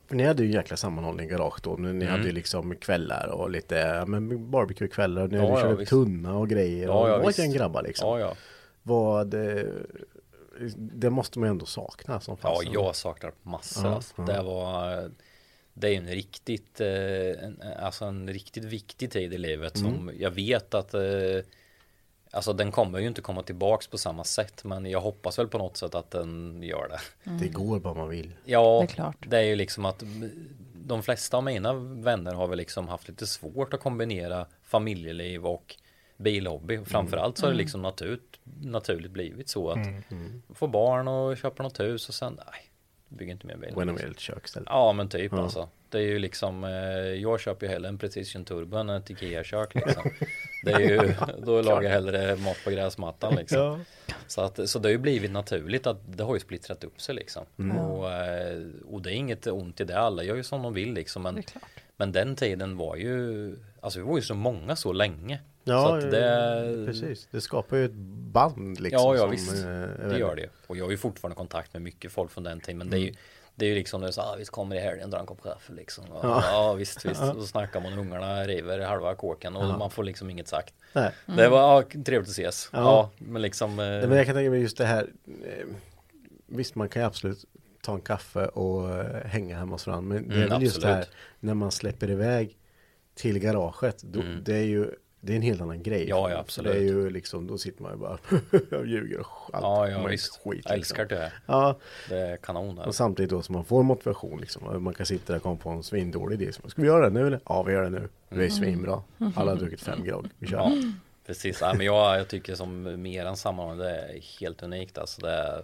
för ni hade ju en jäkla sammanhållning i garage då. Ni Mm. hade ju liksom kvällar och lite ja, men barbecue-kvällar. Ni Ja, ja, körde visst. tunna och grejer. Ja, och ja, det var gäng grabbar liksom. ja, ja. Vad, eh, det måste man ju ändå sakna som Ja, fasen. jag saknar massor. Ja, alltså. ja. Det var det är ju en riktigt, eh, en, alltså en riktigt viktig tid i livet som Mm. jag vet att eh, Alltså den kommer ju inte komma tillbaks på samma sätt men jag hoppas väl på något sätt att den gör det. Det går bara man vill. Ja, Det är klart. det är ju liksom att de flesta av mina vänner har väl liksom haft lite svårt att kombinera familjeliv och bilhobby. Framförallt så har det liksom naturligt, naturligt blivit så att få barn och köpa något hus och sen nej, bygger inte mer bil. When I'm ett kök istället. Ja men typ Ja. alltså. Det är ju liksom, eh, jag köper ju hellre en Precision Turbo än ett Ikea-kök liksom. Det är ju, då lagar jag hellre mat på gräsmattan liksom. Ja. Så, att, så det har ju blivit naturligt att det har ju splittrat upp sig liksom. Mm. Och, eh, och det är inget ont i det, alla gör ju som de vill liksom. Men, men den tiden var ju, alltså vi var ju så många så länge. Ja, det, precis. Det skapar ju ett band liksom. Ja, ja visst. eh, är Det gör det. Och jag har ju fortfarande kontakt med mycket folk från den tiden. Men det är ju det är ju liksom när så ah, visst kommer i helgen dra en kopp kaffe liksom. Och, ja. Ja. visst visst. Och så snackar man och ungarna river halva kåken och Ja. man får liksom inget sagt. Nej. Det var ja, trevligt att ses. Ja, Ja. men liksom. Eh, Nej, men jag kan tänka mig just det här. eh, Visst, man kan ju absolut ta en kaffe och eh, hänga hemma hos varandra. Men det är Mm, väl just det här absolut. när man släpper iväg till garaget. Då, Mm. Det är ju det är en helt annan grej. Ja, ja, absolut. Det är ju liksom, då sitter man ju bara och ljuger och allt. ja, ja visst. skit, jag älskar det. Ja, Det är kanon. Här. och samtidigt då så man får motivation liksom. Man kan sitta där och komma på en svindålig idé. Ska vi göra det nu eller? Ja, vi gör det nu. Det är svinbra. Alla har druckit fem grogg. Vi kör. Mm. Ja, precis. Ja, men jag, jag tycker som mer än sammanhang, det är helt unikt. Alltså det är,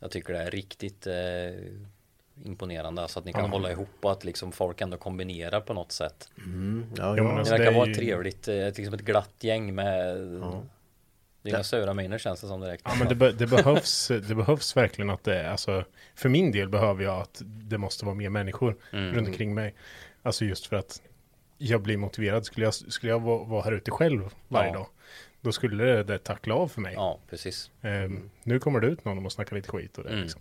jag tycker det är riktigt eh, imponerande. Alltså att ni kan Ja. hålla ihop och att liksom folk ändå kombinerar på något sätt. Mm, ja, Ja, Det alltså, verkar det vara ju- ett trevligt, eh, ett, liksom ett glatt gäng med Ja. Det är inga sura miner känns det som direkt. Ja men det, be, det, behövs, det behövs verkligen att det är, alltså för min del behöver jag att det måste vara mer människor Mm. runt omkring mig. Alltså just för att jag blir motiverad. Skulle jag, skulle jag vara, vara här ute själv varje Ja. dag, då skulle det, det tackla av för mig. Ja, precis. Ehm, nu kommer det ut någon och snackar lite skit och det Mm. liksom.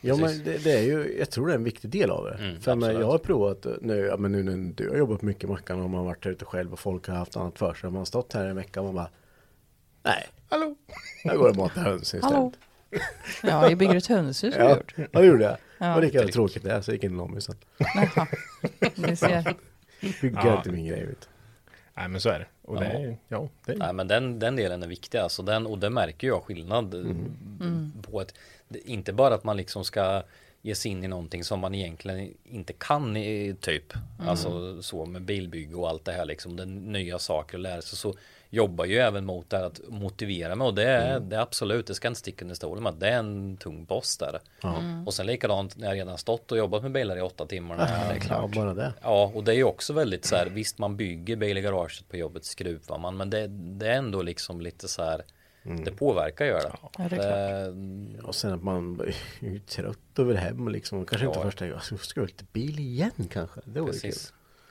Ja Precis. men det, det är ju, jag tror det är en viktig del av det. Mm, för men, jag har provat eh, nu, ja, men nu när du har jobbat mycket i Mackan och man har varit ute själv och folk har haft annat för sig. Man har stått här en vecka och man bara Nej, Hallå! jag går och matar höns istället. Hallå. Ja, jag bygger ett hönshus har Ja, gjort. ja, det gjorde jag. Ja. Det var tråkigt det är, så jag gick in i lommisen. Jaha. Ni ser. Bygga Ja. inte min grej. Vet. Nej men så är det. Och det Ja. är, ja, det är, Nej men den, den delen är viktig alltså. Den, och det märker jag skillnad eh, på ett, inte bara att man liksom ska ge sig in i någonting som man egentligen inte kan i, typ. Alltså så med bilbygge och allt det här liksom. Det är nya saker att lära sig. Så jobbar ju även mot det här att motivera mig och det är, det är absolut, det ska inte sticka under stolen med det är en tung post där. Och sen likadant när jag redan stått och jobbat med bilar i åtta timmar. när jag- Ja, bara det. Ja, och det är ju också väldigt så här, visst man bygger bil i garaget på jobbet, skruvar man, men det, det är ändå liksom lite så här, det påverkar gör det. Ja, det är klart. Och sen att man är ju trött över hem liksom. Kanske inte Ja. första gången. Alltså, ska jag lite bil igen kanske? Det vore kul.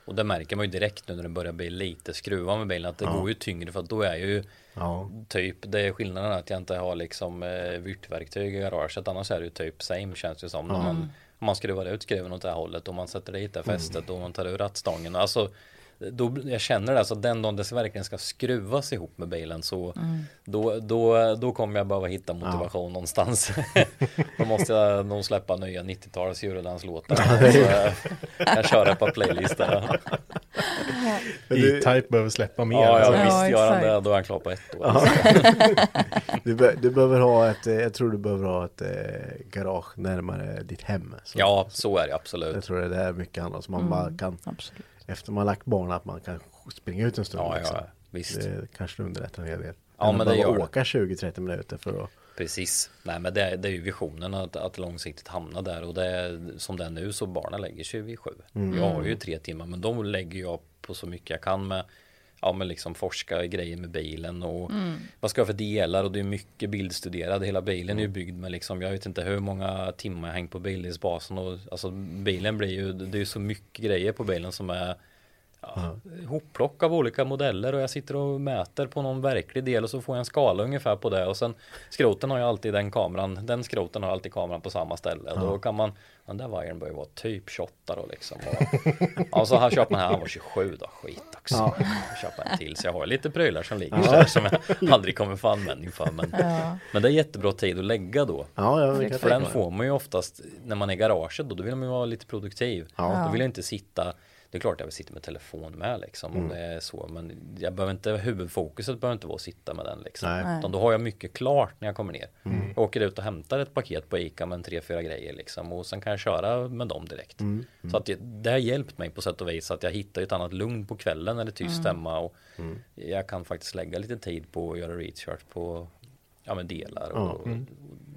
Och det märker man ju direkt nu när det börjar bli lite skruva med bilen, att det går ju tyngre för att då är ju Ja. typ, det är skillnaden att jag inte har liksom eh, vyrtverktyg i garaget, annars är det ju typ same känns det som. När man, om man skruvar ut skruven åt det här hållet och man sätter dit det fästet och man tar ur rattstången. Alltså då, jag känner det, alltså den dagen det verkligen ska skruvas ihop med bilen så då, då, då kommer jag behöva hitta motivation någonstans. då måste jag nog släppa nya 90-tals Eurodance-låtar. så jag kan köra ett par playlistor. E-Type behöver släppa mer. Ja, ja alltså. Ja, visst gör han det, då är han klar på ett år. Du, be, du behöver ha ett, eh, jag tror du behöver ha ett eh, garage närmare ditt hem. Så, Ja, så är det Jag absolut. tror det är mycket handlar om. Så man bara kan, Absolut. Efter man lagt barn, att man kan springa ut en stund. Ja, liksom. ja, visst. Det kanske underlättar en hel del. Ja, Än men det gör åka 20-30 minuter för att Precis. Nej, men det, det är ju visionen att, att långsiktigt hamna där och det är som det är nu så barnen lägger sig vid sju. Jag har ju tre timmar, men de lägger jag på så mycket jag kan med Ja men liksom forska i grejer med bilen och vad ska jag för delar? Och det är mycket bildstuderad. Hela bilen är ju byggd med liksom, jag vet inte hur många timmar jag hängt på bildningsbasen och alltså bilen blir ju, det är ju så mycket grejer på bilen som är ja, hopplock av olika modeller och jag sitter och mäter på någon verklig del och så får jag en skala ungefär på det och sen skroten har ju alltid den kameran, den skroten har alltid kameran på samma ställe och då kan man, den där vajern bör ju vara typ 28 då liksom. Och, ja, så han köper man här, han var 27 då, skit också. Ja. Köper en till så jag har lite prylar som ligger där som jag aldrig kommer få användning för men, Ja. men det är jättebra tid att lägga då. Ja, ja, För den får man ju oftast när man är i garaget då, då vill man ju vara lite produktiv. Ja. Då vill jag inte sitta, det är klart jag vill sitta med telefon med liksom Mm. om det är så, men jag behöver inte, huvudfokuset behöver inte vara att sitta med den liksom. Nej. Mm. Utan då har jag mycket klart när jag kommer ner. Jag åker ut och hämtar ett paket på ICA med en tre, fyra grejer liksom och sen kan jag köra med dem direkt. Mm. Så att det, det har hjälpt mig på sätt och vis att jag hittar ett annat lugn på kvällen när det är tyst hemma och Mm. jag kan faktiskt lägga lite tid på att göra research på ja, men delar och, Ja. och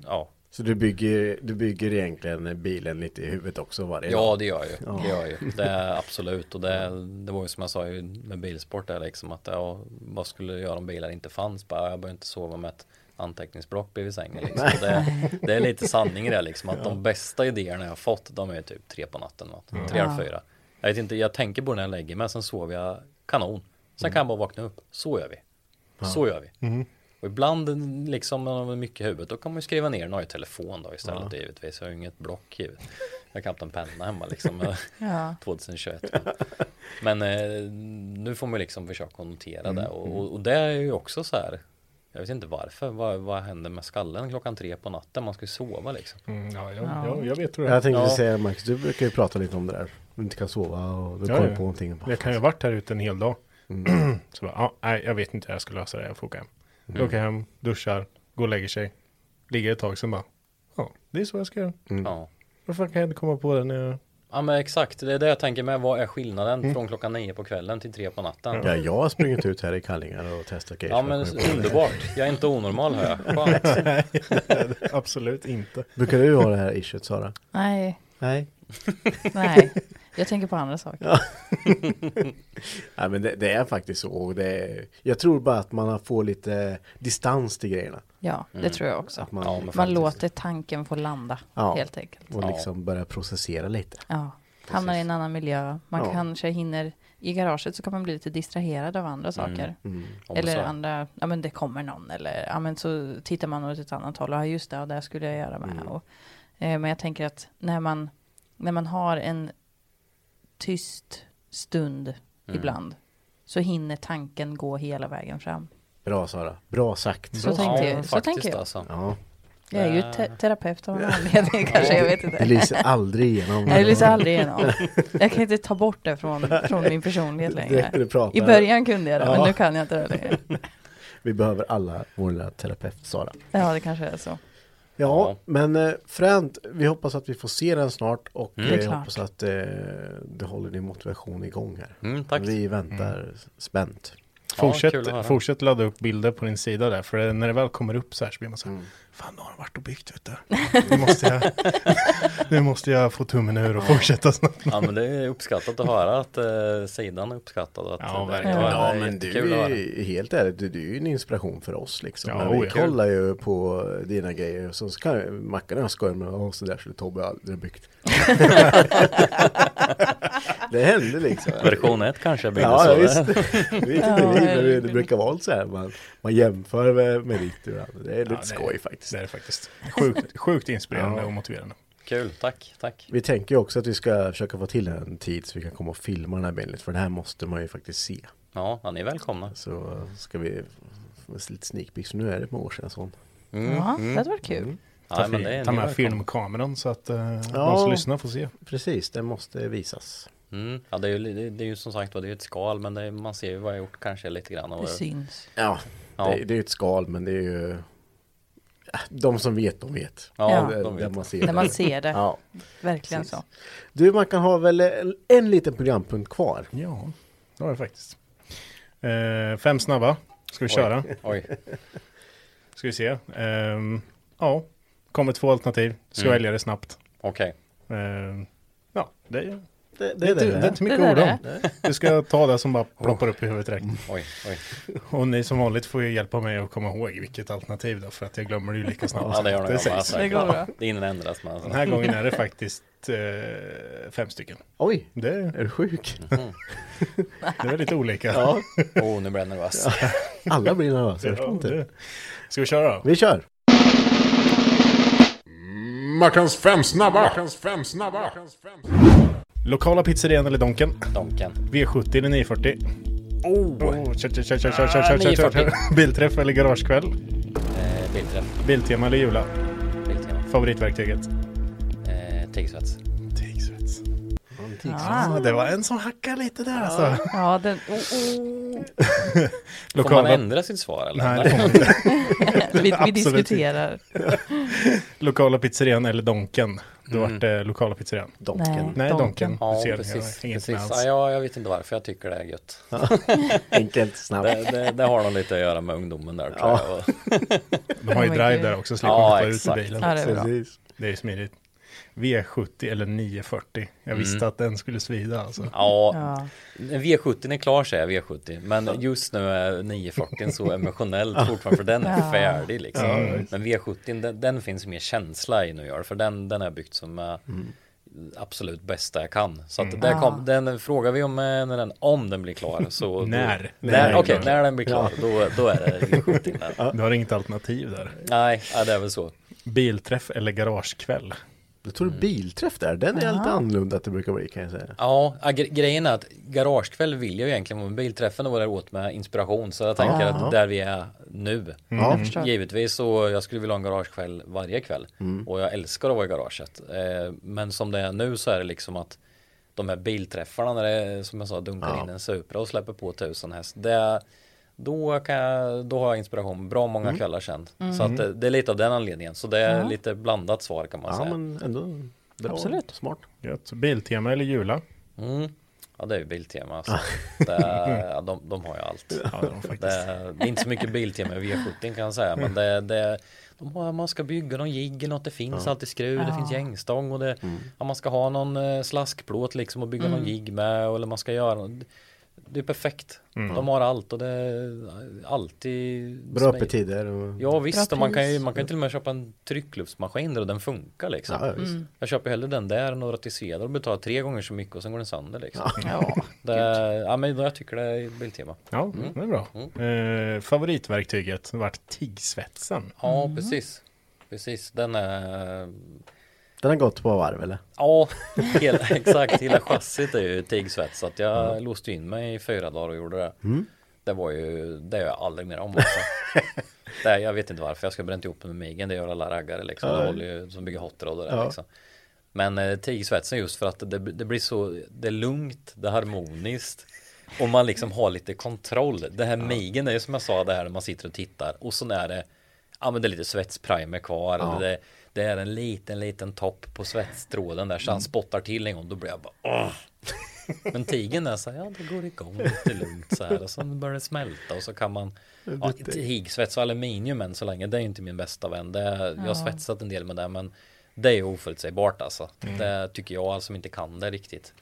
ja, Så du bygger, du bygger egentligen bilen lite i huvudet också varje Ja dag? det gör jag ju. Det gör jag ju. Det är absolut. Och det, det var ju som jag sa ju med bilsport där liksom att ja, vad skulle jag göra om bilar inte fanns? Bara, jag behöver inte sova med ett anteckningsblock bredvid sängen liksom. Det, det är lite sanning i det liksom att de bästa idéerna jag har fått de är typ tre på natten. Något. Tre eller fyra. Jag vet inte, jag tänker på när jag lägger mig sen sover jag kanon. Sen kan jag bara vakna upp. Så gör vi. Så gör vi. Och ibland liksom när man har mycket i huvudet då kan man ju skriva ner, nu har jag telefon då istället givetvis. Jag har ju inget block givet. Jag har knappt en penna hemma liksom. Ja. 2021. Men eh, nu får man liksom försöka notera det och, och, och det är ju också så här. Jag vet inte varför. Vad, vad händer med skallen klockan tre på natten? Man ska ju sova liksom. Mm, ja, ja, ja, jag vet hur det är. Jag tänkte Ja. säga Max, du brukar ju prata lite om det där. Du inte kan sova och du Ja, kommer ja. på någonting. Jag kan ju ha varit här ute en hel dag. Så bara, ja, nej, jag vet inte hur jag ska lösa det. Jag får åka hem. Jag åker hem, duschar, går och lägger sig. Ligger ett tag, sen bara, ja, det är så jag ska göra. Ja. Varför kan jag inte komma på det när jag... ja men exakt, det är det jag tänker med. Vad är skillnaden från klockan nio på kvällen till tre på natten? Ja, jag har sprungit ut här i kallingar och testat grejer. Ja men underbart. Jag är inte onormal hör jag. Skönt. Absolut inte. Brukar du ha det här issuet Sara? Nej, Nej. nej. Jag tänker på andra saker. Nej men det, det är faktiskt så. Det är, jag tror bara att man får lite distans till grejerna. Ja, det tror jag också. Att man, Ja, Man låter tanken få landa, Ja. helt enkelt. och Ja. liksom börja processera lite. Ja, hamnar i en annan miljö. Man Ja. kanske hinner, i garaget så kan man bli lite distraherad av andra saker. Mm. Om Eller andra, ja men det kommer någon eller ja men så tittar man åt ett annat håll och ja just det, och det skulle jag göra med. Mm. Och, eh, men jag tänker att när man, när man har en tyst stund Mm. ibland så hinner tanken gå hela vägen fram. Bra Sara, bra sagt. Så tänkte ja, jag- så faktiskt tänker jag. Alltså. Ja, Jag är ju te- terapeut av en anledning kanske, jag vet det inte. lyser aldrig igenom. Jag lyser aldrig igenom. Jag kan inte ta bort det från, från min personlighet Det, längre. det pratar. I början kunde jag det, men Ja. nu kan jag inte det längre. Vi behöver alla vår lilla terapeut Sara. Ja, det kanske är så. Ja, men eh, fränt. Vi hoppas att vi får se den snart och Mm. eh, Klart. hoppas att eh, det håller din motivation igång här. Mm, tack. Vi väntar spänt. Ja, kul att Fortsätt, fortsätt ladda upp bilder på din sida där. För när det väl kommer upp så här så blir man så här. Fan, nu har de varit och byggt vet du. Nu måste jag, nu måste jag få tummen ur och fortsätta snabbt. Ja men det är uppskattat att höra att eh, sidan är uppskattad. och Att, Ja, det- verkligen. det är Ja, men du är helt ärligt, du, du är ju en inspiration för oss liksom. Ja, vi kollar ju på dina grejer så, så kan Mackan och jag skoja med och så där skulle Tobbe aldrig byggt. det hände liksom. Version 1 kanske blir Ja, så. ja visst. Det vet inte Ja, vi, men det, herregud. det brukar vara så här. Man, man jämför med, med ditt. Det är lite Ja, det- skoj faktiskt. Det är det faktiskt. Sjukt, sjukt inspirerande Ja. och motiverande. kul, tack, tack. Vi tänker ju också att vi ska försöka få till en tid så vi kan komma och filma den här bilden. För det här måste man ju faktiskt se. Ja, ja, ni är välkomna. Så ska vi få lite sneak peek. Så nu är det på år sedan sån. Mm, Ja, mm. det hade varit kul. Ja, Ta, det är ta med filmkameran så att uh, de Ja. som lyssnar får se. Precis, det måste visas. Mm. Ja, det är, ju, det, det är ju som sagt det är ju ett skal, men det är, man ser ju vad jag gjort kanske lite grann. Och, Det syns. Ja, Ja. Det, det är ju ett skal men det är ju De som vet, de vet. Ja, Det- de där vet. man ser När det. man ser det. Ja. Verkligen Precis. så. Du, man kan ha väl en, en liten programpunkt kvar. Ja, det har jag faktiskt. Eh, fem snabba. Ska vi köra? Oj, Ska vi se. Ehm, ja, kommer två alternativ. Ska Mm. välja det snabbt. okej. Ehm, ja, det är, Det, det, det är det. det är inte mycket Det ord om. Du ska ta det som bara ploppar upp i huvudet direkt. Oj, oj. Och ni som vanligt får ju hjälpa mig att komma ihåg vilket alternativ då, för att jag glömmer det ju lika snabbt. Ja, det gör med. säkert. Det går bra. Det inändras med. Den här gången är det faktiskt eh, fem stycken. Oj, Det, är du sjuk? det är lite olika. Ja, Oh, nu blir jag nervös. alla blir nervösa. Jag Ja, förstår inte. det. Ska vi köra? Vi kör! Mackans fem snabba! Mackans fem snabba! Lokala pizzerian eller Donken? Donken. V70 eller 940? Oh! Kör, kör, kör, kör, kör, Ah, kör, kör, kör, 940. kör. Bilträff eller garagekväll? Eh, bildträff. Biltema eller Jula? Bildtema. Favoritverktyget? Eh, Tigsvets. Ja, Ah, det var en som hackade lite där alltså. ja den... Oh, oh. Får man Lokala, ändra sitt svar eller? nej, det får man inte. Vi, vi diskuterar. lokala pizzerian eller Donken? Då Mm. vart det lokala pizzerian. Donken. Nej. Nej, Donken. Ja, Du ser, jag precis. inget precis. Ja, jag, jag vet inte varför jag tycker det är gött. Enkelt, snabbt. Det, det, det har nog lite att göra med ungdomen där tror Ja. jag. De har ju Oh drive God. där också, slipper Ja, man ta ut bilen. Ja, det är. Det är smidigt. V70 eller 940. Jag visste Mm. att den skulle svida alltså. Ja, Ja. V70 är klar säger jag V70 Men just nu är 940 så emotionellt fortfarande för den är Ja. färdig liksom Ja. Men V70 den, den finns mer känsla i nu gör för den, den är byggt som eh, Mm. absolut bästa jag kan Så att där kom, den frågar vi om eh, när den, om den blir klar så då- När? när, När Okej, klar. när den blir klar då, då är det V70 där. Du har inget alternativ där. Nej, ja, det är väl så Bilträff eller garagekväll? Jag tror bilträff där, den är lite annorlunda att det brukar bli kan jag säga. Ja, ja, gre- grejen är att garagekväll vill jag ju egentligen vara med. Bilträffen och vara åt med inspiration. Så jag tänker Ja. att där vi är nu. Ja, förstår. Givetvis så jag skulle vilja ha en garagekväll varje kväll. Och jag älskar att vara i garaget. Eh, men som det är nu så är det liksom att de här bilträffarna när det som jag sa dunkar Ja. in en Supra och släpper på tusen häst. Det då, kan jag, då har jag inspiration bra många kvällar sen så att det, det är lite av den anledningen så det är Ja. lite blandat svar kan man Ja, säga men ändå bra. Absolut. Smart. Gött. Biltema eller Jula? mm. Ja det är ju Biltema alltså. det ja, de, de har ju allt Ja, de. Det är, det är inte så mycket Biltema i V70 kan jag säga men det, det de har, man ska bygga någon jigg eller något, det finns alltid skruv, det Ja. finns gängstång och det, ja, man ska ha någon eh, slaskplåt liksom och bygga någon jigg med eller man ska göra något. Det är perfekt. De har allt och det är alltid Bra öppettider. Och... Ja visst, och man kan, ju, man kan till och med köpa en tryckluftmaskin där och den funkar liksom. Ja, visst. Jag köper hellre den där än några till Cedar och betalar tre gånger så mycket och sen går den sönder liksom. Ja. Det, ja men jag tycker det är Biltema. Ja, det är bra. Eh, favoritverktyget vart tiggsvetsen. Ja precis. Precis, den är Den har gått på varv eller? Ja, hela, exakt. Hela chassit är ju tigsvetsat. Jag låste in mig i fyra dagar och gjorde det. Det var ju, det gör jag aldrig mer om alltså. det, Jag vet inte varför, jag ska bränt ihop med migen. Det gör alla raggare liksom. Det håller ju, som bygger hot rod och det Ja. liksom. Men eh, tigsvetsen just för att det, det blir så, det är lugnt, det är harmoniskt. Och man liksom har lite kontroll. Det här migen är ju som jag sa det här när man sitter och tittar. Och så är det, ja men det är lite svetsprimer kvar. Ja. Det, det är en liten, liten topp på svetstråden där så han spottar till en gång. Då blir jag bara åh. Men tigen är så här, ja det går igång lite lugnt så här. Och så börjar det smälta och så kan man ja, Tigsvets och aluminium än så länge, det är inte min bästa vän. Det är, Jag har svetsat en del med det men det är oförutsägbart alltså. Det tycker jag som inte kan det riktigt.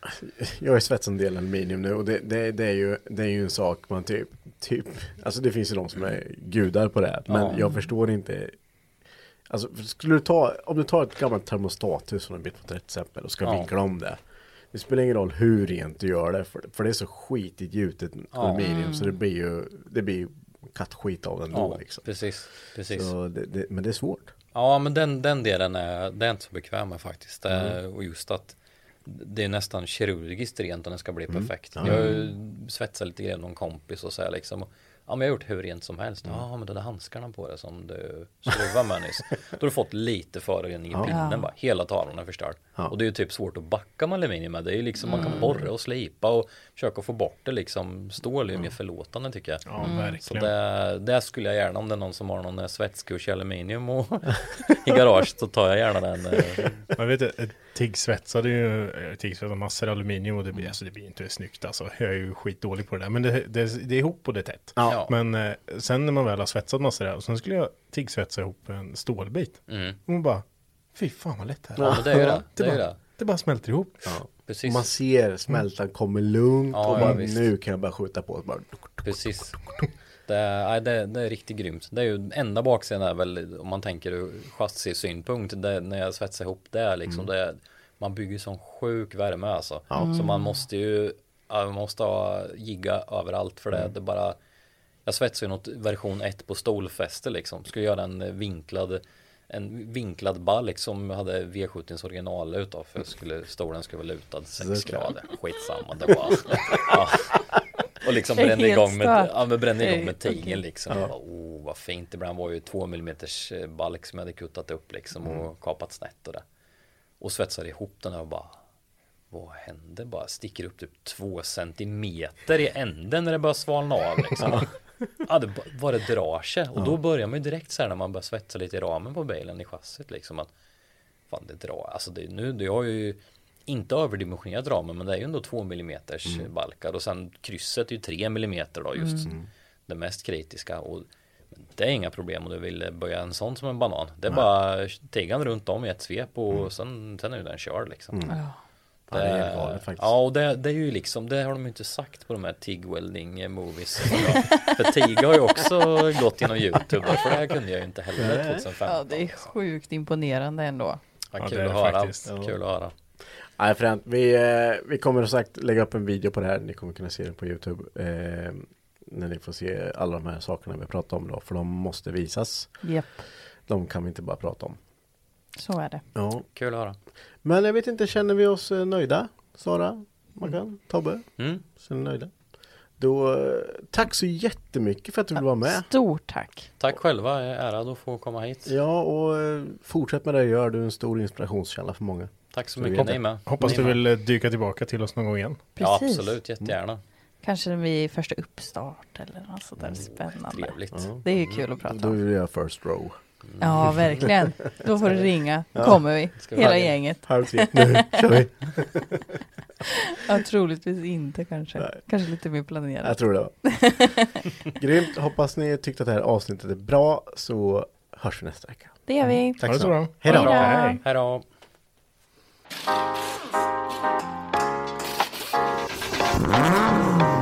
Jag är svetsat en del aluminium nu och det, det, det, är ju, det är ju en sak man typ, typ, alltså det finns ju de som är gudar på det, men Ja. jag förstår inte Alltså skulle du ta, om du tar ett gammalt termostathus från en bit på 30 exempel och ska Ja. vinkla om det Det spelar ingen roll hur rent du gör det, för, för det är så skitigt gjutet Ja. aluminium så det blir ju, det blir ju kattskit av den då Ja, liksom precis, precis. det, det, Men det är svårt Ja, men den, den delen är, det är inte så bekväm med faktiskt. Det, Mm. Och just att det är nästan kirurgiskt rent om det ska bli Mm. perfekt. Ja. Jag svetsat lite grann med någon kompis och så här liksom. Ja, men jag har gjort hur rent som helst. Mm. Ja, men de där handskarna på det som du skruvade med nyss. Då har du fått lite förorening i Ja. pinnen bara. Hela tavlan är förstörd. Ja. Och det är ju typ svårt att backa med aluminium med. Det är ju liksom, man Mm. kan borra och slipa och försöka få bort det liksom. Stål är ju mer förlåtande tycker jag. Ja, Så verkligen. det, det skulle jag gärna om det är någon som har någon eh, svetskurs i aluminium och i garaget så tar jag gärna den. eh. Man vet att tiggsvetsade ju, eh, tiggsvetsade massor aluminium och det blir, alltså, det blir inte snyggt alltså. Jag är ju skitdålig på det där. Men det, det, det är ihop och det är tätt. Ja. Men eh, sen när man väl har svetsat massor där och sen skulle jag tiggsvetsa ihop en stålbit. Mm. Och man bara, fy fan vad lätt det här Ja, det är ju det. Det, Det är bara, det. det bara smälter ihop. Ja. Precis. Man ser smältan kommer lugnt Ja, och bara nu kan jag bara skjuta på. Bara, Precis. Det nej, det, det är riktigt grymt. Det är ju enda baksidan är väl om man tänker ur chassisynpunkt. Det, när jag svetsar ihop det liksom. Det, är- man bygger sån sjuk värme alltså. Så man måste ju man måste ha jigga överallt för det. Det är bara jag svetsar ju något version 1 på stolfäste liksom. Skulle göra en vinklad en vinklad balk som hade V70s original utav för skulle, stolen skulle vara lutad 6 Såklart. grader. Skitsamma, det var ja. Och liksom Det brände igång med, ja, men brände igång Nej, med tigen liksom. Bara, oh, vad fint. Ibland var ju två millimeters eh, balk som jag hade kuttat upp liksom och kapat snett och det. Och svetsade ihop den och bara vad händer? Bara sticker upp typ två centimeter i änden när det börjar svalna av liksom. Ja, det ba- bara drar sig. Och då börjar man ju direkt så här när man börjar svetsa lite i ramen på bilen i chassit liksom att fan det drar. Alltså det, nu, det har ju inte överdimensionerat ramen men det är ju ändå två millimeters balkar och sen krysset är ju tre millimeter då just det mest kritiska och det är inga problem om du vill böja en sån som en banan. Det är bara tiggan runt om i ett svep och sen, sen är ju den körd liksom. Ja, det är helt galet faktiskt. Ja, och det, det är ju liksom, det har de ju inte sagt på de här TIG welding movies. för TIG har ju också gått genom YouTube, för det här kunde jag ju inte heller 2015. Ja, det är sjukt imponerande ändå. Ja, Ja, kul det är att det höra. Kul att höra. Nej fränt. Vi, eh, vi kommer som sagt lägga upp en video på det här. Ni kommer kunna se den på Youtube. Eh, när ni får se alla de här sakerna vi pratar om då. För de måste visas. Japp, De kan vi inte bara prata om. så är det. Ja. Kul att höra. Men jag vet inte, känner vi oss eh, nöjda? Sara, Mackan, Tobbe? Mm. Känner ni nöjda? Då, eh, tack så jättemycket för att du ville vara med. Stort tack. Tack själva, jag är ärad att få komma hit. Ja, och fortsätt med det du gör. Du är en stor inspirationskälla för många. Tack så Så mycket, vi- ni med. Hoppas Ni du med. vill eh, dyka tillbaka till oss någon gång igen. Ja, Precis. absolut, jättegärna. Kanske vid första uppstart eller något sånt där spännande. Trevligt. Ja. Det är ju kul att prata Då om. vill jag first row. Ja, verkligen. Då får du ringa. Kommer vi. Ska vi Hela välja? gänget. Halv tre, nu kör vi. Ja, troligtvis inte kanske. Nej. Kanske lite mer planerat. Jag tror det. Grymt, hoppas ni tyckte att det här avsnittet är bra så hörs vi nästa vecka. Det gör vi. Tack så mycket. Hej då. Hej då. Hej.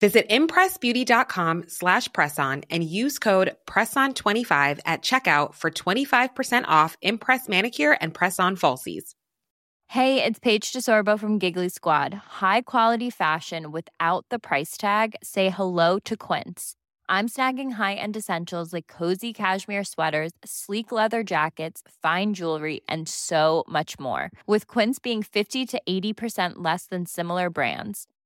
Visit impressbeauty.com slash presson and use code PRESSON25 at checkout for 25% off Impress Manicure and Press-On Falsies. Hey, it's Paige DeSorbo from Giggly Squad. High quality fashion without the price tag. Say hello to Quince. I'm snagging high-end essentials like cozy cashmere sweaters, sleek leather jackets, fine jewelry, and so much more. With Quince being 50 to 80% less than similar brands.